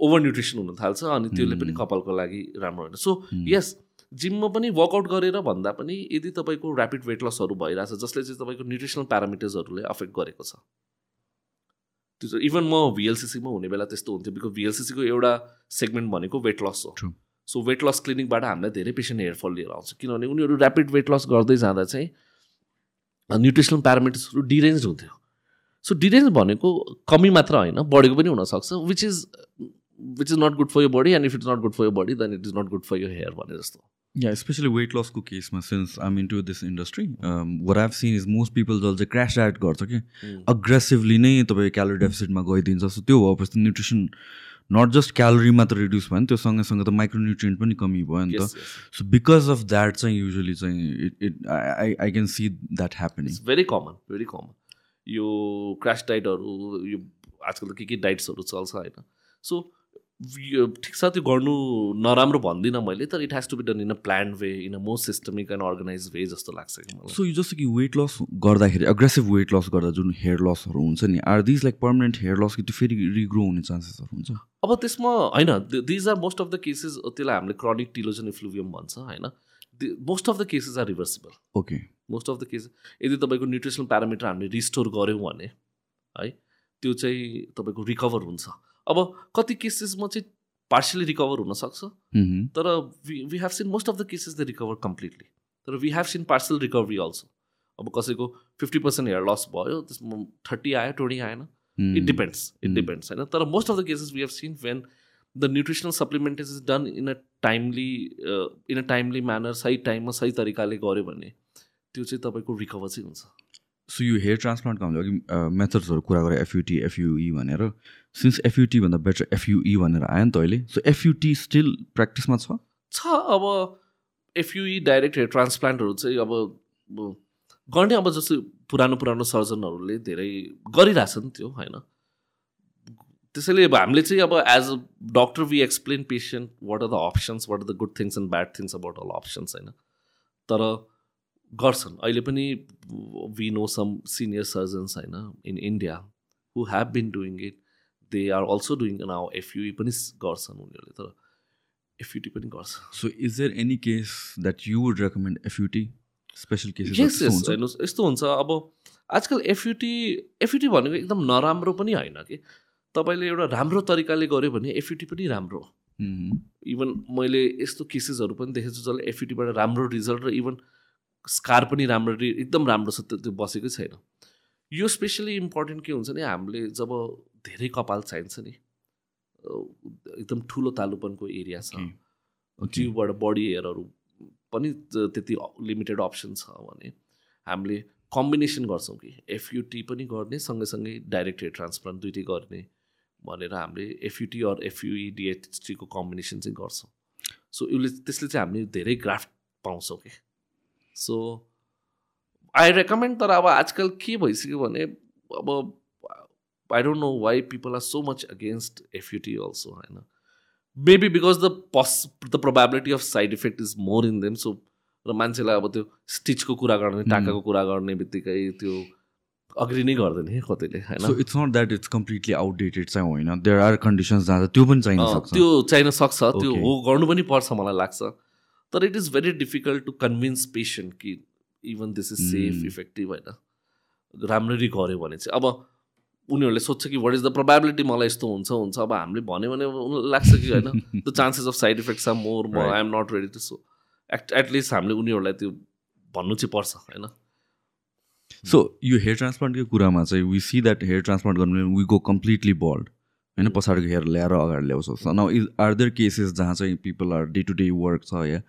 ओभर न्युट्रिसन हुन थाल्छ अनि त्यसले पनि Mm. कपालको लागि राम्रो होइन सो. यस जिममा पनि वर्कआउट गरेर भन्दा पनि यदि तपाईँको ऱ्यापिड वेट लसहरू भइरहेछ जसले चाहिँ तपाईँको न्युट्रिसनल प्यारामिटर्सहरूले अफेक्ट गरेको छ त्यो चाहिँ इभन म भिएलसिसीमा हुने बेला त्यस्तो हुन्थ्यो बिकज भिएलसिसीको एउटा सेगमेन्ट भनेको वेट लस हो. सो वेट लस क्लिनिकबाट हामीलाई धेरै पेसेन्ट हेयरफल लिएर आउँछ। किनभने उनीहरू ऱ्यापिड वेट लस गर्दै जाँदा चाहिँ न्युट्रिसनल प्यारामिटर्सहरू डिरेन्ज हुन्थ्यो। सो डिरेन्ज भनेको कमी मात्र होइन बढेको पनि हुनसक्छ which is which is not good for your body and if it's not good for your body then it is not good for your hair भने जस्तो। या स्पेसली वेट लसको केसमा since I'm in to this industry what I've seen is most people जसले चाहिँ crash diet गर्छ कि aggressively नै तपाईँ क्यालोरी डेफिसिटमा गइदिन्छ सो त्यो भएपछि न्युट्रिसन नट जस्ट क्यालोरी मात्र रिड्युस भयो नि त्यो सँगैसँगै त माइक्रोन्युट्रियन्ट पनि कमी भयो नि त. सो बिकज अफ द्याट चाहिँ युजली चाहिँ it it I I can see that happening very common very common यो क्रास डाइटहरू यो आजकल त के के डाइट्सहरू चल्छ होइन? सो ठिक छ त्यो गर्नु नराम्रो भन्दिनँ मैले तर it has to be done in a plan way in a more systemic and organise way जस्तो लाग्छ कि मलाई। सो यो जस्तो कि वेट लस गर्दाखेरि अग्रेसिभ वेट लस गर्दा जुन हेयर लसहरू हुन्छ नि are these like permanent hair loss कि त्यो फेरि रिग्रो हुने चान्सेसहरू हुन्छ? अब त्यसमा होइन these are most of the cases त्यसलाई हामीले क्रोनिक टिलोजन इफ्लुभियम भन्छ होइन? Most of the cases are reversible okay most of the case यदि तपाईँको न्युट्रिसनल प्यारामिटर हामीले रिस्टोर गऱ्यौँ भने है त्यो चाहिँ तपाईँको रिकभर हुन्छ। अब कति केसेसमा चाहिँ पार्सियली रिकभर हुनसक्छ. तर we we have seen most of the cases the recover completely तर we have seen partial recovery also अब कसैको फिफ्टी पर्सेन्ट हेयर लस भयो त्यसमा थर्टी आयो ट्वेन्टी आएन. It depends it. डिपेन्ड्स होइन तर most of the cases we have seen when the nutritional supplements is done in a timely in a timely manner सही टाइममा सही तरिकाले गऱ्यो भने त्यो चाहिँ तपाईँको रिकभर चाहिँ हुन्छ सो यो हेयर ट्रान्सप्लान्टको हामीले अघि मेथड्सहरू कुरा गरेँ एफयुटी एफयुई भनेर। सिन्स एफयुटी भन्दा बेटर एफयुई भनेर आयो नि त अहिले सो एफयुटी स्टिल प्र्याक्टिसमा छ? छ अब एफयुई डाइरेक्ट हेयर ट्रान्सप्लान्टहरू चाहिँ अब गर्ने अब जस्तो पुरानो पुरानो सर्जनहरूले धेरै गरिरहेछन् त्यो होइन? त्यसैले अब हामीले चाहिँ अब as a doctor we explain patient what are the options what are the good things and bad things about all options होइन? तर गर्छन्। अहिले पनि we know some senior surgeons होइन in India who have been doing it they are also doing now FUE पनि गर्छन् उनीहरूले तर एफयुटी पनि गर्छ। So is there any case that you would recommend FUT special यस हेर्नुहोस् यस्तो हुन्छ। अब आजकल एफयुटी एफयुटी भनेको एकदम नराम्रो पनि होइन कि। तपाईँले एउटा राम्रो तरिकाले गऱ्यो भने एफयुटी पनि राम्रो इभन मैले यस्तो केसेसहरू पनि देखेको छु जसले एफयुटीबाट राम्रो रिजल्ट र इभन स्कार पनि राम्रो एकदम राम्रो छ त्यो त्यो बसेकै छैन। यो स्पेसली इम्पोर्टेन्ट के हुन्छ नि हामीले जब धेरै कपाल चाहिन्छ नि एकदम ठुलो तालुपनको एरिया छ ट्युबबाट बडी हेयरहरू पनि त्यति लिमिटेड अप्सन छ भने हामीले कम्बिनेसन गर्छौँ कि एफयुटी पनि गर्ने सँगैसँगै डाइरेक्ट हेयर ट्रान्सप्लान्ट दुइटै गर्ने भनेर हामीले एफयुटी अर एफयुई डिएचटीको कम्बिनेसन चाहिँ गर्छौँ। सो यसले त्यसले चाहिँ हामीले धेरै ग्राफ्ट पाउँछौँ कि। सो आई रेकमेन्ड तर अब आजकल के भइसक्यो भने अब I don't know why people are so much against FUT also होइन maybe because the pus the probability of side effect is more in them so र मान्छेलाई अब त्यो स्टिचको कुरा गर्ने टाकाको कुरा गर्ने बित्तिकै त्यो अग्री नै गर्दैन है कतैले सो होइन it's not that it's completely outdated चाहिँ होइन देयर आर कन्डिसन्स चाहिँ त्यो पनि चाहिन सक्छ त्यो चाहिन सक्छ त्यो. हो गर्नु पनि पर्छ मलाई लाग्छ तर it is very difficult to convince patient कि even this is safe. Effective होइन। राम्ररी गऱ्यो भने चाहिँ अब उनीहरूले सोध्छ कि वाट इज द प्रोभाबिलिटी मलाई यस्तो हुन्छ हुन्छ। अब हामीले भन्यो भने उनीहरूलाई लाग्छ कि होइन? The chances of side effects are more म. I am not ready to so at at least हामीले उनीहरूलाई त्यो भन्नु चाहिँ पर्छ होइन? सो यो हेयर ट्रान्सप्लान्टकै कुरामा चाहिँ we see that hair transplant गर्नु वी गो कम्प्लिटली बल्ड होइन पछाडिको हेयर ल्याएर अगाडि ल्याउँछ। न इज आर देयर केसेस जहाँ चाहिँ people are day to day work छ या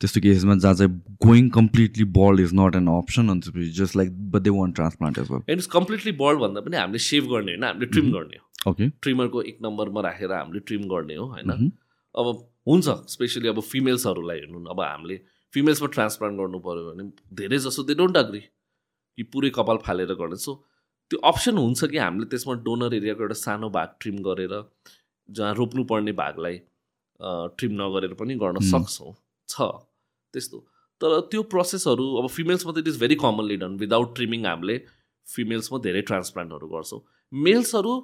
त्यस्तो केसेसमा जहाँ चाहिँ going completely bald is not an option अनि त्यसपछि just like but they want transplant as well it's completely bald भन्दा पनि हामीले सेभ गर्ने होइन हामीले ट्रिम Mhm. गर्ने हो। ओके ट्रिमरको एक नम्बरमा राखेर हामीले ट्रिम गर्ने हो होइन। Mhm. अब हुन्छ स्पेसली अब फिमेल्सहरूलाई हेर्नु अब हामीले फिमेल्समा ट्रान्सप्लान्ट गर्नु पऱ्यो भने धेरै जसो दे डोन्ट अग्री कि पुरै कपाल फालेर गर्ने सो त्यो अप्सन हुन्छ कि हामीले त्यसमा डोनर एरियाको एउटा सानो भाग ट्रिम गरेर जहाँ रोप्नुपर्ने भागलाई ट्रिम नगरेर पनि गर्न. सक्छौँ। छ। त्यस्तो। तर त्यो प्रोसेसहरू अब फिमेल्समा त it is very commonly done without trimming हामीले फिमेल्समा धेरै ट्रान्सप्लान्टहरू गर्छौँ। मेल्सहरू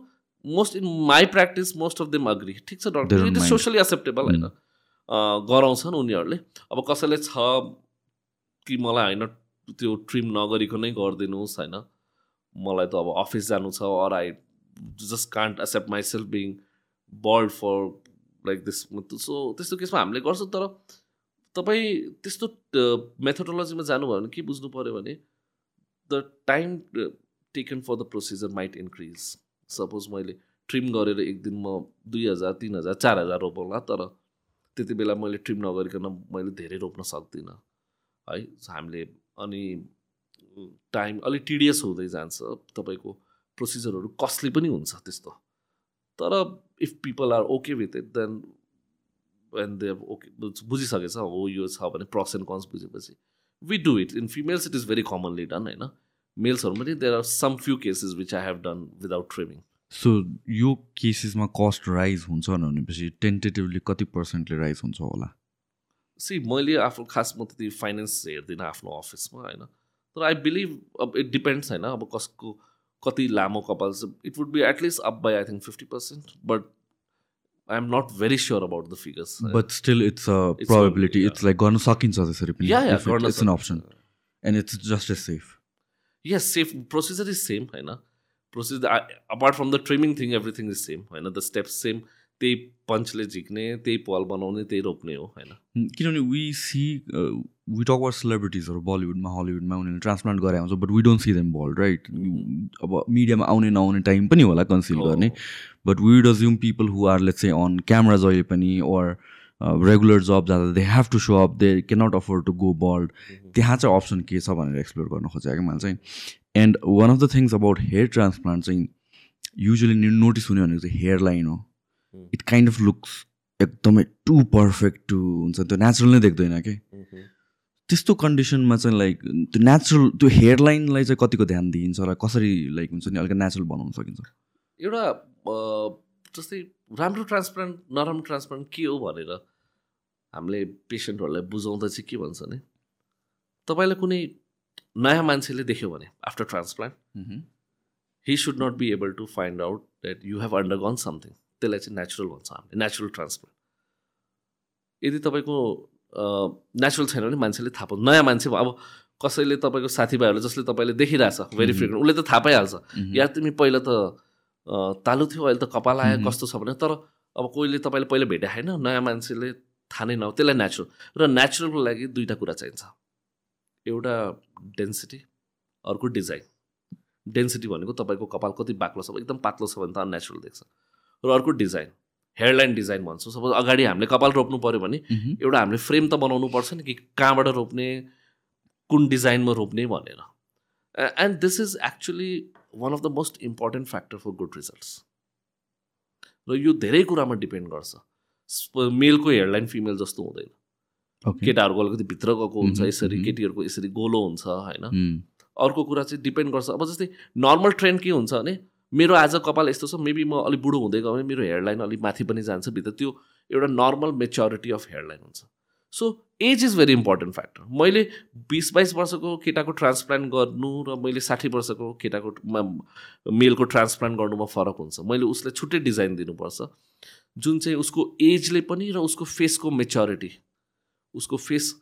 most in my practice most of them agree ठिक छ doctor it is. Socially acceptable होइन? गराउँछन् उनीहरूले। अब कसैले छ कि मलाई होइन त्यो ट्रिम नगरिकनै गरिदिनुहोस् होइन? मलाई त अब अफिस जानु छ or I just can't accept myself being bald for like this so त्यस्तो केसमा हामीले गर्छौँ तर तपाईँ त्यस्तो मेथोडोलोजीमा जानुभयो भने के बुझ्नु पऱ्यो भने the time taken for the procedure might increase suppose मैले ट्रिम गरेर एक दिन म दुई हजार तिन हजार चार हजार रोपौँला तर त्यति बेला मैले ट्रिम नगरिकन मैले धेरै रोप्न सक्दिनँ। है हामीले अनि टाइम अलिक टिडियस हुँदै जान्छ तपाईँको प्रोसिजरहरू कस्टली पनि हुन्छ त्यस्तो। तर if people are okay with it then and they okay बुझिसकेछ हो यो छ भने pros and cons बुझेपछि we do it in females it is very commonly done होइन? मेल्सहरूमा पनि there are some few cases which I have done without trimming so यो केसेसमा cost rise हुन्छ भनेपछि टेन्टेटिभली कति पर्सेन्टले राइज हुन्छ होला? सी मैले आफ्नो खास म त्यति फाइनेन्स हेर्दिनँ आफ्नो अफिसमा होइन? तर आई बिलिभ अब इट डिपेन्ड्स होइन अब कसको कति लामो कपाल छ it would be at least up by I think fifty percent but I am not very sure about the figures but still it's a It's probability only, it's like गर्न सकिन्छ त्यसरी पनि या या If it- गर्न it's an option. And it's just as safe. यस safe procedure is same होइन procedure apart from the trimming thing everything is same होइन the steps same त्यही पन्चले झिक्ने त्यही पल बनाउने त्यही रोप्ने हो होइन किनभने we see we talk about सेलिब्रिटिजहरू बलिउडमा हलिउडमा उनीहरूले ट्रान्सप्लान्ट गरे आउँछ but we don't see them bald right अब मिडियामा आउने नआउने टाइम पनि होला कन्सिल। गर्ने but we assume people who are let's चाहिँ अन क्यामरा जहिले पनि ओर रेगुलर जब जाँदा they have to show up they cannot afford to go bald त्यहाँ चाहिँ अप्सन के छ भनेर एक्सप्लोर गर्न खोजेको क्या मैले चाहिँ and one of the things about hair transplant चाहिँ युजली नोटिस हुने भनेको चाहिँ हेयर लाइन हो. इट काइन्ड अफ लुक्स एकदमै टु पर्फेक्ट टु हुन्छ त्यो नेचुरल नै देख्दैन कि? त्यस्तो कन्डिसनमा चाहिँ लाइक त्यो नेचुरल त्यो हेयर लाइनलाई चाहिँ कतिको ध्यान दिइन्छ र कसरी लाइक हुन्छ नि अलिक नेचुरल बनाउन सकिन्छ? एउटा जस्तै राम्रो ट्रान्सप्लान्ट नराम्रो ट्रान्सप्लान्ट के हो भनेर हामीले पेसेन्टहरूलाई बुझाउँदा चाहिँ के भन्छ भने तपाईँलाई कुनै नयाँ मान्छेले देख्यो भने after transplant he should not be able to find out that you have undergone something त्यसलाई चाहिँ नेचुरल भन्छ हामीले नेचुरल ट्रान्सप्लान्ट यदि तपाईँको नेचुरल छैन भने मान्छेले थाहा पाउँछ नयाँ मान्छे अब कसैले तपाईँको साथीभाइहरूले जसले तपाईँले देखिरहेछ भेरी. फ्रिक्वेन्ट उसले त थाहा पाइहाल्छ। या तिमी पहिला त तालु थियो अहिले त कपाल आयो. कस्तो छ भने तर अब कोहीले तपाईँले पहिला भेटे होइन नयाँ मान्छेले थाहा नै नहो त्यसलाई नेचुरल र नेचुरलको लागि दुईवटा कुरा चाहिन्छ। एउटा डेन्सिटी अर्को डिजाइन डेन्सिटी भनेको तपाईँको कपाल कति बाक्लो छ एकदम पातलो छ भने त अननेचुरल देख्छ। र अर्को डिजाइन हेयरलाइन डिजाइन भन्छौँ। सपोज अगाडि हामीले कपाल रोप्नु पऱ्यो भने एउटा हामीले फ्रेम त बनाउनु पर्छ नि कि कहाँबाट रोप्ने कुन डिजाइनमा रोप्ने भनेर। And this is actually one of the most important factor for good results र यो धेरै कुरामा डिपेन्ड गर्छ। मेलको हेयरलाइन फिमेल जस्तो हुँदैन। केटाहरूको अलिकति भित्र गएको हुन्छ यसरी. केटीहरूको यसरी गोलो हुन्छ होइन। अर्को कुरा चाहिँ डिपेन्ड गर्छ। अब जस्तै नर्मल ट्रेन्ड के हुन्छ भने मेरो आज कपाल यस्तो छ मेबी म अलिक बुढो हुँदै गयो भने मेरो हेयरलाइन अलिक माथि पनि जान्छ भित्र त्यो एउटा नर्मल मेच्योरिटी अफ हेयरलाइन हुन्छ। So age is very important factor मैले बिस बाइस वर्षको केटाको ट्रान्सप्लान्ट गर्नु र मैले साठी वर्षको केटाको मेलको ट्रान्सप्लान्ट गर्नुमा फरक हुन्छ। मैले उसलाई छुट्टै डिजाइन दिनुपर्छ। जुन चाहिँ उसको एजले पनि र उसको फेसको मेच्योरिटी उसको फेस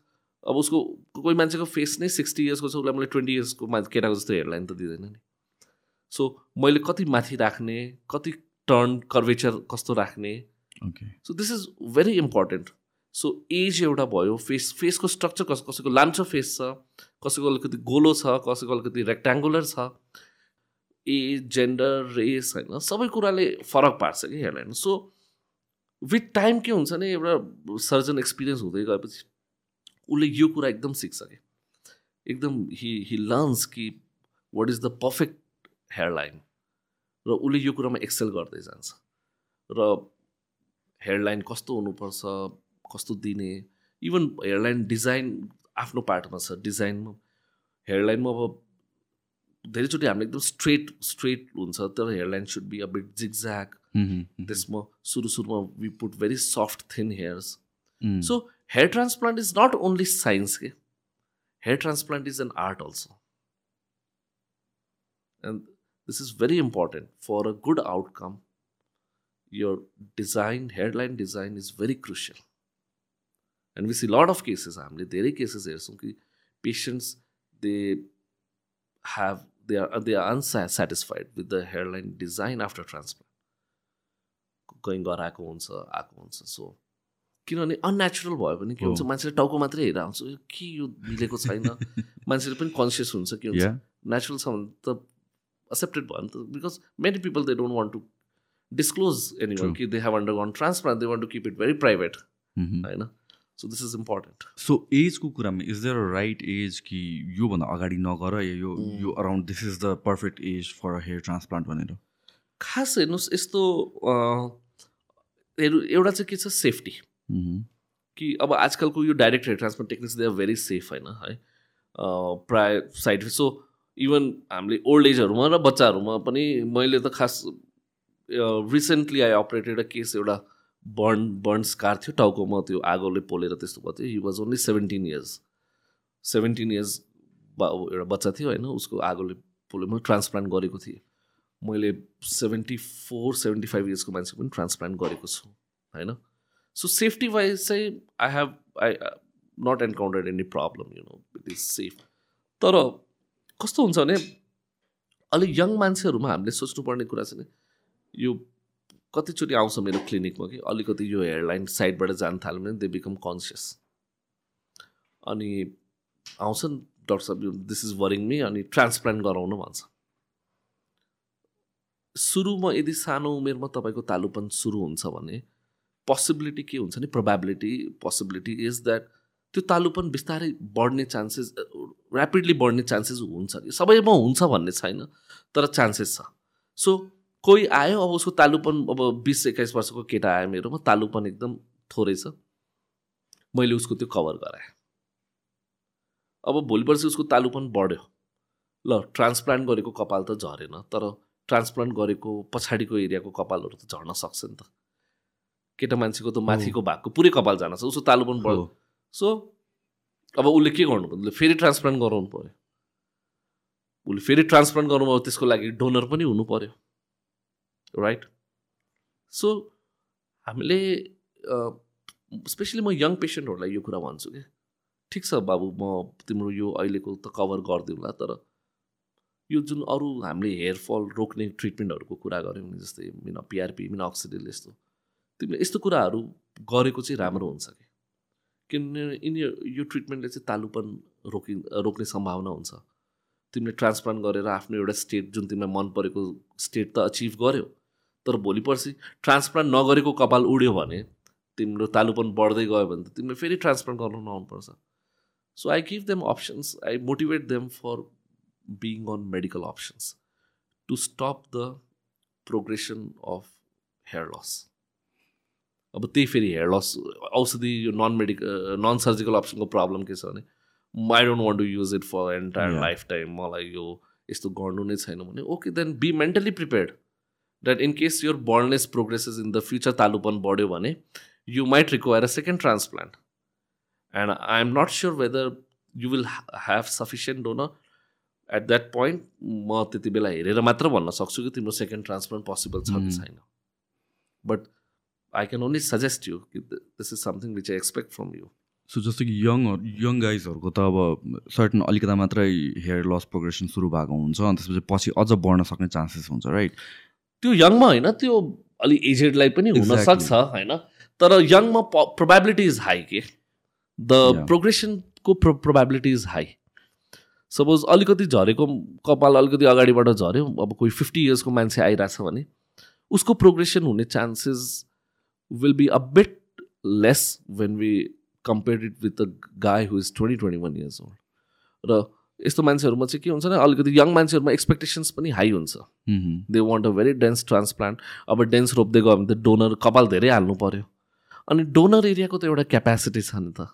अब उसको कोही मान्छेको फेस नै सिक्सटी इयर्सको छ उसलाई मैले ट्वेन्टी इयर्सको केटाको जस्तो हेयरलाइन त दिँदैन नि। सो मैले कति माथि राख्ने कति टर्न कर्वेचर कस्तो राख्ने। So this is very important so age एउटा भयो फेस फेसको स्ट्रक्चर कस कसैको लाम्चो फेस छ कसैको अलिकति गोलो छ कसैको अलिकति रेक्ट्याङ्गुलर छ। एज जेन्डर रेस होइन सबै कुराले फरक पार्छ कि हेयरलाइन सो विथ टाइम के हुन्छ भने एउटा सर्जन एक्सपिरियन्स हुँदै गएपछि उसले यो कुरा एकदम सिक्छ कि। एकदम हि हि लर्न्स कि what is the perfect hairline र उसले यो कुरामा एक्सेल गर्दै जान्छ। र हेयरलाइन कस्तो हुनुपर्छ कस्तो दिने इभन हेयरलाइन डिजाइन आफ्नो पार्टमा छ डिजाइनमा हेयरलाइनमा अब धेरैचोटि हामीले एकदम स्ट्रेट स्ट्रेट हुन्छ तर hairline should be a bit zigzag त्यसमा सुरु सुरुमा we put very soft thin hairs so hair transplant is not only science के hair transplant is an art also and this is very important for a good outcome your design hairline design is very crucial. And we see lot of cases हामीले धेरै cases हेर्छौँ कि patients they have they are they are unsatisfied with the hairline design after transplant. कहीँ गराएको हुन्छ आएको हुन्छ so किनभने अननेचुरल भयो भने के हुन्छ। मान्छेले टाउको मात्रै हेरेर आउँछ "यो के यो मिलेको छैन मान्छेले पनि कन्सियस हुन्छ के हुन्छ नेचुरल छ भने त एक्सेप्टेड भयो नि त because many people they don't want to disclose any. कि they have undergone transplant they want to keep it very private होइन so this is important so एजको कुरामा is there a right age कि योभन्दा अगाडि नगर या यो. यो around this is the perfect age for a hair transplant भनेर खास हेर्नुहोस् यस्तो हेर्नु एउटा चाहिँ के छ सेफ्टी. कि अब आजकलको यो direct hair transplant techniques they are very safe होइन है प्राय साइड सो इभन हामीले ओल्ड एजहरूमा र बच्चाहरूमा पनि मैले त खास recently I operated a case एउटा बर्न बर्न स्कार थियो टाउकोमा त्यो आगोले पोलेर त्यस्तो भएको थियो। He was only seventeen years seventeen years एउटा बच्चा थियो होइन उसको आगोले पोले म ट्रान्सप्लान्ट गरेको थिएँ। मैले सेभेन्टी फोर सेभेन्टी फाइभ इयर्सको मान्छे पनि ट्रान्सप्लान्ट गरेको छु होइन? सो सेफ्टी वाइज चाहिँ I have I not encountered any problem you know it is safe तर कस्तो हुन्छ भने अलिक यङ मान्छेहरूमा हामीले सोच्नुपर्ने कुरा चाहिँ यो कतिचोटि आउँछ मेरो क्लिनिकमा कि अलिकति यो हेयरलाइन साइडबाट जान थाल्यो भने दे बिकम कन्सियस अनि आउँछन् डक्टर साहब दिस इज वरिङ मी अनि ट्रान्सप्लान्ट गराउनु भन्छ। सुरुमा यदि सानो उमेरमा तपाईँको तालुपन सुरु हुन्छ भने पोसिबिलिटी के हुन्छ नि प्रोभाबिलिटी पोसिबिलिटी इज द्याट त्यो तालुपन बिस्तारै बढ्ने चान्सेस ऱ्यापिडली बढ्ने चान्सेस हुन्छ कि सबैमा हुन्छ भन्ने छैन तर चान्सेस छ। सो कोही आयो अब उसको तालुपन अब बिस एक्काइस वर्षको केटा आयो मेरोमा तालुपन एकदम थोरै छ। मैले उसको त्यो कभर गराएँ। अब भोलि पर्सि उसको तालुपन बढ्यो। ल ट्रान्सप्लान्ट गरेको कपाल त झरेन तर ट्रान्सप्लान्ट गरेको पछाडिको एरियाको कपालहरू त झर्न सक्छ नि त। केटा मान्छेको त माथिको भागको पुरै कपाल जान सक्छ उसको तालुपन बढ्यो सो अब उसले के गर्नु पर्यो उसले फेरि ट्रान्सप्लान्ट गराउनु पऱ्यो उसले फेरि ट्रान्सप्लान्ट गर्नुभयो त्यसको लागि डोनर पनि हुनु पऱ्यो राइट सो हामीले स्पेसली म यङ पेसेन्टहरूलाई यो कुरा भन्छु कि? ठिक छ बाबु म तिम्रो यो अहिलेको त कभर गरिदिउँला तर यो जुन अरू हामीले हेयरफल रोक्ने ट्रिटमेन्टहरूको कुरा गऱ्यौँ जस्तै मिन पिआरपी मिन अक्सिडिल यस्तो तिमीले यस्तो कुराहरू गरेको चाहिँ राम्रो हुन्छ कि? किनभने यिनी यो ट्रिटमेन्टले चाहिँ तालुपन रोकि रोक्ने सम्भावना हुन्छ तिमीले ट्रान्सप्लान्ट गरेर आफ्नो एउटा स्टेट जुन तिमीलाई मन परेको स्टेट त अचिभ गर्यो तर भोलि पर्सि ट्रान्सप्लान्ट नगरेको कपाल उड्यो भने तिम्रो तालुपन बढ्दै गयो भने त तिमीले फेरि ट्रान्सप्लान्ट गर्नु नआउनुपर्छ so I give them options I motivate them for being on medical options to stop the progression of hair loss. अब त्यही फेरि हेयर लस औषधि यो नन मेडिकल नन सर्जिकल अप्सनको प्रब्लम के छ भने I don't want to use it for entire lifetime मलाई यो यस्तो गर्नु नै छैन भने okay then be mentally prepared that in case your baldness progresses in the future तालुपन बढ्यो भने you might require a second transplant and I am not sure whether you will have sufficient donor at that point म त्यति बेला हेरेर मात्र भन्न सक्छु कि तिम्रो सेकेन्ड ट्रान्सप्लान्ट पोसिबल छ कि छैन. But I can only suggest you कि this is something which I expect from you so जस्तो कि यङ यङ गाइजहरूको त अब सर्टन अलिकता मात्रै हेयर लस प्रोग्रेसन सुरु भएको हुन्छ अनि त्यसपछि पछि अझ बढ्न सक्ने चान्सेस हुन्छ राइट त्यो यङमा होइन त्यो अलि एजेडलाई पनि हुनसक्छ होइन? तर यङमा प्रोभाबिलिटी इज हाई के द प्रोग्रेसनको प्रोभाबिलिटी इज हाई सपोज अलिकति झरेको कपाल अलिकति अगाडिबाट झऱ्यो अब कोही फिफ्टी इयर्सको मान्छे आइरहेछ भने उसको प्रोग्रेसन हुने chances will be a bit less when we compare it with the guy who is twenty twenty one years old र यस्तो मान्छेहरूमा चाहिँ के हुन्छ भने अलिकति यङ मान्छेहरूमा एक्सपेक्टेसन्स पनि हाई हुन्छ। They want a very dense transplant अब डेन्स रोप्दै गयो भने त डोनर कपाल धेरै हाल्नु पऱ्यो अनि डोनर एरियाको त एउटा क्यापेसिटी छ नि त।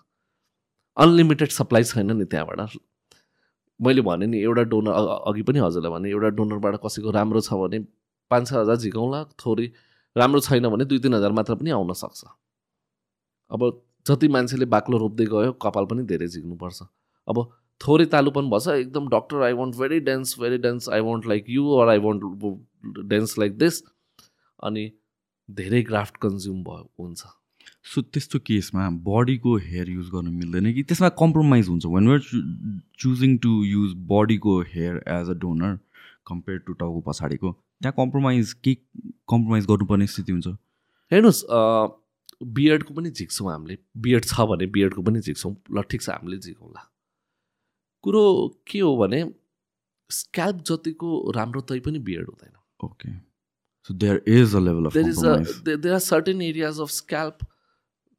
अनलिमिटेड सप्लाई छैन नि त्यहाँबाट। मैले भने नि एउटा डोनर अघि पनि हजुरलाई भने एउटा डोनरबाट कसैको राम्रो छ भने पाँच छ हजार झिकाउँला थोरै राम्रो छैन भने दुई तिन हजार मात्र पनि आउन सक्छ। अब जति मान्छेले बाक्लो रोप्दै गयो कपाल पनि धेरै झिक्नुपर्छ। अब थोरै तालुपन भएछ एकदम doctor I want very dense very dense I want like you or I want dense like this अनि धेरै ग्राफ्ट कन्ज्युम भयो हुन्छ। सो त्यस्तो केसमा बडीको हेयर युज गर्नु मिल्दैन कि? त्यसमा कम्प्रोमाइज हुन्छ। When we're choosing to use बडीको hair as a donor compare to टाउको पछाडिको त्यहाँ कम्प्रोमाइज के कम्प्रोमाइज गर्नुपर्ने स्थिति हुन्छ। हेर्नुहोस् बिएडको पनि झिक्छौँ हामीले। बिएड छ भने बिएडको पनि झिक्छौँ। ल ठिक छ हामीले झिकौँला। कुरो के हो भने स्क्याल्प जतिको राम्रो तै पनि बिएड हुँदैन। Okay so there is a level of there is a there are certain areas of scalp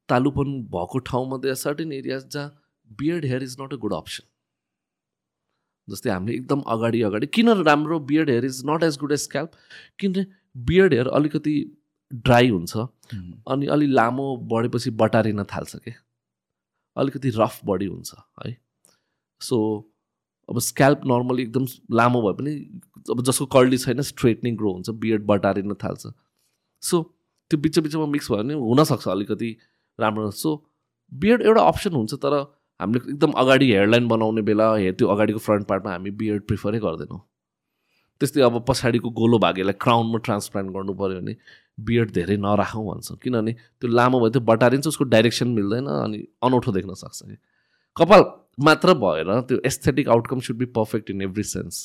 तालुपन भएको ठाउँमा दे आर सर्टेन एरियाज जहाँ beard hair is not a good option जस्तै हामीले एकदम अगाडि अगाडि किन राम्रो beard hair is not as good as scalp किनभने बियर्ड हेयर अलिकति ड्राई हुन्छ अनि अलि लामो बढेपछि बटारिन थाल्छ क्या अलिकति रफ बडी हुन्छ है? सो अब स्क्याल्प नर्मली एकदम लामो भए पनि अब जसको कर्ली छैन स्ट्रेटनिङ ग्रो हुन्छ बियर्ड बटारिन थाल्छ। सो त्यो बिच बिचमा मिक्स भयो भने हुनसक्छ अलिकति राम्रो। सो बियर्ड एउटा अप्सन हुन्छ तर हामीले एकदम अगाडि हेयरलाइन बनाउने बेला हेयर त्यो अगाडिको फ्रन्ट पार्टमा हामी बियर्ड प्रिफरै गर्दैनौँ। त्यस्तै अब पछाडिको गोलो भागेलाई क्राउनमा ट्रान्सप्लान्ट गर्नु पऱ्यो भने बियर्ड धेरै नराखौँ भन्छ। किनभने त्यो लामो भयो त्यो बटारिन्छ उसको डाइरेक्सन मिल्दैन अनि अनौठो देख्न सक्छ कि। कपाल मात्र भएर त्यो aesthetic outcome should be perfect in every sense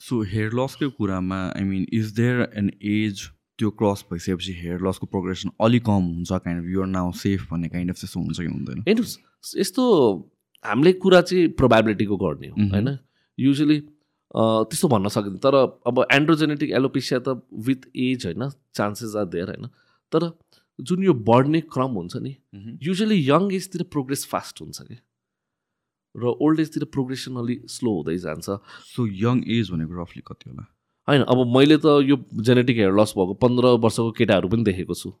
so hair लसकै कुरामा I mean is there an age त्यो क्रस भइसकेपछि हेयर लसको प्रोग्रेसन अलिक कम हुन्छ? Kind of you're now safe भन्ने काइन्ड अफ त्यस्तो हुन्छ कि हुँदैन। हेर्नुहोस् यस्तो हामीले कुरा चाहिँ प्रोभाबिलिटीको गर्ने हो। होइन? युजली त्यस्तो भन्न सकिँदैन। तर अब एन्ड्रोजेनेटिक एलोपेसिया त विथ एज होइन चान्सेस आर देयर होइन? तर जुन यो बढ्ने क्रम हुन्छ नि युजली यङ एजतिर प्रोग्रेस फास्ट हुन्छ कि? र ओल्ड एजतिर प्रोग्रेसन अलिक स्लो हुँदै जान्छ। सो यङ एज भनेको रफली कति होला? होइन अब मैले त यो जेनेटिक हेयर लस भएको पन्ध्र वर्षको केटाहरू पनि देखेको छु।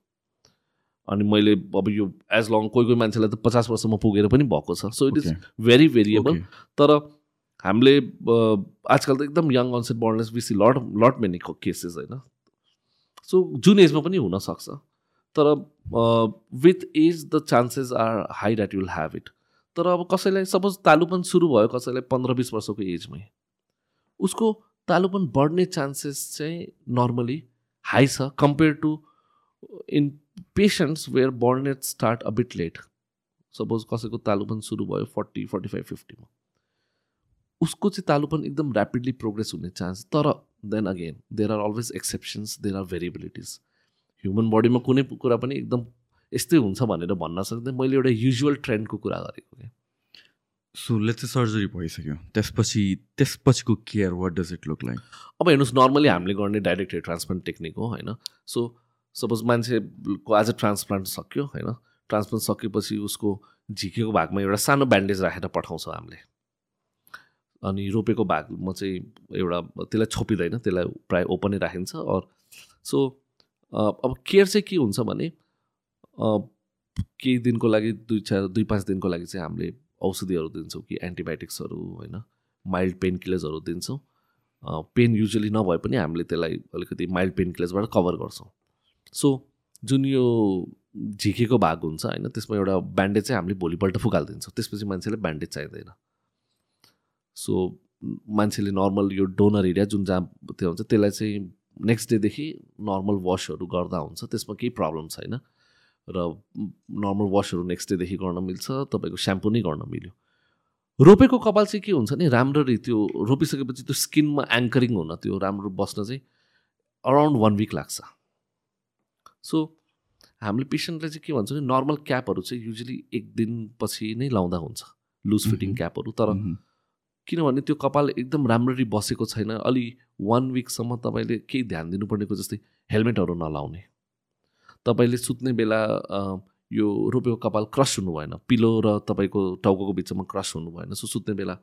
अनि मैले अब यो एज लङ कोही कोही मान्छेलाई त पचास वर्षमा पुगेर पनि भएको छ। So it is. Very variable. तर हामीले आजकल त एकदम यङ अनसेट बर्नेस बेसी लट लट मेनी केसेस होइन? सो जुन एजमा पनि हुनसक्छ तर with age the chances are high that will have it तर अब कसैलाई सपोज तालुपन सुरु भयो कसैलाई पन्ध्र बिस वर्षको एजमै उसको तालुपन बढ्ने चान्सेस चाहिँ नर्मली हाई छ। Compare to in patients where baldness start a bit late suppose कसैको तालुपन सुरु भयो फोर्टी फोर्टी फाइभ फिफ्टीमा उसको चाहिँ तालुपन एकदम ऱ्यापिडली प्रोग्रेस हुने चान्स तर then again there are always exceptions there are variabilities human बडीमा कुनै कुरा पनि एकदम यस्तै हुन्छ भनेर भन्न सक्दैन। मैले एउटा युजुअल ट्रेन्डको कुरा गरेको क्या सो लेट्स चाहिँ सर्जरी भइसक्यो। त्यसपछि त्यसपछिको care what does it look like अब हेर्नुहोस् नर्मली हामीले गर्ने डाइरेक्ट हेयर ट्रान्सप्लान्ट टेक्निक हो होइन? सो सपोज मान्छेको आज ट्रान्सप्लान्ट सक्यो होइन? ट्रान्सप्लान्ट सकेपछि उसको झिकेको भागमा एउटा सानो ब्यान्डेज राखेर पठाउँछौँ हामीले। अनि रोपेको भागमा चाहिँ एउटा त्यसलाई छोपिँदैन त्यसलाई प्रायः ओपनै राखिन्छ। अर सो अब केयर चाहिँ के हुन्छ भने केही दिनको लागि दुई चार दुई पाँच दिनको लागि चाहिँ हामीले औषधिहरू दिन्छौँ कि एन्टिबायोटिक्सहरू होइन? माइल्ड पेन किलर्सहरू दिन्छौँ पेन युजली नभए पनि हामीले त्यसलाई अलिकति माइल्ड पेन किलर्सबाट कभर गर्छौँ। सो जुन यो झिकेको भाग हुन्छ होइन त्यसमा एउटा ब्यान्डेज चाहिँ हामीले भोलिपल्ट फुकालिदिन्छौँ। त्यसपछि मान्छेले ब्यान्डेज चाहिँदैन। सो मान्छेले नर्मल यो डोनर एरिया जुन जहाँ त्यो हुन्छ त्यसलाई चाहिँ नेक्स्ट डेदेखि नर्मल वासहरू गर्दा हुन्छ त्यसमा केही प्रब्लम छैन। र नर्मल वासहरू नेक्स्ट डेदेखि गर्न मिल्छ तपाईँको स्याम्पू नै गर्न मिल्यो। रोपेको कपाल चाहिँ के हुन्छ नि राम्ररी त्यो रोपिसकेपछि त्यो स्किनमा एङ्करिङ हुन त्यो राम्रो बस्न चाहिँ अराउन्ड वान विक लाग्छ। सो हामीले पेसेन्टलाई चाहिँ के भन्छ भने नर्मल क्यापहरू चाहिँ युजली एक दिनपछि नै लाउँदा हुन्छ। Loose fitting. क्यापहरू तर किनभने त्यो कपाल एकदम राम्ररी बसेको छैन अलि वान विकसम्म तपाईँले केही ध्यान दिनुपर्नेको जस्तै हेलमेटहरू नलाउने। तपाईँले सुत्ने बेला यो रोपेको कपाल क्रस हुनु भएन पिलो र तपाईँको टाउको बिचमा क्रस हुनु भएन सो सुत्ने बेला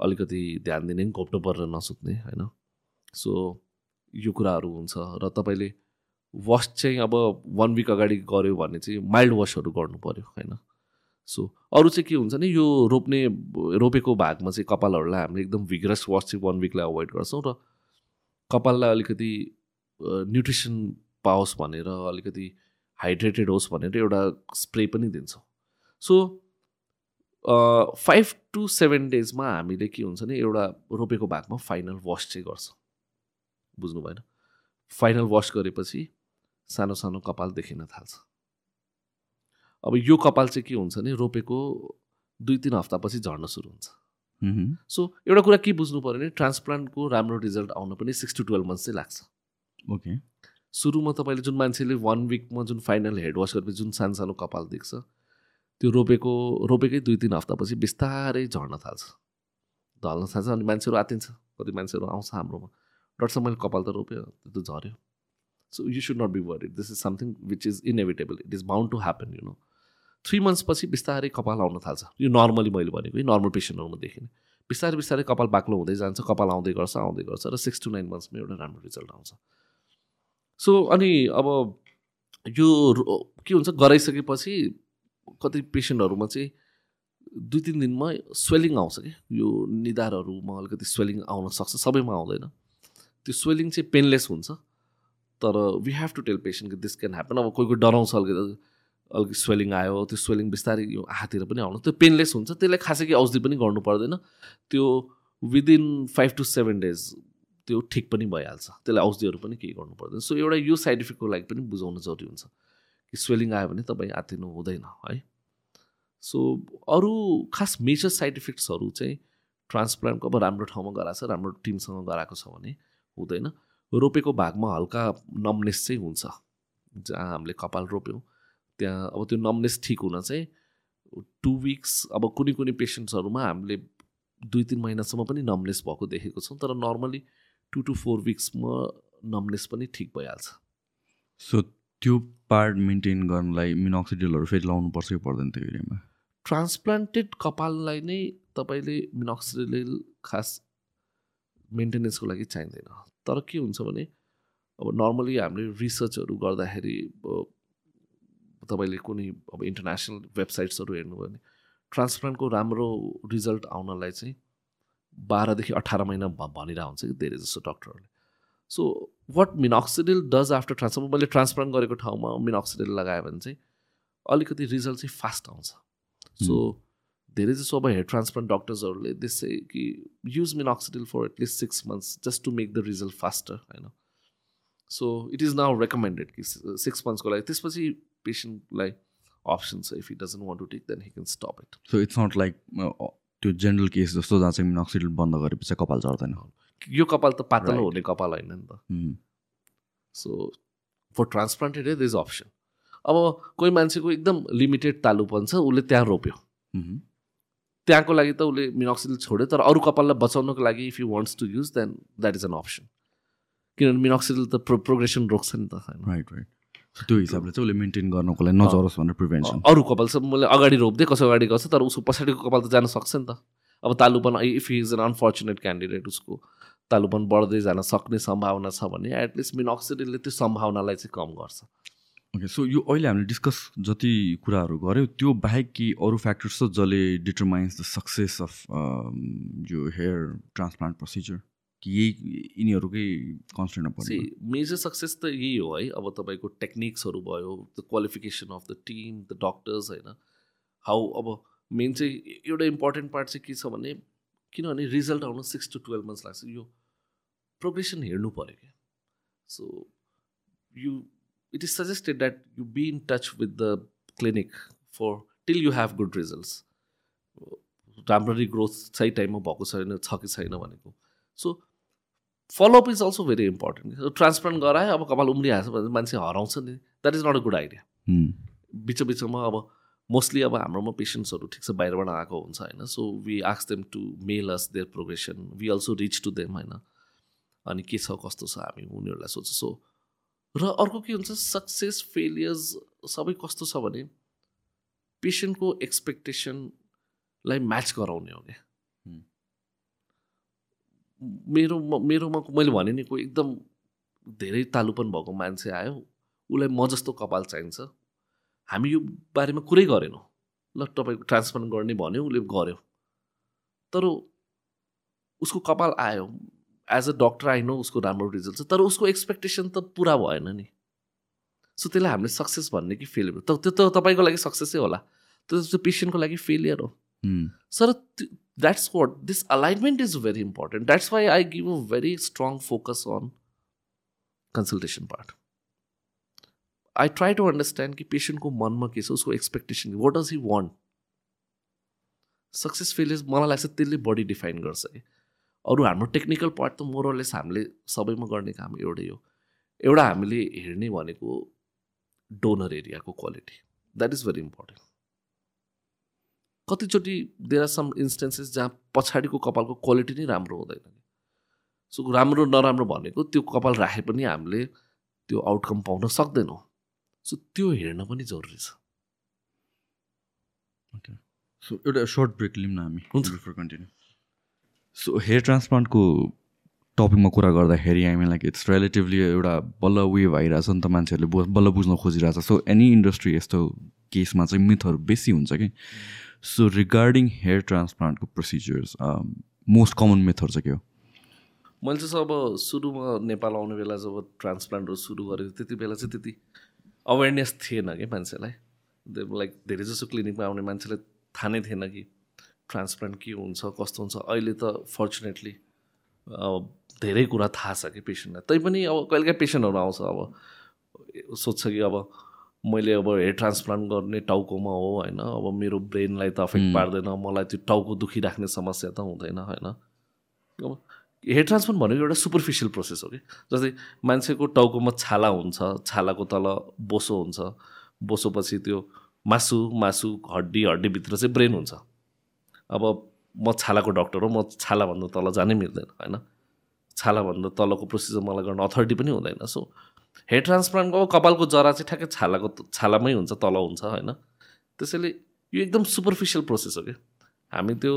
अलिकति ध्यान दिने घोप्टो परेर नसुत्ने होइन? सो यो कुराहरू हुन्छ र तपाईँले वास चाहिँ अब वान विक अगाडि गऱ्यो भने चाहिँ माइल्ड वासहरू गर्नु पऱ्यो होइन? सो अरू चाहिँ के हुन्छ नि यो रोप्ने रोपेको भागमा चाहिँ कपालहरूलाई हामीले एकदम भिग्रस वास चाहिँ वान विकलाई अभोइड गर्छौँ र कपाललाई अलिकति न्युट्रिसन पाओस् भनेर अलिकति हाइड्रेटेड होस् भनेर एउटा स्प्रे पनि दिन्छौँ। सो फाइभ टु सेभेन डेजमा हामीले के हुन्छ नि एउटा रोपेको भागमा फाइनल वास चाहिँ गर्छौँ। बुझ्नु भएन फाइनल वास गरेपछि सानो सानो कपाल देखिन थाल्छ। अब यो कपाल चाहिँ के हुन्छ नि रोपेको दुई तिन हप्तापछि झर्न सुरु हुन्छ। सो एउटा कुरा के बुझ्नु पऱ्यो भने ट्रान्सप्लान्टको राम्रो रिजल्ट आउन पनि सिक्स टु टुवेल्भ मन्थ्स चाहिँ लाग्छ। ओके सुरुमा तपाईँले जुन मान्छेले वान विकमा जुन फाइनल हेड वास गरेपछि जुन सानो सानो कपाल देख्छ त्यो रोपेको रोपेकै दुई तिन हप्तापछि बिस्तारै झर्न थाल्छ। ढल्न थाल्छ अनि मान्छेहरू आतिन्छ कति मान्छेहरू आउँछ हाम्रोमा। डक्टर साहब मैले कपाल त रोप्यो त्यो त झऱ्यो so you should not be worried this is something which is inevitable it is bound to happen you know three मन्थ्सपछि बिस्तारै कपाल आउन थाल्छ। यो नर्मली मैले भनेको है नर्मल पेसेन्टहरूमा देखिने। बिस्तारै बिस्तारै कपाल बाक्लो हुँदै जान्छ कपाल आउँदै गर्छ आउँदै गर्छ र सिक्स टु नाइन मन्थ्समा एउटा राम्रो रिजल्ट आउँछ। सो अनि अब यो के हुन्छ गराइसकेपछि कति पेसेन्टहरूमा चाहिँ दुई तिन दिनमा स्वेलिङ आउँछ कि यो निधारहरूमा अलिकति स्वेलिङ आउन सक्छ सबैमा आउँदैन। त्यो स्वेलिङ चाहिँ पेनलेस हुन्छ। तर we have to tell patient कि दिस क्यान ह्यापन अब कोही कोही डराउँछ अलिकति अलिकति स्वेलिङ आयो त्यो स्वेलिङ बिस्तारै यो आँखातिर पनि आउनु। त्यो पेनलेस हुन्छ त्यसलाई खासै केही औषधि पनि गर्नु पर्दैन। त्यो within five to seven days त्यो ठिक पनि भइहाल्छ। त्यसलाई औषधिहरू पनि केही गर्नु पर्दैन। सो एउटा यो साइड इफेक्टको लागि पनि बुझाउनु जरुरी हुन्छ कि स्वेलिङ आयो भने तपाईँ आत्तिनु हुँदैन है? सो अरू खास मेजर साइड इफेक्ट्सहरू चाहिँ ट्रान्सप्लान्टको अब राम्रो ठाउँमा गराएको छ राम्रो टिमसँग गराएको छ भने हुँदैन। रोपेको भागमा हल्का नमनेस चाहिँ हुन्छ। जहाँ हामीले कपाल रोप्यौँ त्यहाँ अब त्यो नमनेस ठिक हुन चाहिँ टु विक्स अब कुनै कुनै पेसेन्ट्सहरूमा हामीले दुई तिन महिनासम्म पनि नमनेस भएको देखेको छौँ तर नर्मली टु टु फोर विक्समा नमनेस पनि ठिक भइहाल्छ। सो त्यो पार्ट मेन्टेन गर्नलाई मिनोक्सिडिलहरू फेरि लाउनुपर्छ कि पर्दैन त्यो एरियामा ट्रान्सप्लान्टेड कपाललाई नै तपाईँले मिनोक्सिडिल खास मेन्टेनेन्सको लागि चाहिँदैन। तर के हुन्छ भने अब नर्मली हामीले रिसर्चहरू गर्दाखेरि तपाईँले कुनै अब इन्टरनेसनल वेबसाइट्सहरू हेर्नुभयो भने ट्रान्सप्लान्टको राम्रो रिजल्ट आउनलाई चाहिँ बाह्रदेखि अठार महिना भनिरहेको हुन्छ कि धेरै जस्तो डक्टरहरूले। So what minoxidil does after transplant मैले ट्रान्सप्लान्ट गरेको ठाउँमा मिनोक्सिडिल लगायो भने चाहिँ अलिकति रिजल्ट चाहिँ फास्ट आउँछ। सो धेरै जसो अब हेयर ट्रान्सप्लान्ट डक्टर्सहरूले त्यसै कि use minoxidil for at least six months just to make the result faster होइन so it is now recommended कि सिक्स मन्थ्सको लागि त्यसपछि पेसेन्टलाई अप्सन छ if he doesn't want to take then he can stop it so it's not like त्यो general case जस्तो जहाँ चाहिँ मिनोक्सिडिल बन्द गरेपछि कपाल झर्दैन। यो कपाल त पातलो. हुने कपाल होइन नि त. So for transplanted is is option अब कोही मान्छेको एकदम लिमिटेड तालुपन छ उसले त्यहाँ रोप्यो. त्यहाँको लागि त उसले मिनोक्सिडिल छोड्यो तर अरू कपाललाई बचाउनको लागि if you wants to use then that is an option किनभने मिनोक्सिडिल त प्रो प्रोग्रेसन रोक्छ नि त होइन। राइट राइट त्यो हिसाबले चाहिँ उसले मेन्टेन गर्नको लागि नझरोस् भनेर प्रिभेन्सन अरू कपाल चाहिँ मैले अगाडि रोप्दै कसो अगाडि गर्छ तर उसको पछाडिको कपाल त जान सक्छ नि त। अब तालुपन if is an unfortunate candidate उसको तालुपन बढ्दै जान सक्ने सम्भावना छ भने एटलिस्ट मिनोक्सिडिलले त्यो सम्भावनालाई चाहिँ कम गर्छ। ओके सो यो अहिले हामीले डिस्कस जति कुराहरू गऱ्यौँ त्यो बाहेक कि अरू फ्याक्टर्स छ जसले डिटरमाइन्स द सक्सेस अफ यो हेयर ट्रान्सप्लान्ट प्रोसिजर कि यही यिनीहरूकै कन्सर्नमा सी पर्छ मेजर सक्सेस त यही हो है। अब तपाईँको टेक्निक्सहरू भयो the qualification of the team the doctors होइन। हाउ अब मेन चाहिँ एउटा इम्पोर्टेन्ट पार्ट चाहिँ के छ भने किनभने रिजल्ट आउनु सिक्स टु टुवेल्भ मन्थ्स लाग्छ। यो प्रोग्रेसन हेर्नु पऱ्यो क्या। So you it is suggested that you be in touch with the clinic for till you have good results राम्ररी ग्रोथ सही टाइममा भएको छैन छ कि छैन भनेको so follow up is also very important transplant गरायो अब कपाल उम्रिहाल्छ भने मान्छे हराउँछ नि that is not a good idea. बिच बिचमा अब मोस्टली अब हाम्रोमा पेसेन्ट्सहरू ठिक छ बाहिरबाट आएको हुन्छ होइन so we आक्स them to mail us their progression we also reach to them होइन अनि के छ कस्तो छ हामी उनीहरूलाई सोध्छ सो र अर्को के हुन्छ सक्सेस फेलियर्स सबै कस्तो छ भने पेसेन्टको एक्सपेक्टेसनलाई म्याच गराउने हो क्या। मेरो मेरोमा मैले भने नि कोही एकदम धेरै तालुपन भएको मान्छे आयो उसलाई म जस्तो कपाल चाहिन्छ। हामी यो बारेमा कुरै गरेनौँ। ल तपाईँको ट्रान्सप्लान्ट गर्ने भन्यो उसले गर्यो। तर उसको कपाल आयो। As a doctor I know उसको राम्रो रिजल्ट छ तर उसको एक्सपेक्टेसन त पुरा भएन नि। सो त्यसलाई हामीले सक्सेस भन्ने कि फेलियर त त्यो त तपाईँको लागि सक्सेसै होला। त्यो त्यो पेसेन्टको लागि फेलियर हो. Sir that's what this alignment is very important that's why I give a very strong focus on consultation part I try to understand कि पेसेन्टको मनमा के छ उसको expectation what does he want success failures मलाई लाग्छ त्यसले बडी डिफाइन गर्छ है अरू हाम्रो टेक्निकल पार्ट त मोरलेस हामीले सबैमा गर्ने काम एउटै हो। एउटा हामीले हेर्ने भनेको डोनर एरियाको quality that is very important कतिचोटि देयर आर सम इन्स्टेन्सेस जहाँ पछाडिको कपालको क्वालिटी नै राम्रो हुँदैन। सो राम्रो नराम्रो भनेको त्यो कपाल राखे पनि हामीले त्यो आउटकम पाउन सक्दैनौँ। सो त्यो हेर्न पनि जरुरी छ। सो एउटा सर्ट ब्रेक लिउँ न हामी। हुन्छ। कन्टिन्यू सो हेयर ट्रान्सप्लान्टको टपिकमा कुरा गर्दाखेरि हामीलाई इट्स रिलेटिभली एउटा बल्ल वेभ आइरहेछ नि त मान्छेहरूले बल्ल बुझ्न खोजिरहेछ। सो एनी इन्डस्ट्री यस्तो केसमा चाहिँ मिथहरू बेसी हुन्छ कि? सो रिगार्डिङ हेयर ट्रान्सप्लान्टको प्रोसिजर्स मोस्ट कमन मेथड चाहिँ के हो? मैले चाहिँ अब सुरुमा नेपाल आउने बेला जब ट्रान्सप्लान्टहरू सुरु गरेको त्यति बेला चाहिँ त्यति अवेरनेस थिएन कि मान्छेलाई। लाइक धेरै जसो क्लिनिकमा आउने मान्छेलाई थाहा नै थिएन कि ट्रान्सप्लान्ट के हुन्छ कस्तो हुन्छ अहिले त फर्चुनेटली धेरै कुरा थाहा छ कि पेसेन्टलाई। तैपनि अब कहिलेकाहीँ पेसेन्टहरू आउँछ अब सोध्छ कि अब मैले अब हेयर ट्रान्सप्लान्ट गर्ने टाउकोमा हो होइन? अब मेरो ब्रेनलाई त अफेक्ट पार्दैन मलाई त्यो टाउको दुखिराख्ने समस्या त हुँदैन होइन? अब हेयर ट्रान्सप्लान्ट भनेको एउटा सुपरफिसियल प्रोसेस हो कि? जस्तै मान्छेको टाउकोमा छाला हुन्छ छालाको तल बोसो हुन्छ बोसोपछि त्यो मासु मासु हड्डी हड्डीभित्र चाहिँ ब्रेन हुन्छ। अब म छालाको डक्टर हो म छालाभन्दा तल जानै मिल्दैन होइन? छालाभन्दा तलको प्रोसिजर मलाई गर्न अथोरिटी पनि हुँदैन। सो हेयर ट्रान्सप्लान्टको कपालको जरा चाहिँ ठ्याक्कै छालाको छालामै हुन्छ तल हुन्छ होइन? त्यसैले यो एकदम सुपरफिसियल प्रोसेस हो कि हामी त्यो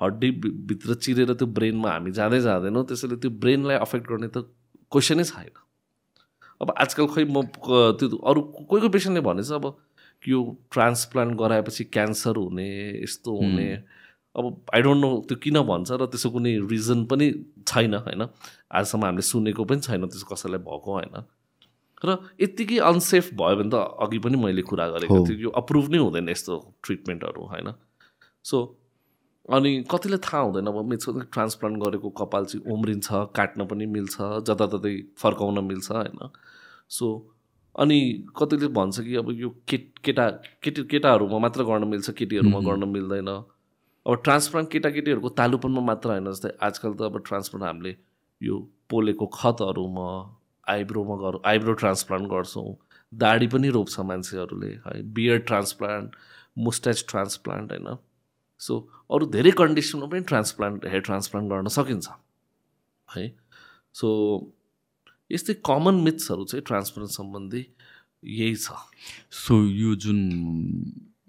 हड्डी भित्र चिरेर त्यो ब्रेनमा हामी जाँदै जाँदैनौँ त्यसैले त्यो ब्रेनलाई अफेक्ट गर्ने त क्वेसनै छैन। अब आजकल खै म त्यो अरू कोही कोही पेसेन्टले भनेछ अब यो ट्रान्सप्लान्ट गराएपछि क्यान्सर हुने यस्तो हुने। अब आई डोन्ट नो त्यो किन भन्छ र त्यसको कुनै रिजन पनि छैन होइन? आजसम्म हामीले सुनेको पनि छैन त्यसो कसैलाई भएको होइन? र यत्तिकै अनसेफ भयो भने त अघि पनि मैले कुरा गरेको थिएँ यो अप्रुभ नै हुँदैन यस्तो ट्रिटमेन्टहरू होइन? सो अनि कतिले थाहा हुँदैन अब मेरो ट्रान्सप्लान्ट गरेको कपाल चाहिँ उम्रिन्छ काट्न पनि मिल्छ जताततै फर्काउन मिल्छ होइन? सो अनि कतिले भन्छ कि अब यो केट केटा केटी केटाहरूमा मात्र गर्न मिल्छ केटीहरूमा गर्न मिल्दैन। अब ट्रान्सप्लान्ट केटाकेटीहरूको तालुपनमा मात्र होइन जस्तै आजकल त अब ट्रान्सप्लान्ट हामीले यो पोलेको खतहरूमा आइब्रोमा गर आइब्रो ट्रान्सप्लान्ट गर्छौँ। दाढी पनि रोप्छ मान्छेहरूले है बियर्ड ट्रान्सप्लान्ट मुस्टाच ट्रान्सप्लान्ट होइन। सो अरू धेरै कन्डिसनमा पनि ट्रान्सप्लान्ट हेयर ट्रान्सप्लान्ट गर्न सकिन्छ है। सो यस्तै कमन मिथ्सहरू चाहिँ ट्रान्सप्लान्ट सम्बन्धी यही छ। सो यो जुन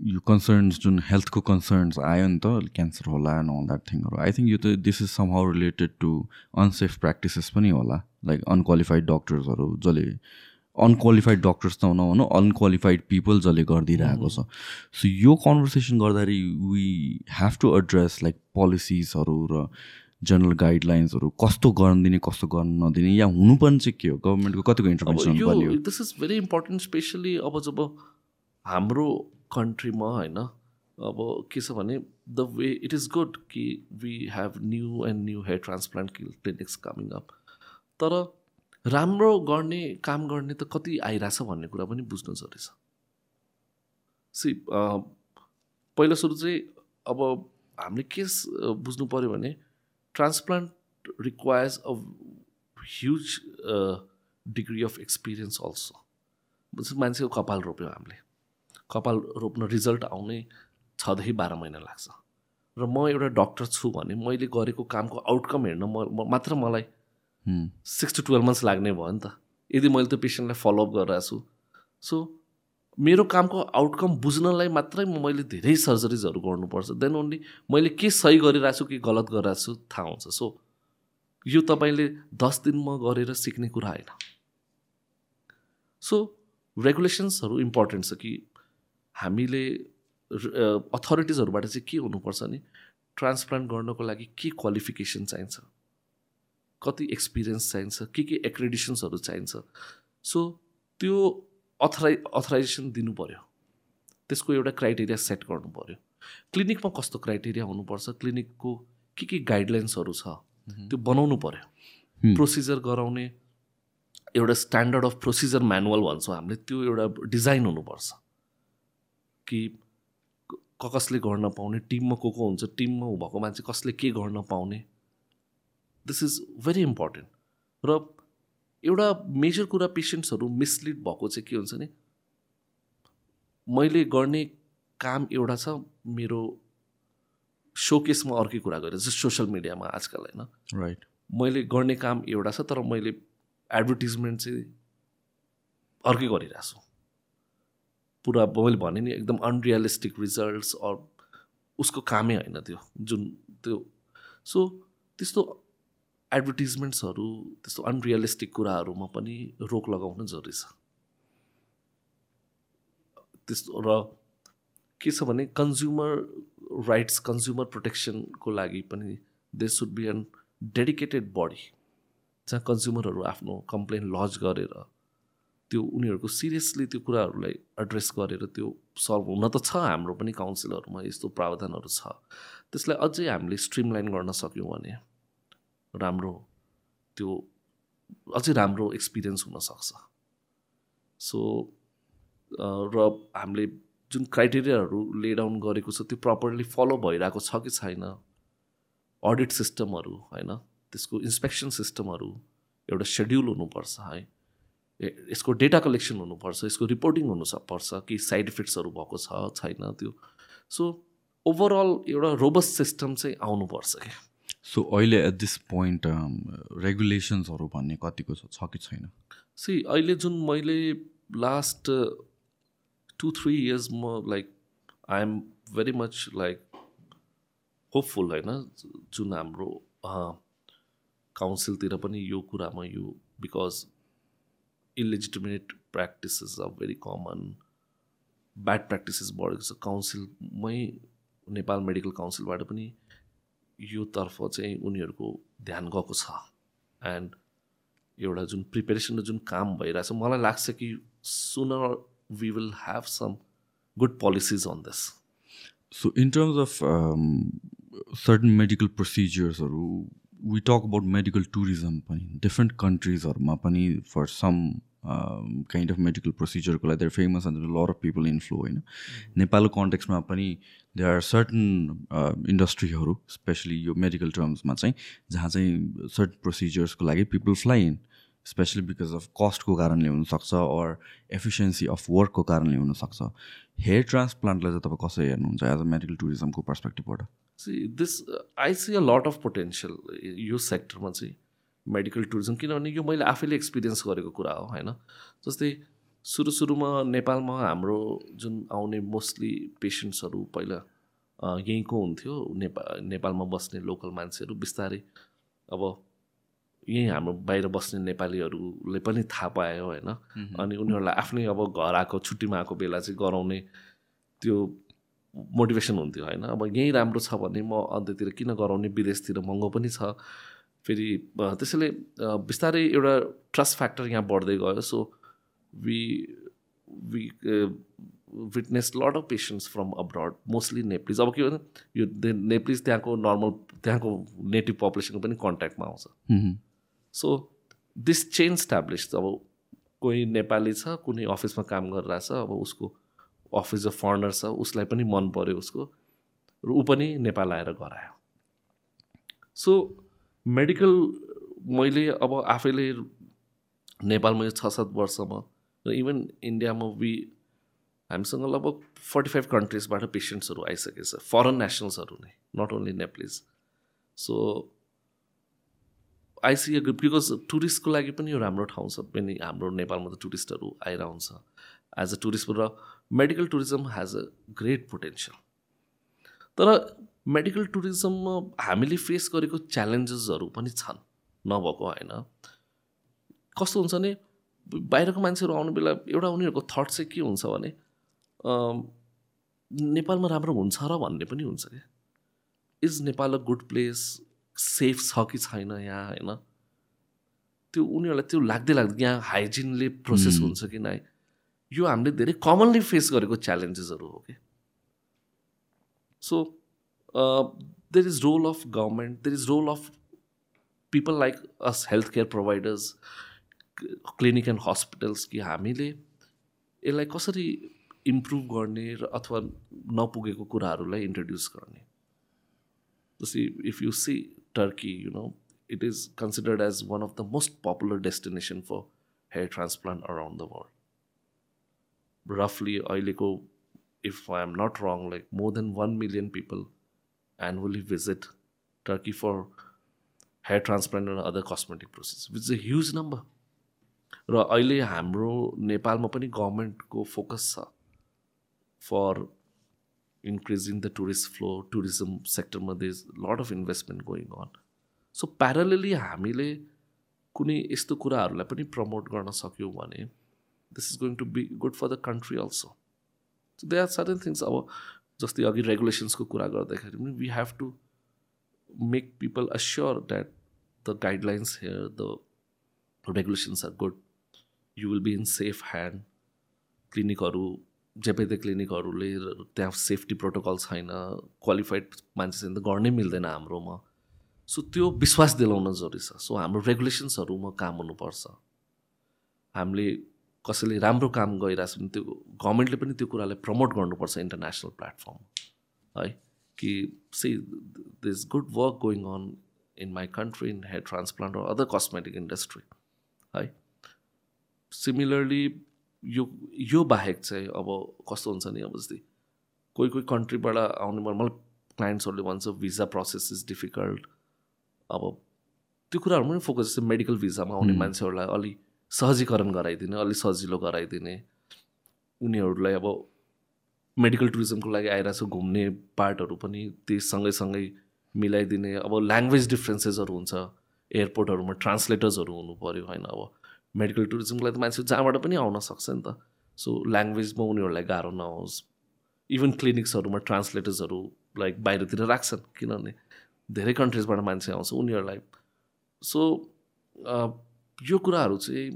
यो कन्सर्न्स जुन हेल्थको कन्सर्न्स आयो नि त क्यान्सर होला एन्ड अल द्याट थिङहरू आई थिङ्क यो त this is somehow related to unsafe practices पनि होला। लाइक अनक्वालिफाइड डक्टर्सहरू जसले अनक्वालिफाइड डक्टर्स त नभनौँ अनक्वालिफाइड पिपल जसले गरिदिइरहेको छ। सो यो कन्भर्सेसन गर्दाखेरि we have to address like पोलिसिजहरू र जनरल गाइडलाइन्सहरू कस्तो गर्न दिने कस्तो गर्न नदिने या हुनुपर्ने चाहिँ के हो? गभर्मेन्टको कतिको intervention this is very important specially अब जब हाम्रो कन्ट्रीमा होइन अब के छ भने the way it is good कि we have new and new hair transplant clinics coming up तर राम्रो गर्ने काम गर्ने त कति आइरहेछ भन्ने कुरा पनि बुझ्नु जरुरी छ। सी पहिलो सुरु चाहिँ अब हामीले के बुझ्नु पऱ्यो भने transplant requires a huge degree of experience also. मान्छेको कपाल रोप्यो हामीले कपाल रोप्न रिजल्ट आउनै छदेखि बाह्र महिना लाग्छ र म एउटा डक्टर छु भने मैले गरेको कामको आउटकम हेर्न म मात्र मलाई सिक्स टु टुवेल्भ मन्थ्स लाग्ने भयो नि त यदि मैले त्यो पेसेन्टलाई फलोअप गरिरहेको छु सो मेरो कामको आउटकम बुझ्नलाई मात्रै मैले धेरै सर्जरिजहरू गर्नुपर्छ. देन ओन्ली मैले के सही गरिरहेको छु कि गलत गरिरहेको छु थाहा हुन्छ। सो यो तपाईँले दस दिनमा गरेर सिक्ने कुरा होइन। सो रेगुलेसन्सहरू इम्पोर्टेन्ट छ कि हामीले अथोरिटिजहरूबाट चाहिँ के हुनुपर्छ नि ट्रान्सप्लान्ट गर्नको लागि के क्वालिफिकेसन चाहिन्छ? कति एक्सपिरियन्स चाहिन्छ? के के एक्रेडिसन्सहरू चाहिन्छ? सो त्यो अथराइ अथराइजेसन दिनु पऱ्यो त्यसको एउटा क्राइटेरिया सेट गर्नु पऱ्यो क्लिनिकमा कस्तो क्राइटेरिया हुनुपर्छ? क्लिनिकको के के गाइडलाइन्सहरू छ? त्यो बनाउनु पऱ्यो प्रोसिजर गराउने एउटा स्ट्यान्डर्ड अफ प्रोसिजर म्यानुअल भन्छौँ हामीले त्यो एउटा डिजाइन हुनुपर्छ। कि कसले गर्न पाउने? टिममा को को हुन्छ? टिममा भएको मान्छे कसले के गर्न पाउने? दिस इज भेरी इम्पोर्टेन्ट र एउटा मेजर कुरा पेसेन्ट्सहरू मिसलिड भएको चाहिँ के हुन्छ नि मैले गर्ने काम एउटा छ मेरो सोकेसमा अर्कै कुरा गरेर जस्तो सोसियल मिडियामा आजकल होइन? राइट मैले गर्ने काम एउटा छ तर मैले एडभर्टिजमेन्ट चाहिँ अर्कै गरिरहेको छु। पुरा मैले भने नि एकदम अनरियलिस्टिक रिजल्ट्स अर उसको कामै होइन त्यो जुन त्यो। सो त्यस्तो एडभर्टिजमेन्ट्सहरू त्यस्तो अनरियलिस्टिक कुराहरूमा पनि रोक लगाउनु जरुरी छ। त्यस्तो र के छ भने कन्ज्युमर राइट्स कन्ज्युमर प्रोटेक्सनको लागि पनि they should be an dedicated body जहाँ कन्ज्युमरहरू आफ्नो कम्प्लेन लज गरेर त्यो उनीहरूको सिरियसली त्यो कुराहरूलाई एड्रेस गरेर त्यो सल्भ हुन त छ हाम्रो पनि काउन्सिलहरूमा यस्तो प्रावधानहरू छ। त्यसलाई अझै हामीले स्ट्रिमलाइन गर्न सक्यौँ भने राम्रो त्यो अझै राम्रो एक्सपिरियन्स हुनसक्छ। सो र हामीले जुन क्राइटेरियाहरू ले डाउन गरेको छ त्यो प्रपरली फलो भइरहेको छ कि छैन अडिट सिस्टमहरू होइन त्यसको इन्सपेक्सन सिस्टमहरू एउटा सेड्युल हुनुपर्छ है यसको डेटा कलेक्सन हुनुपर्छ यसको रिपोर्टिङ हुनु पर्छ कि साइड इफेक्ट्सहरू भएको छ छैन त्यो। सो ओभरअल एउटा रोबस्ट सिस्टम चाहिँ आउनुपर्छ। क्या सो अहिले एट दिस पोइन्ट रेगुलेसन्सहरू भन्ने कतिको छ कि छैन? सी अहिले जुन मैले लास्ट टु थ्री इयर्स म like I am very much like hopeful होइन? जुन हाम्रो काउन्सिलतिर पनि यो कुरामा यो because illegitimate practices are very common bad practices बढेको छ। काउन्सिलमै नेपाल मेडिकल काउन्सिलबाट पनि योतर्फ चाहिँ उनीहरूको ध्यान गएको छ। एन्ड एउटा जुन प्रिपेरेसन र जुन काम भइरहेछ मलाई लाग्छ कि sooner we will have some good policies on this so in terms of certain medical प्रोसिजर्सहरू we talk about medical tourism पनि डिफ्रेन्ट कन्ट्रिजहरूमा पनि for some kind of medical प्रोसिजरको लागि there famous and lot of people in flow होइन नेपालको कन्टेक्समा पनि they are certain इन्डस्ट्रीहरू specially यो मेडिकल टर्म्समा चाहिँ जहाँ चाहिँ सर्टन प्रोसिजर्सको लागि people fly in especially because of कस्टको कारणले हुनसक्छ अर एफिसियन्सी अफ वर्कको कारणले हुनसक्छ। हेयर ट्रान्सप्लान्टलाई चाहिँ तपाईँ कसरी हेर्नुहुन्छ एज अ मेडिकल टुरिज्मको पर्सपेक्टिभबाट this I see a lot of potential यो सेक्टरमा चाहिँ मेडिकल टुरिज्म किनभने यो मैले आफैले एक्सपिरियन्स गरेको कुरा हो होइन? जस्तै सुरु सुरुमा नेपालमा हाम्रो जुन आउने मोस्टली पेसेन्ट्सहरू पहिला यहीँको हुन्थ्यो। नेपा नेपालमा बस्ने लोकल मान्छेहरू बिस्तारै अब यहीँ हाम्रो बाहिर बस्ने नेपालीहरूले पनि थाहा पायो होइन? अनि उनीहरूलाई आफ्नै अब घर आएको छुट्टीमा आएको बेला चाहिँ गराउने त्यो मोटिभेसन हुन्थ्यो होइन? अब यहीँ राम्रो छ भने म अन्त्यतिर किन गराउने? विदेशतिर महँगो पनि छ। फेरि त्यसैले बिस्तारै एउटा ट्रस्ट फ्याक्टर यहाँ बढ्दै गयो। So we we witness lot of patients from abroad mostly Nepalese अब के भन्छ यो नेप्लिज त्यहाँको नर्मल त्यहाँको नेटिभ पपुलेसनको पनि कन्ट्याक्टमा आउँछ। सो दिस चेन्ज स्ट्याब्लिस अब कोही नेपाली छ कुनै अफिसमा काम गरिरहेछ अब उसको अफिस अफ फर्नर छ उसलाई पनि मन पऱ्यो उसको। र ऊ पनि नेपाल आएर गरायो। सो मेडिकल मैले अब आफैले नेपालमा यो छ सात वर्षमा र इभन इन्डियामा वि हामीसँग लगभग फोर्टी फाइभ कन्ट्रिजबाट पेसेन्ट्सहरू आइसकेछ फरेन नेसनल्सहरू नै नट ओन्ली नेप्लिज सो आइसिए बिकज टुरिस्टको लागि पनि यो राम्रो ठाउँ छ पनि हाम्रो नेपालमा त टुरिस्टहरू आइरहन्छ एज अ टुरिस्ट र medical tourism has a great potential तर मेडिकल टुरिज्ममा हामीले फेस गरेको च्यालेन्जेसहरू पनि छन्. नभएको होइन. कस्तो हुन्छ भने बाहिरको मान्छेहरू आउने बेला एउटा उनीहरूको थट चाहिँ के हुन्छ भने नेपालमा राम्रो हुन्छ र भन्ने पनि हुन्छ क्या। Is Nepal a good place safe छ कि छैन यहाँ होइन? त्यो उनीहरूलाई त्यो लाग्दै लाग्दै यहाँ हाइजिनले प्रोसेस हुन्छ कि नै यो हामीले धेरै कमनली फेस गरेको च्यालेन्जेसहरू हो कि so uh, there is role of government there is role of people like us healthcare providers clinic and hospitals कि हामीले यसलाई कसरी इम्प्रुभ गर्ने र अथवा नपुगेको कुराहरूलाई इन्ट्रोड्युस गर्ने जस्तै if you see Turkey you know it is considered as one of the most popular destination for hair transplant around the world रफली अहिलेको if I am not wrong like more than one million people annually visit Turkey for hair transplant and other cosmetic procedures, which is a huge number. र अहिले हाम्रो नेपालमा पनि गभर्मेन्टको focus छ for increasing the tourist flow tourism सेक्टरमा they is lot of investment going on so parallelly हामीले कुनै यस्तो कुराहरूलाई पनि प्रमोट गर्न सक्यौँ भने this is going to be good for the country also so they are certain things अब जस्तै अघि रेगुलेसन्सको कुरा गर्दाखेरि पनि we have to make people assure that the guidelines here the regulations are good you will be in safe hand क्लिनिकहरू जेपेदे so त्यो विश्वास दिलाउन जरुरी छ. सो हाम्रो रेगुलेसन्सहरूमा काम हुनुपर्छ. हामीले कसैले राम्रो काम गरिरहेछ भने त्यो गभर्मेन्टले पनि त्यो कुरालाई प्रमोट गर्नुपर्छ इन्टरनेसनल प्लेटफर्म है? कि see this good work going on in my country in hair transplant र अदर कस्मेटिक इन्डस्ट्री है? सिमिलरली यो यो बाहेक चाहिँ अब कस्तो हुन्छ नि अब जस्तै कोही कोही कन्ट्रीबाट आउने मलाई क्लाइन्ट्सहरूले भन्छ भिजा प्रोसेस इज डिफिकल्ट अब त्यो कुराहरू पनि फोकस जस्तै मेडिकल भिजामा आउने मान्छेहरूलाई अलिक सहजीकरण गराइदिने अलिक सजिलो गराइदिने। उनीहरूलाई अब मेडिकल टुरिज्मको लागि आइरहेको छ घुम्ने पार्टहरू पनि त्यही सँगै मिलाइदिने। अब ल्याङ्ग्वेज डिफ्रेन्सेसहरू हुन्छ एयरपोर्टहरूमा ट्रान्सलेटर्सहरू हुनु पऱ्यो होइन अब। मेडिकल टुरिज्मको लागि त मान्छे जहाँबाट पनि आउन सक्छ नि त। सो ल्याङ्ग्वेजमा उनीहरूलाई गाह्रो नहोस्। इभन क्लिनिक्सहरूमा ट्रान्सलेटर्सहरू लाइक बाहिरतिर राख्छन् किनभने धेरै कन्ट्रिजबाट मान्छे आउँछ उनीहरूलाई। सो यो कुराहरू चाहिँ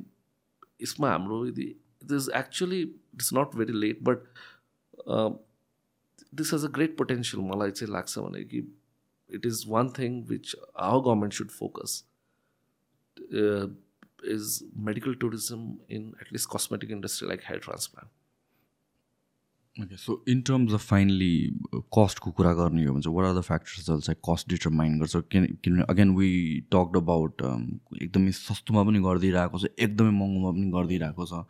यसमा हाम्रो यदि it is actually it's not very late but this has a great potential मलाई चाहिँ लाग्छ भने कि it is one thing which our government should focus is medical tourism in at least cosmetic industry like hair transplant okay so in terms of finally कस्टको कुरा गर्ने हो भने चाहिँ वाट आर द फ्याक्टर्सहरू चाहिँ कस्ट डिटरमाइन गर्छ किन किनभने again we talked about एकदमै सस्तोमा पनि गरिदिइरहेको छ एकदमै महँगोमा पनि गरिदिइरहेको छ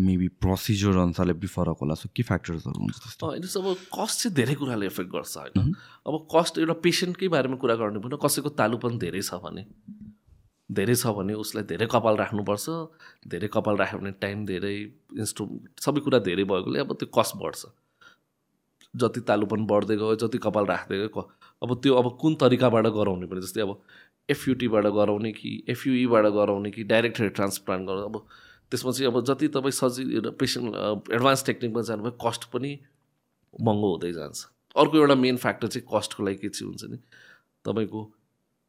मेबी प्रोसिजर अनुसारले पनि फरक होला सो के फ्याक्टर्सहरू हुन्छ त्यस्तो अब कस्ट चाहिँ धेरै कुराले इफेक्ट गर्छ होइन अब कस्ट एउटा पेसेन्टकै बारेमा कुरा गर्ने पनि कसैको तालु पनि धेरै छ भने धेरै छ भने उसलाई धेरै कपाल राख्नुपर्छ धेरै कपाल राख्यो भने टाइम धेरै इन्स्ट्रु सबै कुरा धेरै भएकोले अब त्यो कस्ट बढ्छ। जति तालुपन बढ्दै गयो जति कपाल राख्दै गयो अब त्यो अब कुन तरिकाबाट गराउने पनि जस्तै अब एफयुटीबाट गराउने कि एफयुईबाट गराउने कि डाइरेक्ट हेयर ट्रान्सप्लान्ट गराउने अब त्यसमा चाहिँ अब जति तपाईँ सजिलो पेसेन्ट एडभान्स टेक्निकमा जानुभयो कस्ट पनि महँगो हुँदै जान्छ। अर्को एउटा मेन फ्याक्टर चाहिँ कस्टको लागि के चाहिँ हुन्छ नि तपाईँको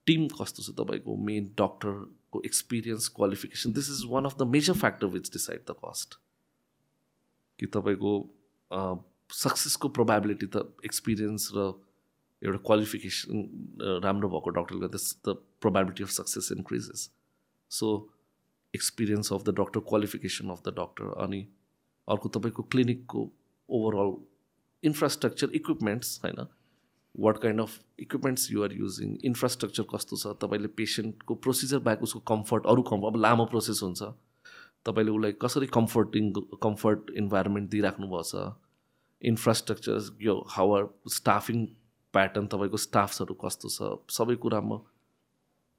टिम कस्तो छ तपाईँको मेन डक्टरको experience qualification this is one of the major factor which decide the cost कि तपाईँको सक्सेसको प्रोभाबिलिटी त एक्सपिरियन्स र एउटा क्वालिफिकेसन राम्रो भएको डक्टरले गर्दा the probability of success increases so experience of the doctor qualification of the doctor अनि अर्को तपाईँको क्लिनिकको ओभरअल इन्फ्रास्ट्रक्चर इक्विपमेन्ट्स होइन? What kind of equipments you're using infrastructure कस्तो छ तपाईँले पेसेन्टको प्रोसिजर बाहेक उसको कम्फर्ट अरू कम् अब लामो प्रोसेस हुन्छ। तपाईँले उसलाई कसरी कम्फर्टिङ कम्फर्ट इन्भाइरोमेन्ट दिइराख्नु भएको छ इन्फ्रास्ट्रक्चर यो हावर स्टाफिङ प्याटर्न तपाईँको स्टाफ्सहरू कस्तो छ सबै कुरामा।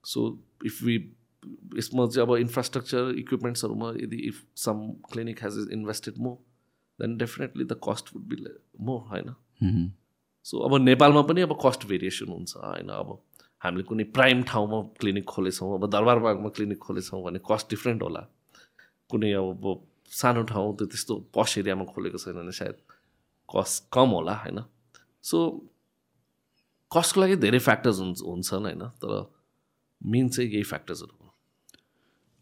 सो इफ वी यसमा चाहिँ अब इन्फ्रास्ट्रक्चर इक्विपमेन्ट्सहरूमा यदि if some clinic has is invested more then definitely the cost would be more होइन? सो अब नेपालमा पनि अब कस्ट भेरिएसन हुन्छ होइन? अब हामीले कुनै प्राइम ठाउँमा क्लिनिक खोलेछौँ अब दरबारबागमा क्लिनिक खोलेछौँ भने कस्ट डिफ्रेन्ट होला। कुनै अब सानो ठाउँ त्यो त्यस्तो पस एरियामा खोलेको छैन भने सायद कस्ट कम होला होइन? सो कस्टको लागि धेरै फ्याक्टर्स हुन्छ हुन्छन् होइन? तर मेन चाहिँ यही फ्याक्टर्सहरू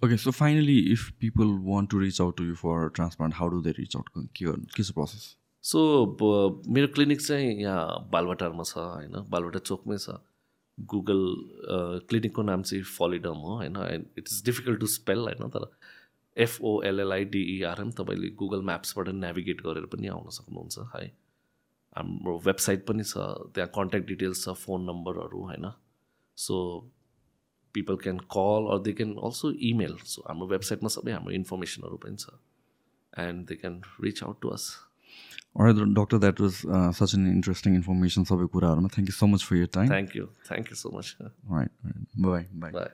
okay so finally if people want to reach out to you for transplant how do they reach out के के छ प्रोसेस सो मेरो क्लिनिक चाहिँ यहाँ बालवाटारमा छ होइन? बालवाटार चोकमै छ। गुगल क्लिनिकको नाम चाहिँ फलिडम हो होइन? It is difficult to spell होइन? तर एफओएलएलआइडिइआरएम तपाईँले गुगल म्याप्सबाट नेभिगेट गरेर पनि आउन सक्नुहुन्छ है? हाम्रो वेबसाइट पनि छ त्यहाँ कन्ट्याक्ट डिटेल्स छ फोन नम्बरहरू होइन? So people can call or they can also email so हाम्रो वेबसाइटमा सबै हाम्रो इन्फर्मेसनहरू पनि छ। And they can reach out to us है त doctor that was an interesting information सबै कुराहरूमा thank you so much for your time thank you thank you so much है बाई बाई